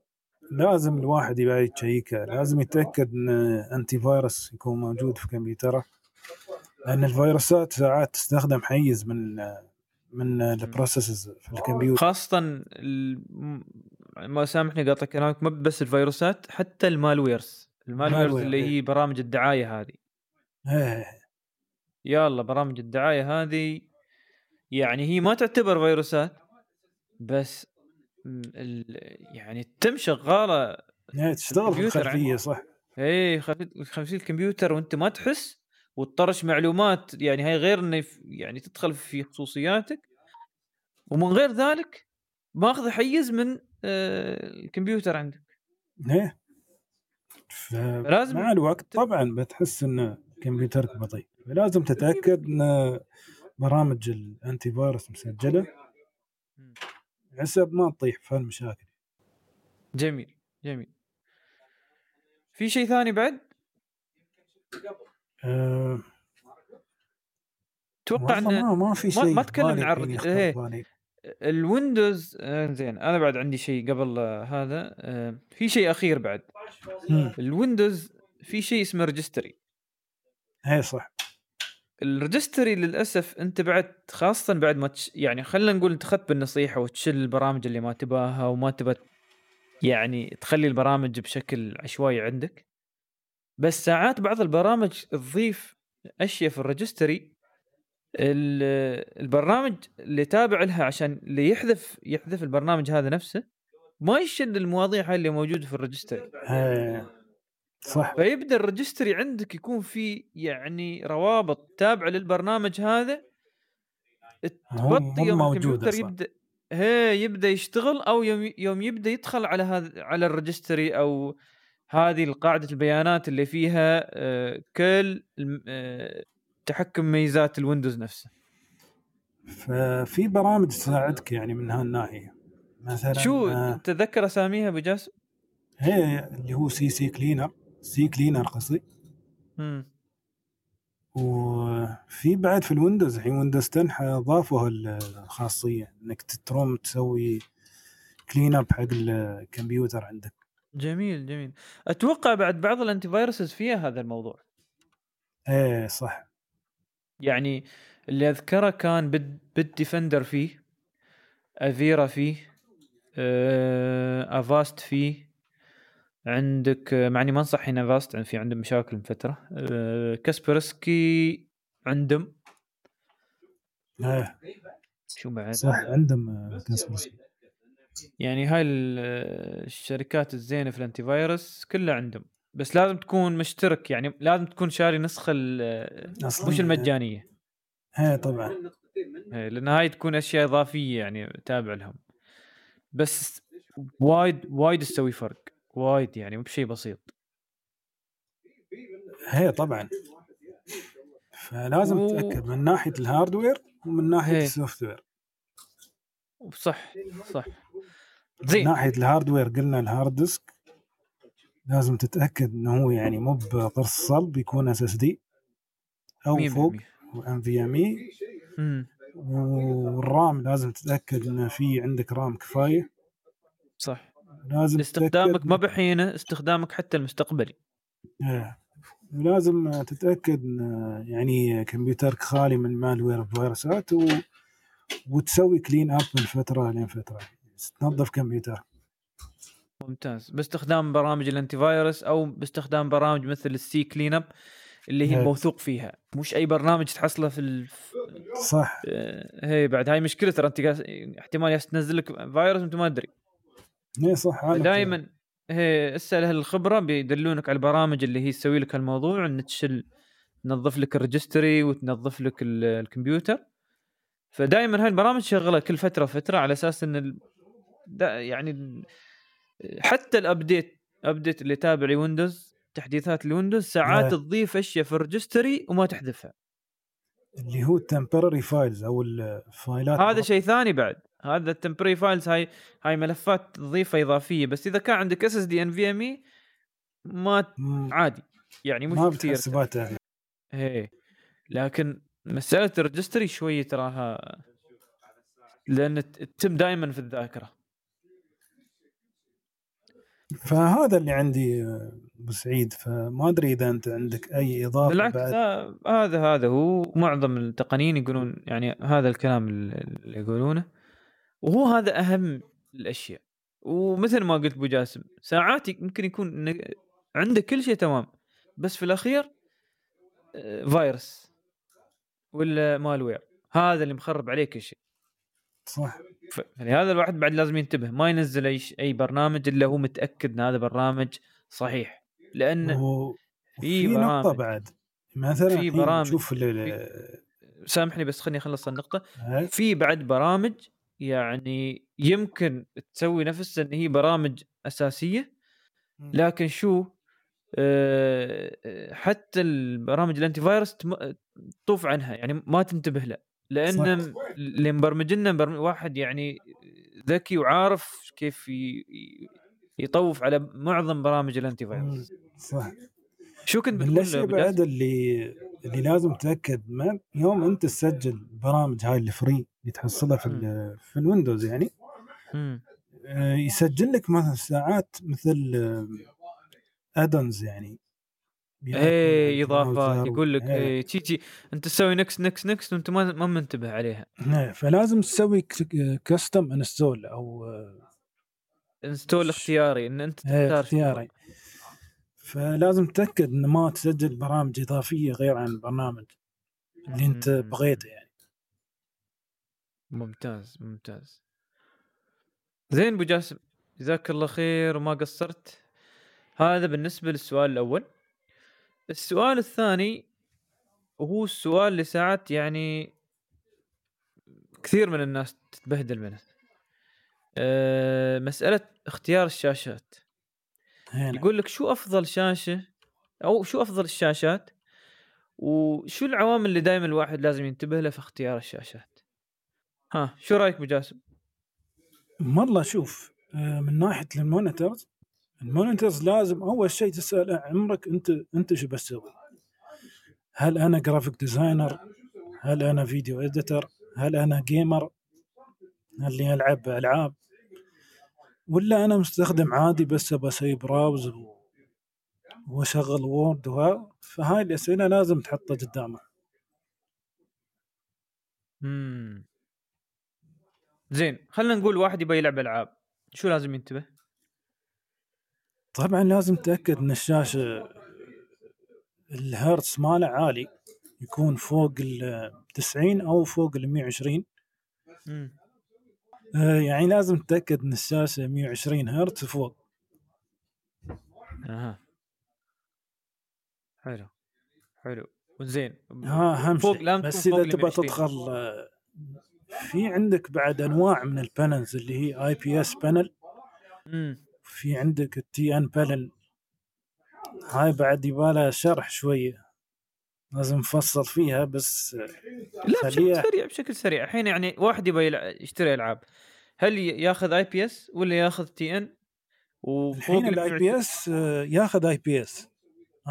لازم الواحد يبغى يتشيكها لازم يتأكد إن antivirus يكون موجود في كمبيوتره لأن الفيروسات ساعات تستخدم حيز من من ال processes في الكمبيوتر.
خاصة ما سامحني قاطع كلامك ما بس الفيروسات حتى ال malwares.
ال malwares ال malware،
اللي
إيه.
هي برامج الدعاية هذه.
إيه.
يلا برامج الدعاية هذه يعني هي ما تعتبر فيروسات بس يعني تتم شغالة
إيه، تشتغل في الخلفيه صح.
إيه خلفية الكمبيوتر وأنت ما تحس وتطرش معلومات يعني هاي غير إنه يعني تدخل في خصوصياتك. ومن غير ذلك ماخذ حيز من آه، الكمبيوتر عندك.
إيه.
فلازم
مع الوقت طبعا بتحس إن كمبيوترك بطيء. فلازم تتأكد إن برامج الانتي فيروس مسجله حسب ما تطيح في هالمشاكل
جميل جميل. في شيء ثاني بعد؟
أه أتوقع
إن
ما, ما في شيء
ما تكلمنا عن
يخطر
إيه.
ال
Windows آه، زين أنا بعد عندي شيء قبل آه، هذا. آه، في شيء أخير بعد.
ال
Windows في شيء اسمه registry.
إيه صح.
ال registry للأسف أنت بعد خاصة بعد ما تش يعني خلينا نقول أنت اخذت بالنصيحة وتشيل البرامج اللي ما تباها وما تبى يعني تخلي البرامج بشكل عشوائي عندك. بس ساعات بعض البرامج تضيف أشياء في ال registry. ال- البرنامج اللي تابع لها عشان اللي يحذف يحذف البرنامج هذا نفسه ما يشل المواضيع هاي اللي موجودة في ال
registry صح.
فيبدأ ال registry عندك يكون في يعني روابط تابعة للبرنامج هذا تبطي يوم الكمبيوتر. يبدأ هي يبدأ يشتغل أو يوم يوم يبدأ يدخل على هذا على ال registry أو هذه قاعدة البيانات اللي فيها آه، كل آه، تحكم ميزات ال Windows نفسه.
ففي برامج تساعدك يعني من هالناحية. مثلا
شو
آه،
تتذكر أساميها ابو جاسم؟
هي اللي هو سي سي كلينر سي كلينر قصدي.
مم.
وفي بعد في ال Windows الحين Windows 10 اضافوا الخاصية إنك تروم تسوي clean up حق الكمبيوتر عندك.
جميل جميل. أتوقع بعد بعض ال antiviruses فيها هذا الموضوع.
إيه صح.
يعني اللي أذكره كان Bit Bitdefender فيه Avira فيه Avast فيه عندك آه، مع إني ما أنصح هنا Avast في عندهم مشاكل من فترة. آه، Kaspersky عندهم. شو بعد؟
صح عندهم آه، Kaspersky.
يعني هاي ال- آه، الشركات الزينة في ال antivirus كلها عندهم. بس لازم تكون مشترك يعني لازم تكون شاري نسخة آه، مش المجانية.
إيه طبعا.
إيه، لأن هاي تكون أشياء إضافية يعني تابع لهم. بس وايد وايد تسوي فرق. وايد يعني مو بشيء بسيط.
هي طبعا. فلازم
و-
تتأكد من ناحية ال hardware ومن ناحية
هي.
ال soft ware
صح. صح
من
زين
ناحية ال hardware قلنا ال hard disk. لازم تتأكد إنه هو يعني مو بقرص صلب يكون SSD أو
مية
فوق. NVMe.
وال
RAM لازم تتأكد إنه في عندك RAM كفاية.
صح.
لازم
استخدامك ما بحينه استخدامك حتى المستقبلي.
إيه. ولازم تتأكد إن يعني كمبيوترك خالي من malware وفيروسات و... وتسوي clean up من فترة لين فترة. تنظف كمبيوتر.
ممتاز. باستخدام برامج ال antivirus أو باستخدام برامج مثل ال CCleaner اللي هي. موثوق فيها. مش أي برنامج تحصله في ال...
صح.
آه، هي بعد هاي مشكلة ترى أنت قاس- احتمال ياس تنزل لك فايروس أنت ما تدري.
إيه صح
دائما هي اسأل أهل الخبرة بيدلونك على البرامج اللي هي تسوي لك هالموضوع ان تشل تنظف لك ال registry وتنظف لك ال- الكمبيوتر. فدائما هاي البرامج شغلة كل فترة فتره على أساس إن ال... دا يعني ال- حتى ال update update اللي تابع لويندوز تحديثات الويندوز ساعات. تضيف أشياء في ال registry وما تحذفها.
اللي هو ال temporary files أو الفايلات
هذا شيء ثاني بعد. هذا ال temporary files هاي هاي ملفات تضيفها إضافية بس إذا كان عندك اس اس دي ان في ام اي ما عادي يعني مش
ما
كثير إيه. لكن مسألة ال registry شوي تراها لأن تتم دائما في الذاكرة.
فهذا اللي عندي آه، ابو سعيد فما أدري إذا أنت عندك أي إضافة
بالعكس
بعد.
لا، هذا هذا هو. معظم التقنيين يقولون يعني هذا الكلام اللي يقولونه. وهو هذا أهم الأشياء. ومثل ما قلت أبو جاسم ساعات يمكن يكون عندك كل شيء تمام بس في الأخير آه، فيروس ولا مالوير هذا اللي مخرب عليك كل شيء.
صح.
فلهذا الواحد بعد لازم ينتبه. ما ينزل أي أي برنامج إلا هو متأكد إن هذا برنامج صحيح. لأن
و-
في
وفي نقطة
برامج.
بعد مثلا
في برامج.
ال- ال-
سامحني بس خليني أخلص
النقطة.
في بعد برامج يعني يمكن تسوي نفسها إن هي برامج أساسية لكن شو آه، آه، حتى البرامج الأنتي فايروس تطوف عنها يعني ما تنتبه له
لأن.
اللي مبرمج لنا واحد يعني ذكي وعارف كيف يطوف على معظم برامج ال
antivirus. صح
شو كنت
من
بتقول جاسم؟
بعد اللي اللي لازم تتأكد ما يوم أنت تسجل برامج هاي ال free اللي تحصلها في ال- في الويندوز يعني
مم.
آه، يسجل لك مثلا ساعات مثل add-ons يعني
إيه إضافات
browser
يقول لك
إيه.
إيه تيجي أنت تسوي نكس نكس نكس وأنت ما ما منتبه عليها
إيه، فلازم تسوي custom install أو
install اختياري إن أنت
إيه،
تختار
اختياري. فلازم تتأكد إن ما تسجل برامج إضافية غير عن البرنامج اللي
أنت.
بغيته يعني.
ممتاز ممتاز. زين أبو جاسم جزاك الله خير وما قصرت. هذا بالنسبة للسؤال الأول. السؤال الثاني وهو السؤال اللي ساعات يعني كثير من الناس تتبهدل منه. أه مسألة اختيار الشاشات
هنا.
يقول لك شو أفضل شاشة أو شو أفضل الشاشات وشو العوامل اللي دائما الواحد لازم ينتبه له في اختيار الشاشات ها شو رأيك ابو جاسم
والله شوف آه، من ناحية ال monitors ال monitors لازم أول شيء تسأل عمرك أنت أنت شو بتسوي؟ هل أنا graphic designer؟ هل أنا video editor؟ هل أنا gamer؟ هل لي العب ألعاب؟ ولا أنا مستخدم عادي بس أبى أسوي browse و- وأشغل Word وها فهاي الاسئله لازم تحطها قدامك
امم زين خلينا نقول واحد يبغى يلعب ألعاب. شو لازم ينتبه؟
طبعا لازم تتاكد إن الشاشة الهرتز ماله عالي يكون فوق ال 90 أو فوق ال 120
امم
آه، يعني لازم تتأكد إن الشاشه 120 هرتز فوق.
أها. حلو. حلو. وزين.
ها أهم
فوق
شيء. بس
إذا
تبغى
120.
تدخل آه، في عندك بعد أنواع من ال panels اللي هي IPS
panel.
في عندك ال TN panel. هاي بعد يبالها شرح شوية. لازم نفصل فيها بس آه،
لا بشكل سريع. بشكل سريع. الحين يعني واحد يبغى يشتري ألعاب. هل ياخذ IPS ولا ياخذ TN
الحين ال IPS ياخذ اي بي اس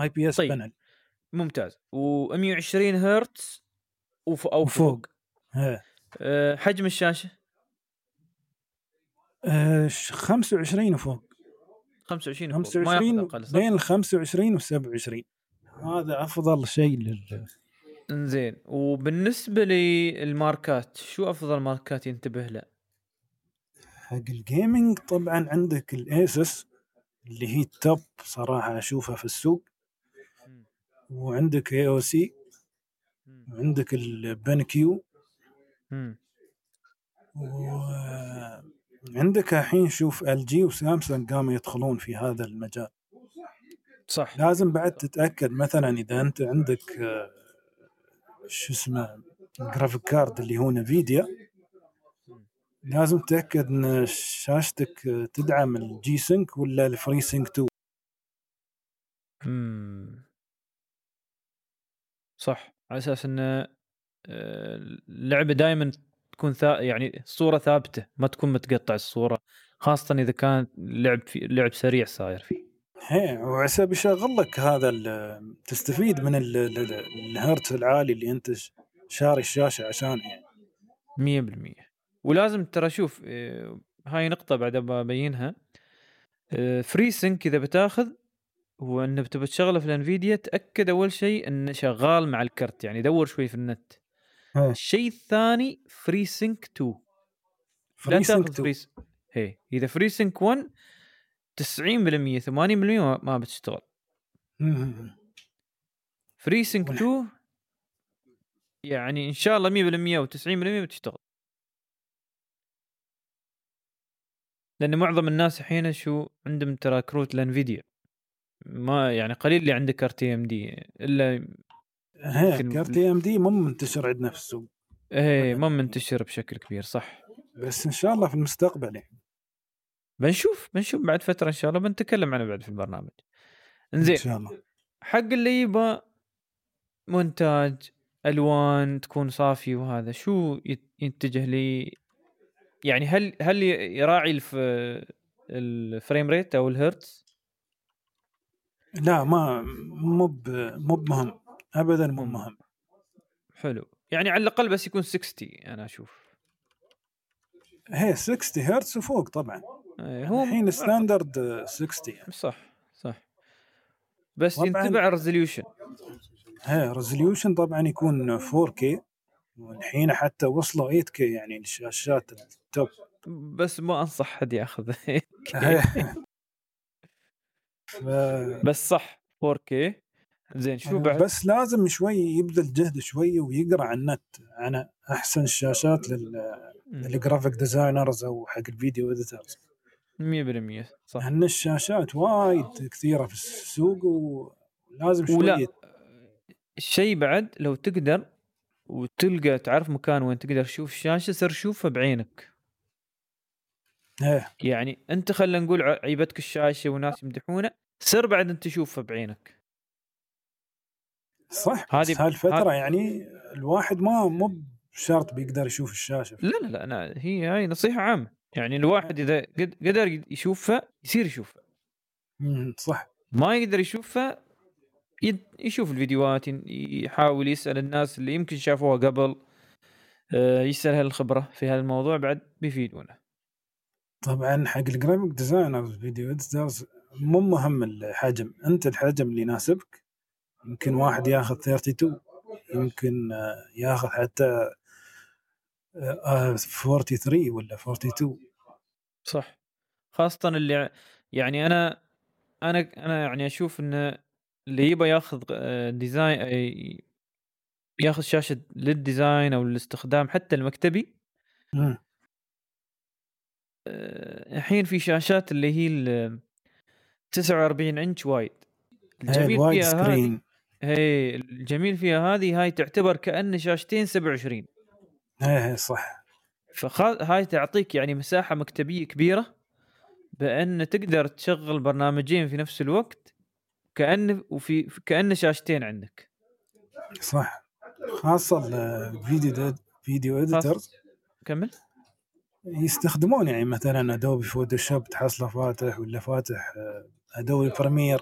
اي بي اس
طيب.
panel
ممتاز. و120 هرتز وف أو فوق.
إيه.
أه حجم الشاشة؟
آه، ش- 25 وفوق.
25 وفوق. ما
25
ياخذ أقل صح؟
بين ال 25 وال 27 هذا أفضل شيء لل
زين وبالنسبة للماركات شو أفضل ماركات ينتبه له؟
حق ال gaming طبعا عندك ال ASUS اللي هي ال top صراحة أشوفها في السوق. وعندك
AOC.
وعندك ال BenQ
مم.
وعندك الحين شوف LG وسامسونج قاموا يدخلون في هذا المجال
صح.
لازم بعد تتأكد مثلا إذا أنت عندك آه، شو اسمه graphic card اللي هو Nvidia لازم تتأكد إن شاشتك آه، تدعم ال G-Sync ولا ال FreeSync 2
مم. صح. على أساس إن آه، اللعبة دائما تكون ثا يعني الصورة ثابتة ما تكون متقطع الصورة خاصة إذا كان لعب في لعب سريع صاير فيه.
هي وعسى بيشغل لك هذا تستفيد من ال- ال- ال- الهرتز العالي اللي أنت شاري الشاشة عشانه. يعني.
مية بالمية. ولازم ترى شوف آه، هاي نقطة بعد ببينها FreeSync إذا بتاخذ هو إنه بتبى تشغله في ال Nvidia تأكد أول شيء إنه شغال مع الكرت يعني دور شوي في النت.
إيه.
الشيء الثاني FreeSync 2 لا
FreeSync
تاخذ
2
Free هي إذا FreeSync 1 90% 80% ما- بتشتغل. FreeSync
والح-
2 يعني إن شاء الله 100% أو 90% بتشتغل. لأن معظم الناس الحين شو عندهم ترى كروت ال Nvidia ما يعني قليل اللي عنده كارت AMD
إلا
يمكن-
كارت AMD مو منتشر عندنا في السوق
إيه ما منتشر بشكل كبير صح.
بس إن شاء الله في المستقبل يعني.
بنشوف بنشوف بعد فترة إن شاء الله بنتكلم عنه بعد في البرنامج.
إن
إنزين
شاء الله.
حق اللي يبغى مونتاج ألوان تكون صافي وهذا شو يت- يتجه لي؟ يعني هل هل يراعي الف ال frame rate أو الهرتز
لا ما مو مو بمهم. ابدا مو. مهم.
حلو. يعني على الأقل بس يكون 60 أنا أشوف.
هي 60 هرتز وفوق طبعا.
هو
الحين standard 60 يعني.
صح صح. بس.
ينتبه
ال resolution
هي resolution طبعا يكون 4K والحين حتى وصلوا 8K يعني الشاشات ال top.
بس ما أنصح حد ياخذ
ف-
بس صح 4K زين شو بعد؟
بس لازم شوي يبذل جهد شوي ويقرأ عن النت عن أحسن الشاشات. لل graphic designers أو حق ال video editors
100% صح.
لأن الشاشات وايد كثيرة في السوق ولازم شوي
ولا الشيء بعد لو تقدر وتلقى تعرف مكان وين تقدر تشوف الشاشة سر شوفها بعينك.
إيه.
يعني أنت خلينا نقول عيبتك الشاشة وناس يمدحونه سر بعد أنت تشوفها بعينك.
صح
هذه-
بس هالفترة يعني الواحد ما مو بشرط بيقدر يشوف الشاشة.
لا لا لا أنا هي هاي نصيحة عامة. يعني الواحد إذا قد- قدر يشوفها يصير يشوفها.
صح.
ما يقدر يشوفها يشوف الفيديوهات يحاول يسأل الناس اللي يمكن شافوها قبل آه، يسأل أهل الخبره في هذا الموضوع بعد بيفيدونه.
طبعا حق ال graphic designers video editors مو مهم الحجم. أنت الحجم اللي يناسبك. يمكن واحد ياخذ 32 يمكن آه، ياخذ حتى 43 ولا 42
صح. خاصة اللي يعني أنا أنا أنا يعني أشوف إن اللي يبغى ياخذ آه، design آه، ياخذ شاشة لل design أو الاستخدام حتى المكتبي. آه، الحين في شاشات اللي هي ال 49 إنش وايد. الجميل فيها هذه هي الجميل فيها هذه هاي تعتبر كأن شاشتين 27
هي هي صح.
فهاي تعطيك يعني مساحة مكتبية كبيرة بأن تقدر تشغل برنامجين في نفس الوقت كأن وفي كأن شاشتين عندك.
صح. خاصة ال video video editors
كمل.
يستخدمون يعني مثلا Adobe Photoshop تحصله فاتح ولا فاتح Adobe Premiere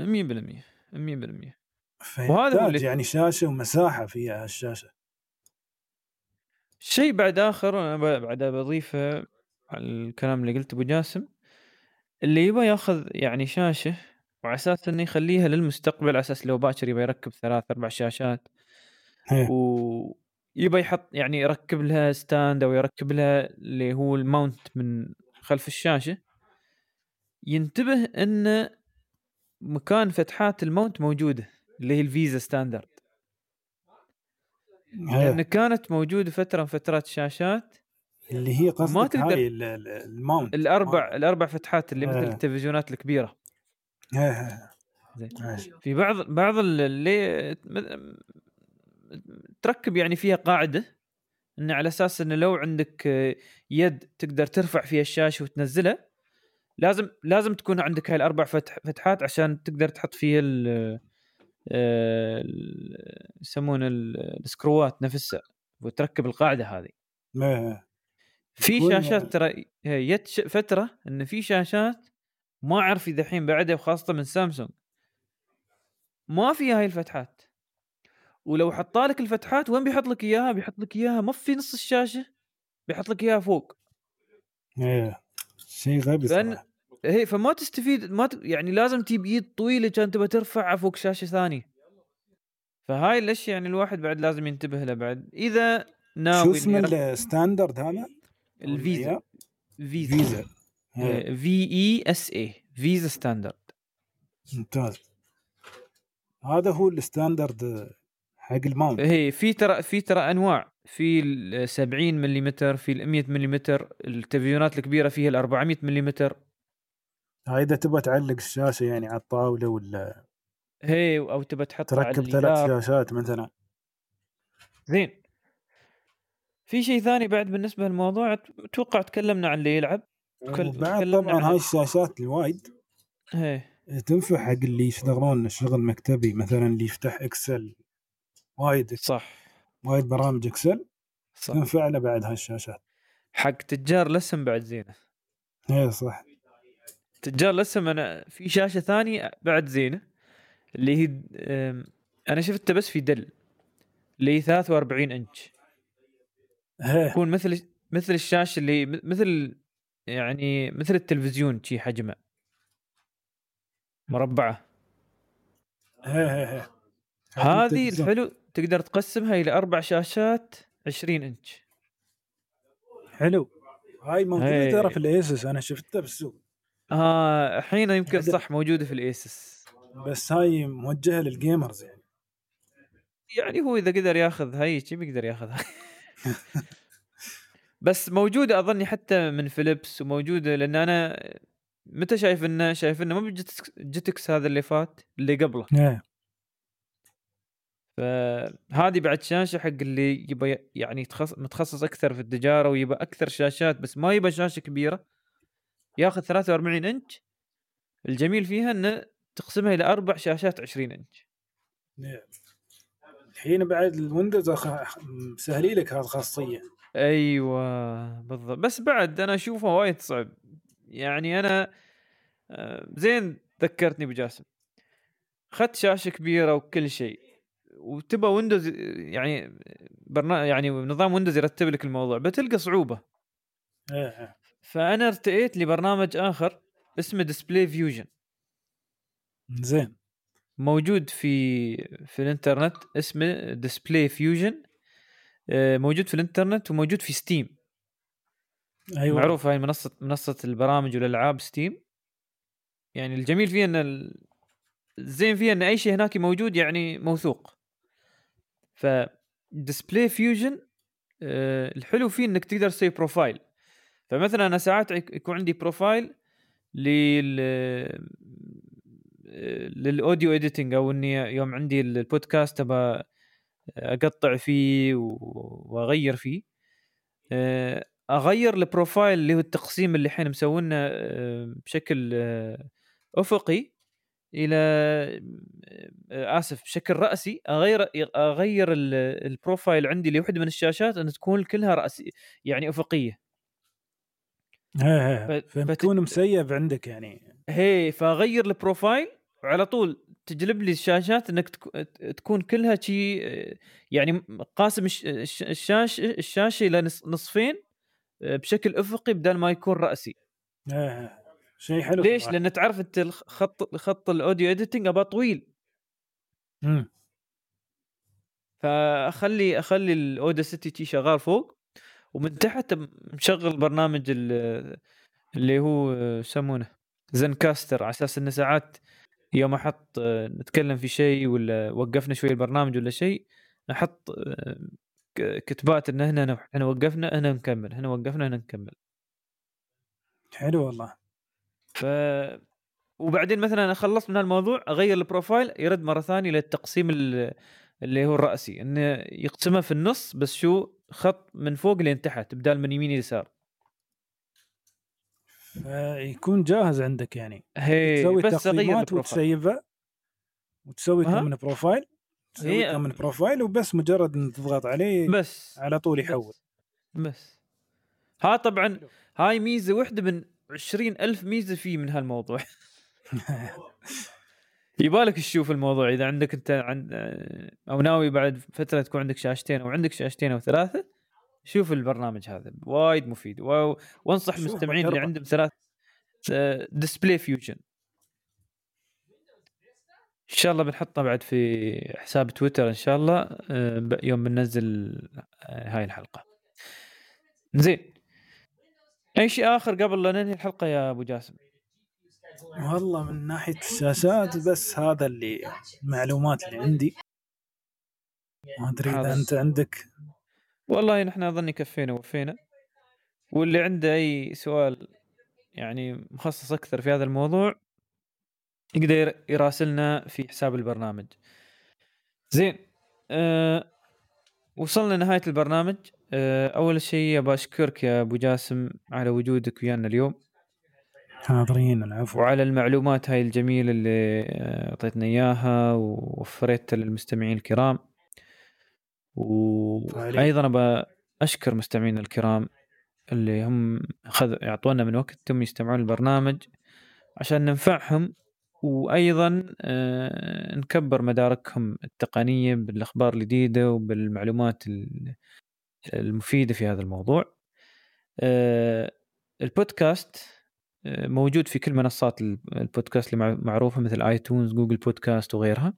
100% 100% وهذا
يعني شاشة ومساحة فيها الشاشه
شيء بعد آخر أنا بعد بضيفه على الكلام اللي قلته أبو جاسم اللي يبغى ياخذ يعني شاشة وعلى أساس إنه يخليها للمستقبل على أساس لو باكر يبغى يركب ثلاث أربع شاشات
إيه.
ويبغى يحط يعني يركب لها stand أو يركب لها اللي هو ال mount من خلف الشاشة ينتبه إن مكان فتحات ال mount موجودة اللي هي ال VESA standard لأن
إيه.
كانت موجودة فترة من فترات الشاشات
اللي هي قصدك
تقدر-
هاي ال- ال- ال
mount الاربع الأربع فتحات اللي مثل
آه.
التلفزيونات الكبيرة
إيه، إيه.
زين. في بعض بعض اللي تركب يعني فيها قاعدة انه على أساس انه لو عندك يد تقدر ترفع فيها الشاشة وتنزلها لازم لازم تكون عندك هاي الأربع فتح فتحات عشان تقدر تحط فيها يسمونه ال- السكروات نفسها وتركب القاعدة هذه.
إيه.
في شاشات ترى جت ش- فترة إن في شاشات ما أعرف إذا الحين بعدها وخاصة من سامسونج. ما فيها هاي الفتحات. ولو حطالك الفتحات وين بيحط لك إياها؟ بيحط لك إياها ما في نص الشاشة بيحط لك إياها فوق.
إيه. شيء غبي صراحة.
هي فما تستفيد ما ت... يعني لازم تجيب ايد طويلة كان تبى ترفعها فوق شاشة ثانية. فهاي الاشياء يعني الواحد بعد لازم ينتبه له بعد. إذا
شو
ناوي
اسمه ال standard هذا؟
ال VESA.
VESA. VESA.
V E S A VESA standard.
ممتاز. هذا هو ال standard حق الماونت.
هي في ترى في ترى أنواع. في ال 70 ملم في ال 100 ملم التلفزيونات الكبيرة فيها ال 400 ملم
هاي إذا تبغى تعلق الشاشة يعني على الطاولة ولا
هي أو تبى تحطها على
تركب ثلاث. شاشات مثلا.
زين. في شيء ثاني بعد بالنسبة للموضوع أتوقع تكلمنا عن اللي يلعب كل- تكلمنا
طبعا
عن-
هاي الشاشات الوايد
هي.
تنفع حق اللي يشتغلون شغل مكتبي مثلا اللي يفتح Excel. وايد
صح.
وايد برامج Excel
صح.
تنفع له بعد هاي الشاشات.
حق تجار لسم بعد زينة.
إيه صح.
تجار لسم أنا في شاشة ثانية بعد زينة اللي هي أنا شفتها بس في Dell اللي هي 43
إنش.
تكون مثل مثل الشاشة اللي مثل يعني مثل التلفزيون شي حجمه.
مربعة.
هذه. الحلو تقدر تقسمها إلى أربع شاشات 20 إنش.
حلو. هاي موجوده. ترى في ال Asus أنا شفتها بالسوق.
آه الحين يمكن صح موجودة في ال Asus.
بس هاي موجهة لل gamers يعني.
يعني هو إذا قدر ياخذ هاي شي بيقدر ياخذ هاي بس موجودة أظني حتى من فيليبس وموجودة لأن أنا متى شايف إنه شايف إنه مو ب GITEX GITEX هذا اللي فات اللي قبله.
إيه.
فهذه بعد شاشة حق اللي يبى يعني. متخصص أكثر في التجارة ويبى أكثر شاشات بس ما يبى شاشة كبيرة. ياخذ 43 إنش الجميل فيها إنه تقسمها إلى أربع شاشات 20 إنش.
إيه. الحين بعد ال Windows مسهلي لك هذه الخاصيه
أيوه بالضبط. بس بعد أنا أشوفه وايد صعب. يعني أنا آه، زين ذكرتني بجاسم. اخذت شاشة كبيرة وكل شيء. وتبى Windows يعني برنامج يعني نظام Windows يرتب لك الموضوع بتلقى صعوبة.
إيه إيه.
فأنا ارتئيت لبرنامج آخر اسمه DisplayFusion
زين.
موجود في في الإنترنت اسمه DisplayFusion موجود في الإنترنت وموجود في Steam
أيوه.
معروف هاي منصة منصة البرامج والألعاب Steam يعني الجميل فيها إن ال- الزين فيها إن أي شيء هناك موجود يعني موثوق. ف DisplayFusion الحلو فيه إنك تقدر تسوي profile فمثلا أنا ساعات يك- يكون عندي profile لل لل audio editing أو إني يوم عندي البودكاست أبى أقطع فيه وأغير فيه. آه، أغير ال profile اللي هو التقسيم اللي الحين مسوينه آه، بشكل آه، أفقي إلى آسف بشكل رأسي أغير أغير ال- ال profile عندي لوحدة من الشاشات أن تكون كلها رأسي يعني
أفقية.
إيه
فتكون مسيب عندك يعني
هي فاغير ال profile وعلى طول تجلب لي الشاشات إنك تك- تكون كلها شي يعني قاسم الش- الش- الشاشه الشاشة إلى نص- نصفين آه، بشكل أفقي بدل ما يكون
رأسي إيه شيء حلو
ليش؟
صراحة.
لأن تعرف أنت الخ- خط خط ال audio editing أبغى طويل
مم.
فاخلي أخلي ال Audacity تي شغال فوق ومن تحت مشغل برنامج ال- اللي هو يسمونه Zencastr على أساس إنه ساعات يوم أحط آه، نتكلم في شيء ولا وقفنا شوي البرنامج ولا شيء أحط آه، كتبات إن هنا هنا وقفنا هنا نكمل هنا وقفنا هنا نكمل.
حلو والله.
ف وبعدين مثلا أنا خلصت من هالموضوع أغير ال profile يرد مرة ثانية للتقسيم ال- اللي هو الرأسي إنه يقسمها في النص بس شو خط من فوق لين تحت بدال من يمين يسار.
فيكون جاهز عندك يعني.
هي
تسوي
بس
ال
profile.
وتسيبها وتسوي. كم من profile. تسوي كم من profile وبس مجرد إن تضغط عليه
بس.
على طول يحول.
بس, بس ها طبعا هاي ميزة واحدة من عشرين ألف ميزة فيه من هالموضوع. يبالك تشوف الموضوع إذا عندك أنت عند أو ناوي بعد فترة تكون عندك شاشتين أو عندك شاشتين أو ثلاثة شوف البرنامج هذا وايد مفيد. و...
وأنصح
المستمعين اللي. عندهم ثلاث DisplayFusion إن شاء الله بنحطها بعد في حساب تويتر إن شاء الله آه، يوم بننزل آه، هاي الحلقة. زين. اي شيء آخر قبل لا ننهي الحلقة يا أبو جاسم؟
والله من ناحية الشاشات بس هذا اللي المعلومات اللي عندي. ما
أدري
إذا أنت عندك.
والله نحن اظني كفينا ووفينا واللي عنده أي سؤال يعني مخصص أكثر في هذا الموضوع يقدر يراسلنا في حساب البرنامج. زين أه وصلنا لنهاية البرنامج. أه أول شيء ابى أشكرك يا أبو جاسم على وجودك ويانا اليوم.
حاضرين العفو.
وعلى المعلومات هاي الجميلة اللي آه، أعطيتنا إياها ووفرتها للمستمعين الكرام. وأيضا أبى أشكر مستمعينا الكرام اللي هم خذ يعطونا من وقتهم يستمعون البرنامج عشان ننفعهم وأيضا آه، نكبر مداركهم التقنية بالأخبار الجديدة وبالمعلومات ال- المفيدة في هذا الموضوع. آه، البودكاست موجود في كل منصات ال- البودكاست اللي مع- معروفة مثل iTunes، Google Podcasts وغيرها.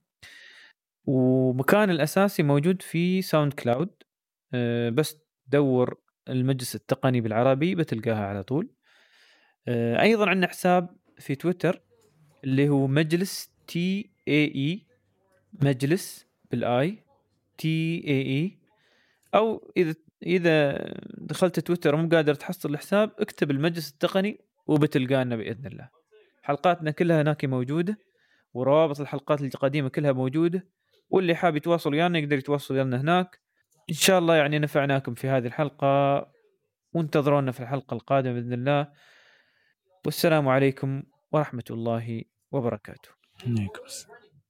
ومكان الأساسي موجود في SoundCloud آه، بس دور المجلس التقني بالعربي بتلقاها على طول. آه، أيضا عندنا حساب في تويتر اللي هو مجلس T A E مجلس بالآي تي إي إي أو اذا إذا دخلت تويتر ومو قادر تحصل الحساب اكتب المجلس التقني وبتلقانا بإذن الله. حلقاتنا كلها هناك موجودة وروابط الحلقات القديمة كلها موجودة واللي حاب يتواصل ويانا يقدر يتواصل ويانا هناك. إن شاء الله يعني نفعناكم في هذه الحلقة وانتظرونا في الحلقة القادمة بإذن الله. والسلام عليكم ورحمة الله وبركاته.